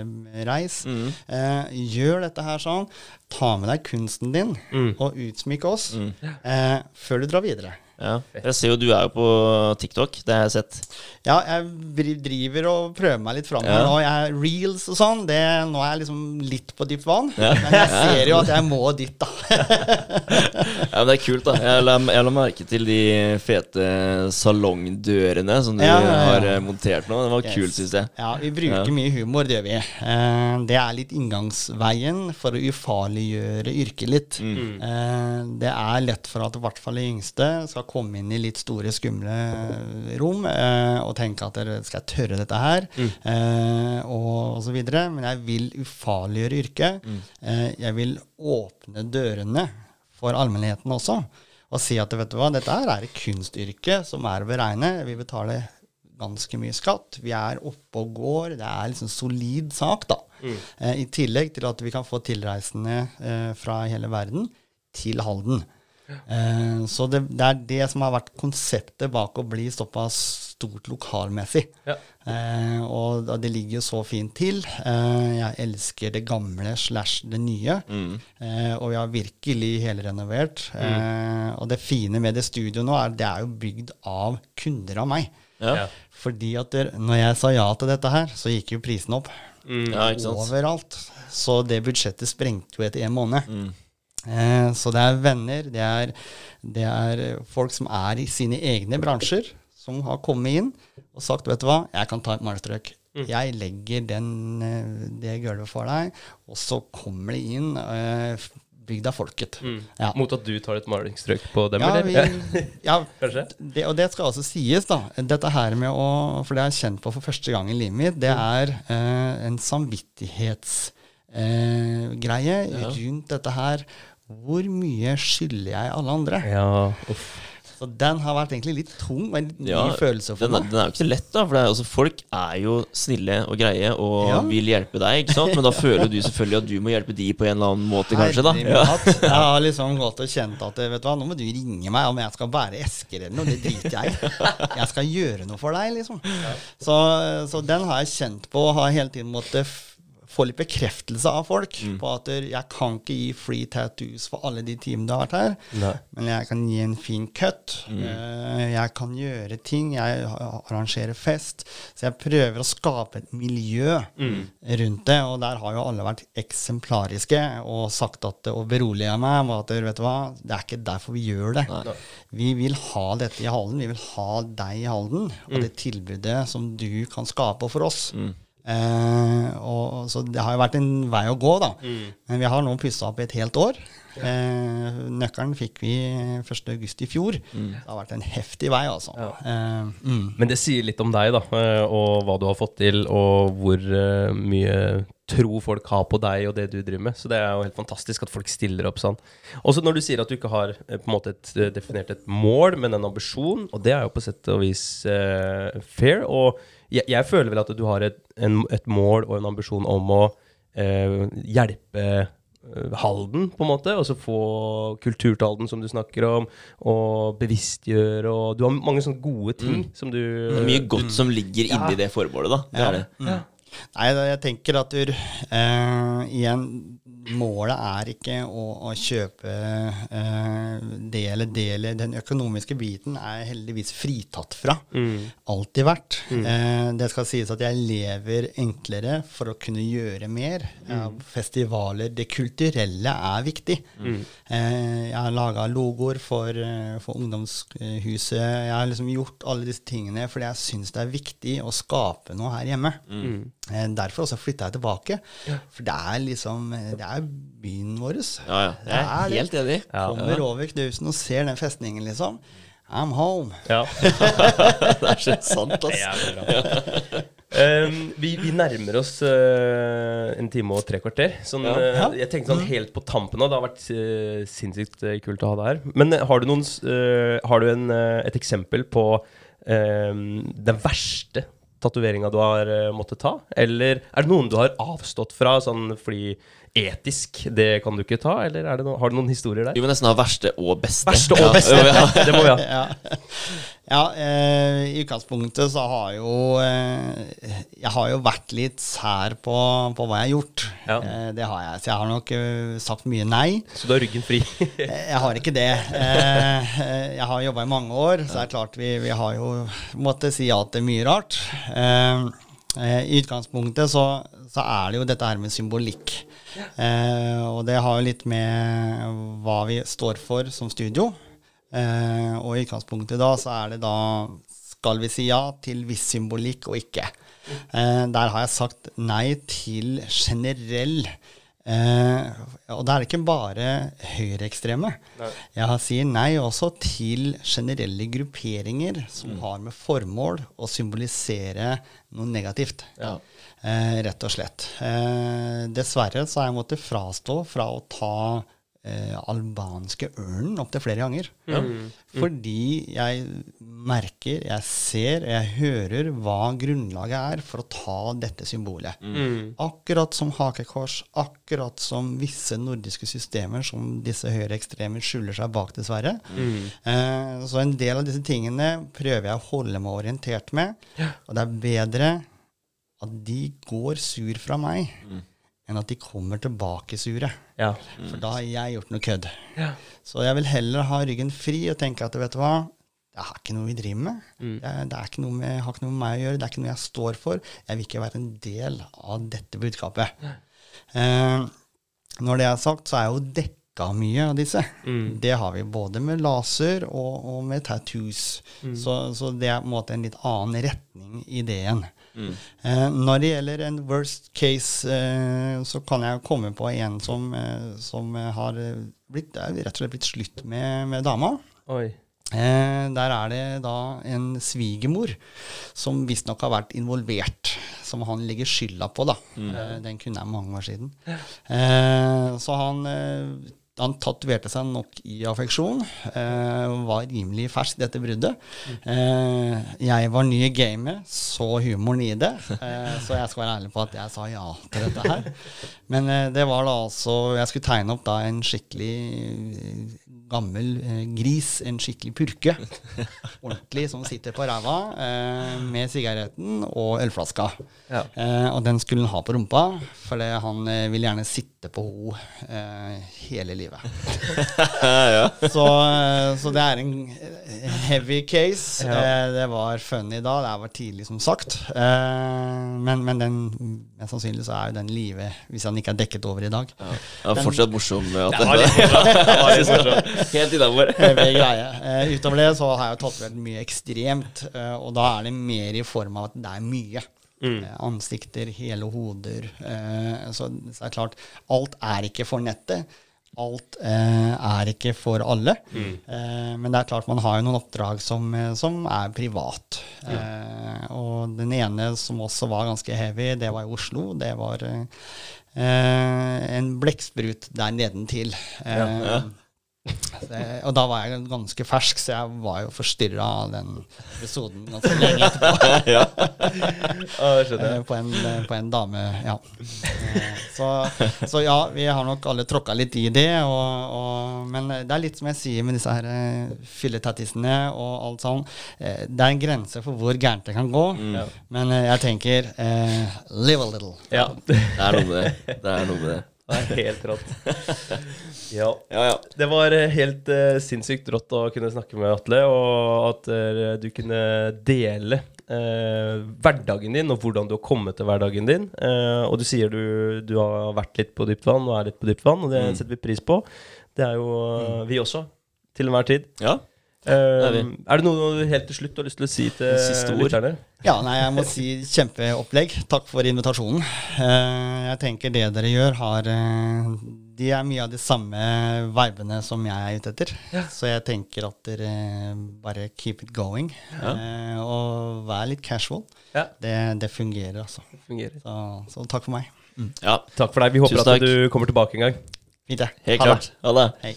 reis. Eh, gjør dette her sånn. Ta med deg kunsten din og utsmykk oss eh, før du drar videre. Ja. Jeg ser jo du er jo på TikTok, det har jeg sett. Ja, jeg driver og prøver meg litt fram Ja. her nå. Jeg, reels og sånn, det, nå er jeg liksom litt på dypt vann. Ja. Men jeg ser jo at (laughs) jeg må dit, da. (laughs) Ja, men Det er kult, da. Jeg la, jeg la merke til de fete salongdørene som du Ja, ja, har eh, montert nå. Det var Yes. kult, syns jeg. Ja, vi bruker mye humor, det gjør vi. Uh, det er litt inngangsveien for å ufarliggjøre yrket litt. Mm. Uh, det er lett for at i hvert fall de yngste skal komme inn i litt store, skumle rom uh, og tenke at dere skal tørre dette her, eh, og, og så videre. Men jeg vil ufarliggjøre yrket. Eh, jeg vil åpne dørene for allmennheten også. Og si at vet du hva, dette her er et kunstyrke som er å beregne. Vi betaler ganske mye skatt. Vi er oppe og går. Det er liksom solid sak, da. Eh, I tillegg til at vi kan få tilreisende eh, fra hele verden til Halden. Eh, så det, det er det som har vært konseptet bak å bli såpass stort lokalmessig. Ja. Eh, og det ligger jo så fint til. Eh, jeg elsker det gamle slash det nye. Eh, og vi har virkelig helrenovert. Eh, og det fine med det studioet nå er det er jo bygd av kunder av meg. Ja, Ja. Fordi at der, når jeg sa ja til dette her, så gikk jo prisen opp ja ikke sant. overalt. Så det budsjettet sprengte jo etter en måned. Mm. Eh, så det er venner, det er, det er folk som er i sine egne bransjer, som har kommet inn og sagt vet du hva, jeg kan ta et malestrøk. Jeg legger den, eh, det gulvet for deg, og så kommer det inn øh, bygd av folket. Ja. Mot at du tar et malingsstrøk på dem, Ja, eller? vi, (laughs) ja, det, og det skal også sies, da. Dette her med å For det har jeg kjent på for første gang i livet mitt. Det er eh, en samvittighetsgreie eh, greie rundt dette her. Hvor mye skylder jeg alle andre? Ja, uff. Så den har vært egentlig litt tung og en ny Ja, følelse for den, meg. den er jo ikke så lett, da. For det er, altså, folk er jo snille og greie og Ja. vil hjelpe deg, ikke sant? Men da føler du selvfølgelig at du må hjelpe de på en eller annen måte, kanskje, da. Ja. Jeg har liksom gått og kjent at vet du hva, nå må du ringe meg om jeg skal bære esker eller noe. Det driter jeg i. Jeg skal gjøre noe for deg, liksom. Så, så den har jeg kjent på og har hele tiden måttet få litt bekreftelse av folk på at jeg kan ikke gi free tattoos for alle de timene du har vært her, Nei. men jeg kan gi en fin cut. Mm. Jeg kan gjøre ting. Jeg arrangerer fest. Så jeg prøver å skape et miljø rundt det. Og der har jo alle vært eksemplariske og sagt at og beroliga meg med at vet du hva, det er ikke derfor vi gjør det. Vi vil ha dette i Halden. Vi vil ha deg i Halden. Og det tilbudet som du kan skape for oss. Eh, og, så det har jo vært en vei å gå, da. Men vi har nå pussa opp et helt år. Eh, nøkkelen fikk vi 1.8 i fjor. Det har vært en heftig vei, altså. Eh, mm. Men det sier litt om deg, da, eh, og hva du har fått til, og hvor eh, mye tro folk har på deg og det du driver med. Så det er jo helt fantastisk at folk stiller opp sånn. Også når du sier at du ikke har eh, på en måte et, eh, definert et mål, men en ambisjon, og det er jo på sett og vis uh, fair. Og jeg, jeg føler vel at du har et, en, et mål og en ambisjon om å uh, hjelpe Halden, på en måte, og så få kultur til Halden, som du snakker om, og bevisstgjøre, og du har mange sånne gode ting som du mye godt som ligger inni det formålet, da. Det er det. Nei, jeg tenker at du eh, Igjen, målet er ikke å, å kjøpe eh, det eller det eller Den økonomiske biten er jeg heldigvis fritatt fra. Alltid vært. Eh, det skal sies at jeg lever enklere for å kunne gjøre mer. Ja, festivaler Det kulturelle er viktig. Eh, jeg har laga logoer for, eh, for ungdomshuset. Jeg har liksom gjort alle disse tingene fordi jeg syns det er viktig å skape noe her hjemme. Eh, derfor også flytta jeg tilbake. For det er liksom Det er byen vår. Ja, ja. Jeg er det. helt enig. Kommer over knusen og ser den festningen, liksom. I'm home. Ja. (laughs) Det er så sant, ass. er. Um, vi, vi nærmer oss uh, en time og tre kvarter. Sånn, Ja. uh, jeg tenkte sånn helt på tampen av. Det har vært uh, sinnssykt uh, kult å ha deg her. Men uh, har du, noen, uh, har du en, uh, et eksempel på um, den verste tatoveringa du har uh, måttet ta? Eller er det noen du har avstått fra sånn fordi etisk, det kan du ikke ta? Eller er det no har du noen historier der? Vi må nesten ha verste og beste. Verste og beste! Ja. (laughs) Det må vi ha. (laughs) ja, ja eh, I utgangspunktet så har jo eh, Jeg har jo vært litt sær på, på hva jeg har gjort. Ja. Eh, det har jeg. Så jeg har nok uh, sagt mye nei. Så du har ryggen fri? (laughs) Eh, Jeg har ikke det. Eh, Jeg har jobba i mange år, så det er klart vi, vi har jo måttet si ja til mye rart. I utgangspunktet så, så er det jo dette her med symbolikk. Eh, og det har jo litt med hva vi står for som studio. Eh, og i utgangspunktet da så er det da skal vi si ja til viss symbolikk og ikke. Eh, der har jeg sagt nei til generell Eh, og da er det ikke bare høyreekstreme. Jeg sier nei også til generelle grupperinger som har med formål å symbolisere noe negativt. Ja. Eh, rett og slett. Eh, dessverre så har jeg måttet frastå fra å ta eh, albanske ørnen opptil flere ganger. Fordi jeg merker, jeg ser, jeg hører hva grunnlaget er for å ta dette symbolet. Akkurat som hakekors, akkurat som visse nordiske systemer som disse høyreekstreme skjuler seg bak, dessverre. Eh, så en del av disse tingene prøver jeg å holde meg orientert med. Og det er bedre at de går sur fra meg, enn at de kommer tilbake sure. Ja. For da har jeg gjort noe kødd. Ja. Så jeg vil heller ha ryggen fri og tenke at vet du hva, det er ikke noe vi driver med. Det, er, det er ikke med, har ikke noe med meg å gjøre, det er ikke noe jeg står for. Jeg vil ikke være en del av dette budskapet. Eh, når det er sagt, så er jeg jo dekka mye av disse. Det har vi både med laser og, og med tattoos. Så, så det er på en måte en litt annen retning i det Eh, når det gjelder en worst case, eh, så kan jeg komme på en som, eh, som har blitt, rett og slett blitt slutt med, med dama. Oi. Der er det da en svigermor som visstnok har vært involvert, som han legger skylda på, da. Mm. den kunne jeg mange år siden. Så han han tatoverte seg nok i affeksjon. Eh, var rimelig fersk, dette bruddet. Eh, jeg var ny i gamet, så humoren i det. Eh, så jeg skal være ærlig på at jeg sa ja til dette her. Men eh, det var da altså Jeg skulle tegne opp da en skikkelig gammel eh, gris, en skikkelig purke. (laughs) Ordentlig, som sitter på ræva eh, med sigaretten og ølflaska. Ja. Eh, og den skulle han ha på rumpa, for han eh, vil gjerne sitte på henne eh, hele livet. (laughs) ja. Så, eh, så det er en heavy case. Ja. Eh, det var funny da, det var tidlig som sagt. Eh, men, men den, mest sannsynlig så er jo den live hvis han ikke er dekket over i dag. Ja, fortsatt morsom. At Det var litt (laughs) morsomt. (laughs) Helt innafor. Eh, utover det så har jeg jo tatovert mye ekstremt, uh, og da er det mer i form av at det er mye. Mm. Eh, ansikter, hele hoder. Eh, så, så er det klart, alt er ikke for nettet. Alt eh, er ikke for alle. Mm. Eh, men det er klart man har jo noen oppdrag som, som er privat. Eh, og den ene som også var ganske heavy, det var i Oslo. Det var en blekksprut der nedentil. Eh, Ja. Det- og da var jeg ganske fersk, så jeg var jo forstyrra av den episoden ganske lenge etterpå. (laughs) ja. Eh, på, en, eh, på en dame, ja. Eh, Så, så ja, vi har nok alle tråkka litt i det. Og, og, men det er litt som jeg sier med disse her fylletattisene og alt sånn. Det er en grense for hvor gærent det kan gå. Mm. Men jeg tenker eh, live a little. Ja, Det er noe med det. Det er noe med det. det er helt rått. (laughs) Ja. Ja, ja. Det var eh, helt uh, sinnssykt rått å kunne snakke med Atle, og at uh, du kunne dele uh, hverdagen din, og hvordan du har kommet til hverdagen din. Eh, og du sier du, du har vært litt på dypt vann og er litt på dypt vann, og det Mm. setter vi pris på. Det er jo eh, vi også, til enhver tid. ja. Eh, er er det noe du helt til slutt har lyst til å si til Siste ord? lytterne? Ja, nei, jeg må si kjempeopplegg. Takk for invitasjonen. Eh, jeg tenker det dere gjør, har De er mye av de samme vibene som jeg er ute etter. Så jeg tenker at dere bare keep it going. Ja. Eh, og vær litt casual. Ja, Det, det fungerer, altså. det fungerer. Så, så takk for meg. ja. Takk for deg. Vi håper at du kommer tilbake en gang. Fint, det. Helt Ha det. klart. Ha det. Hei.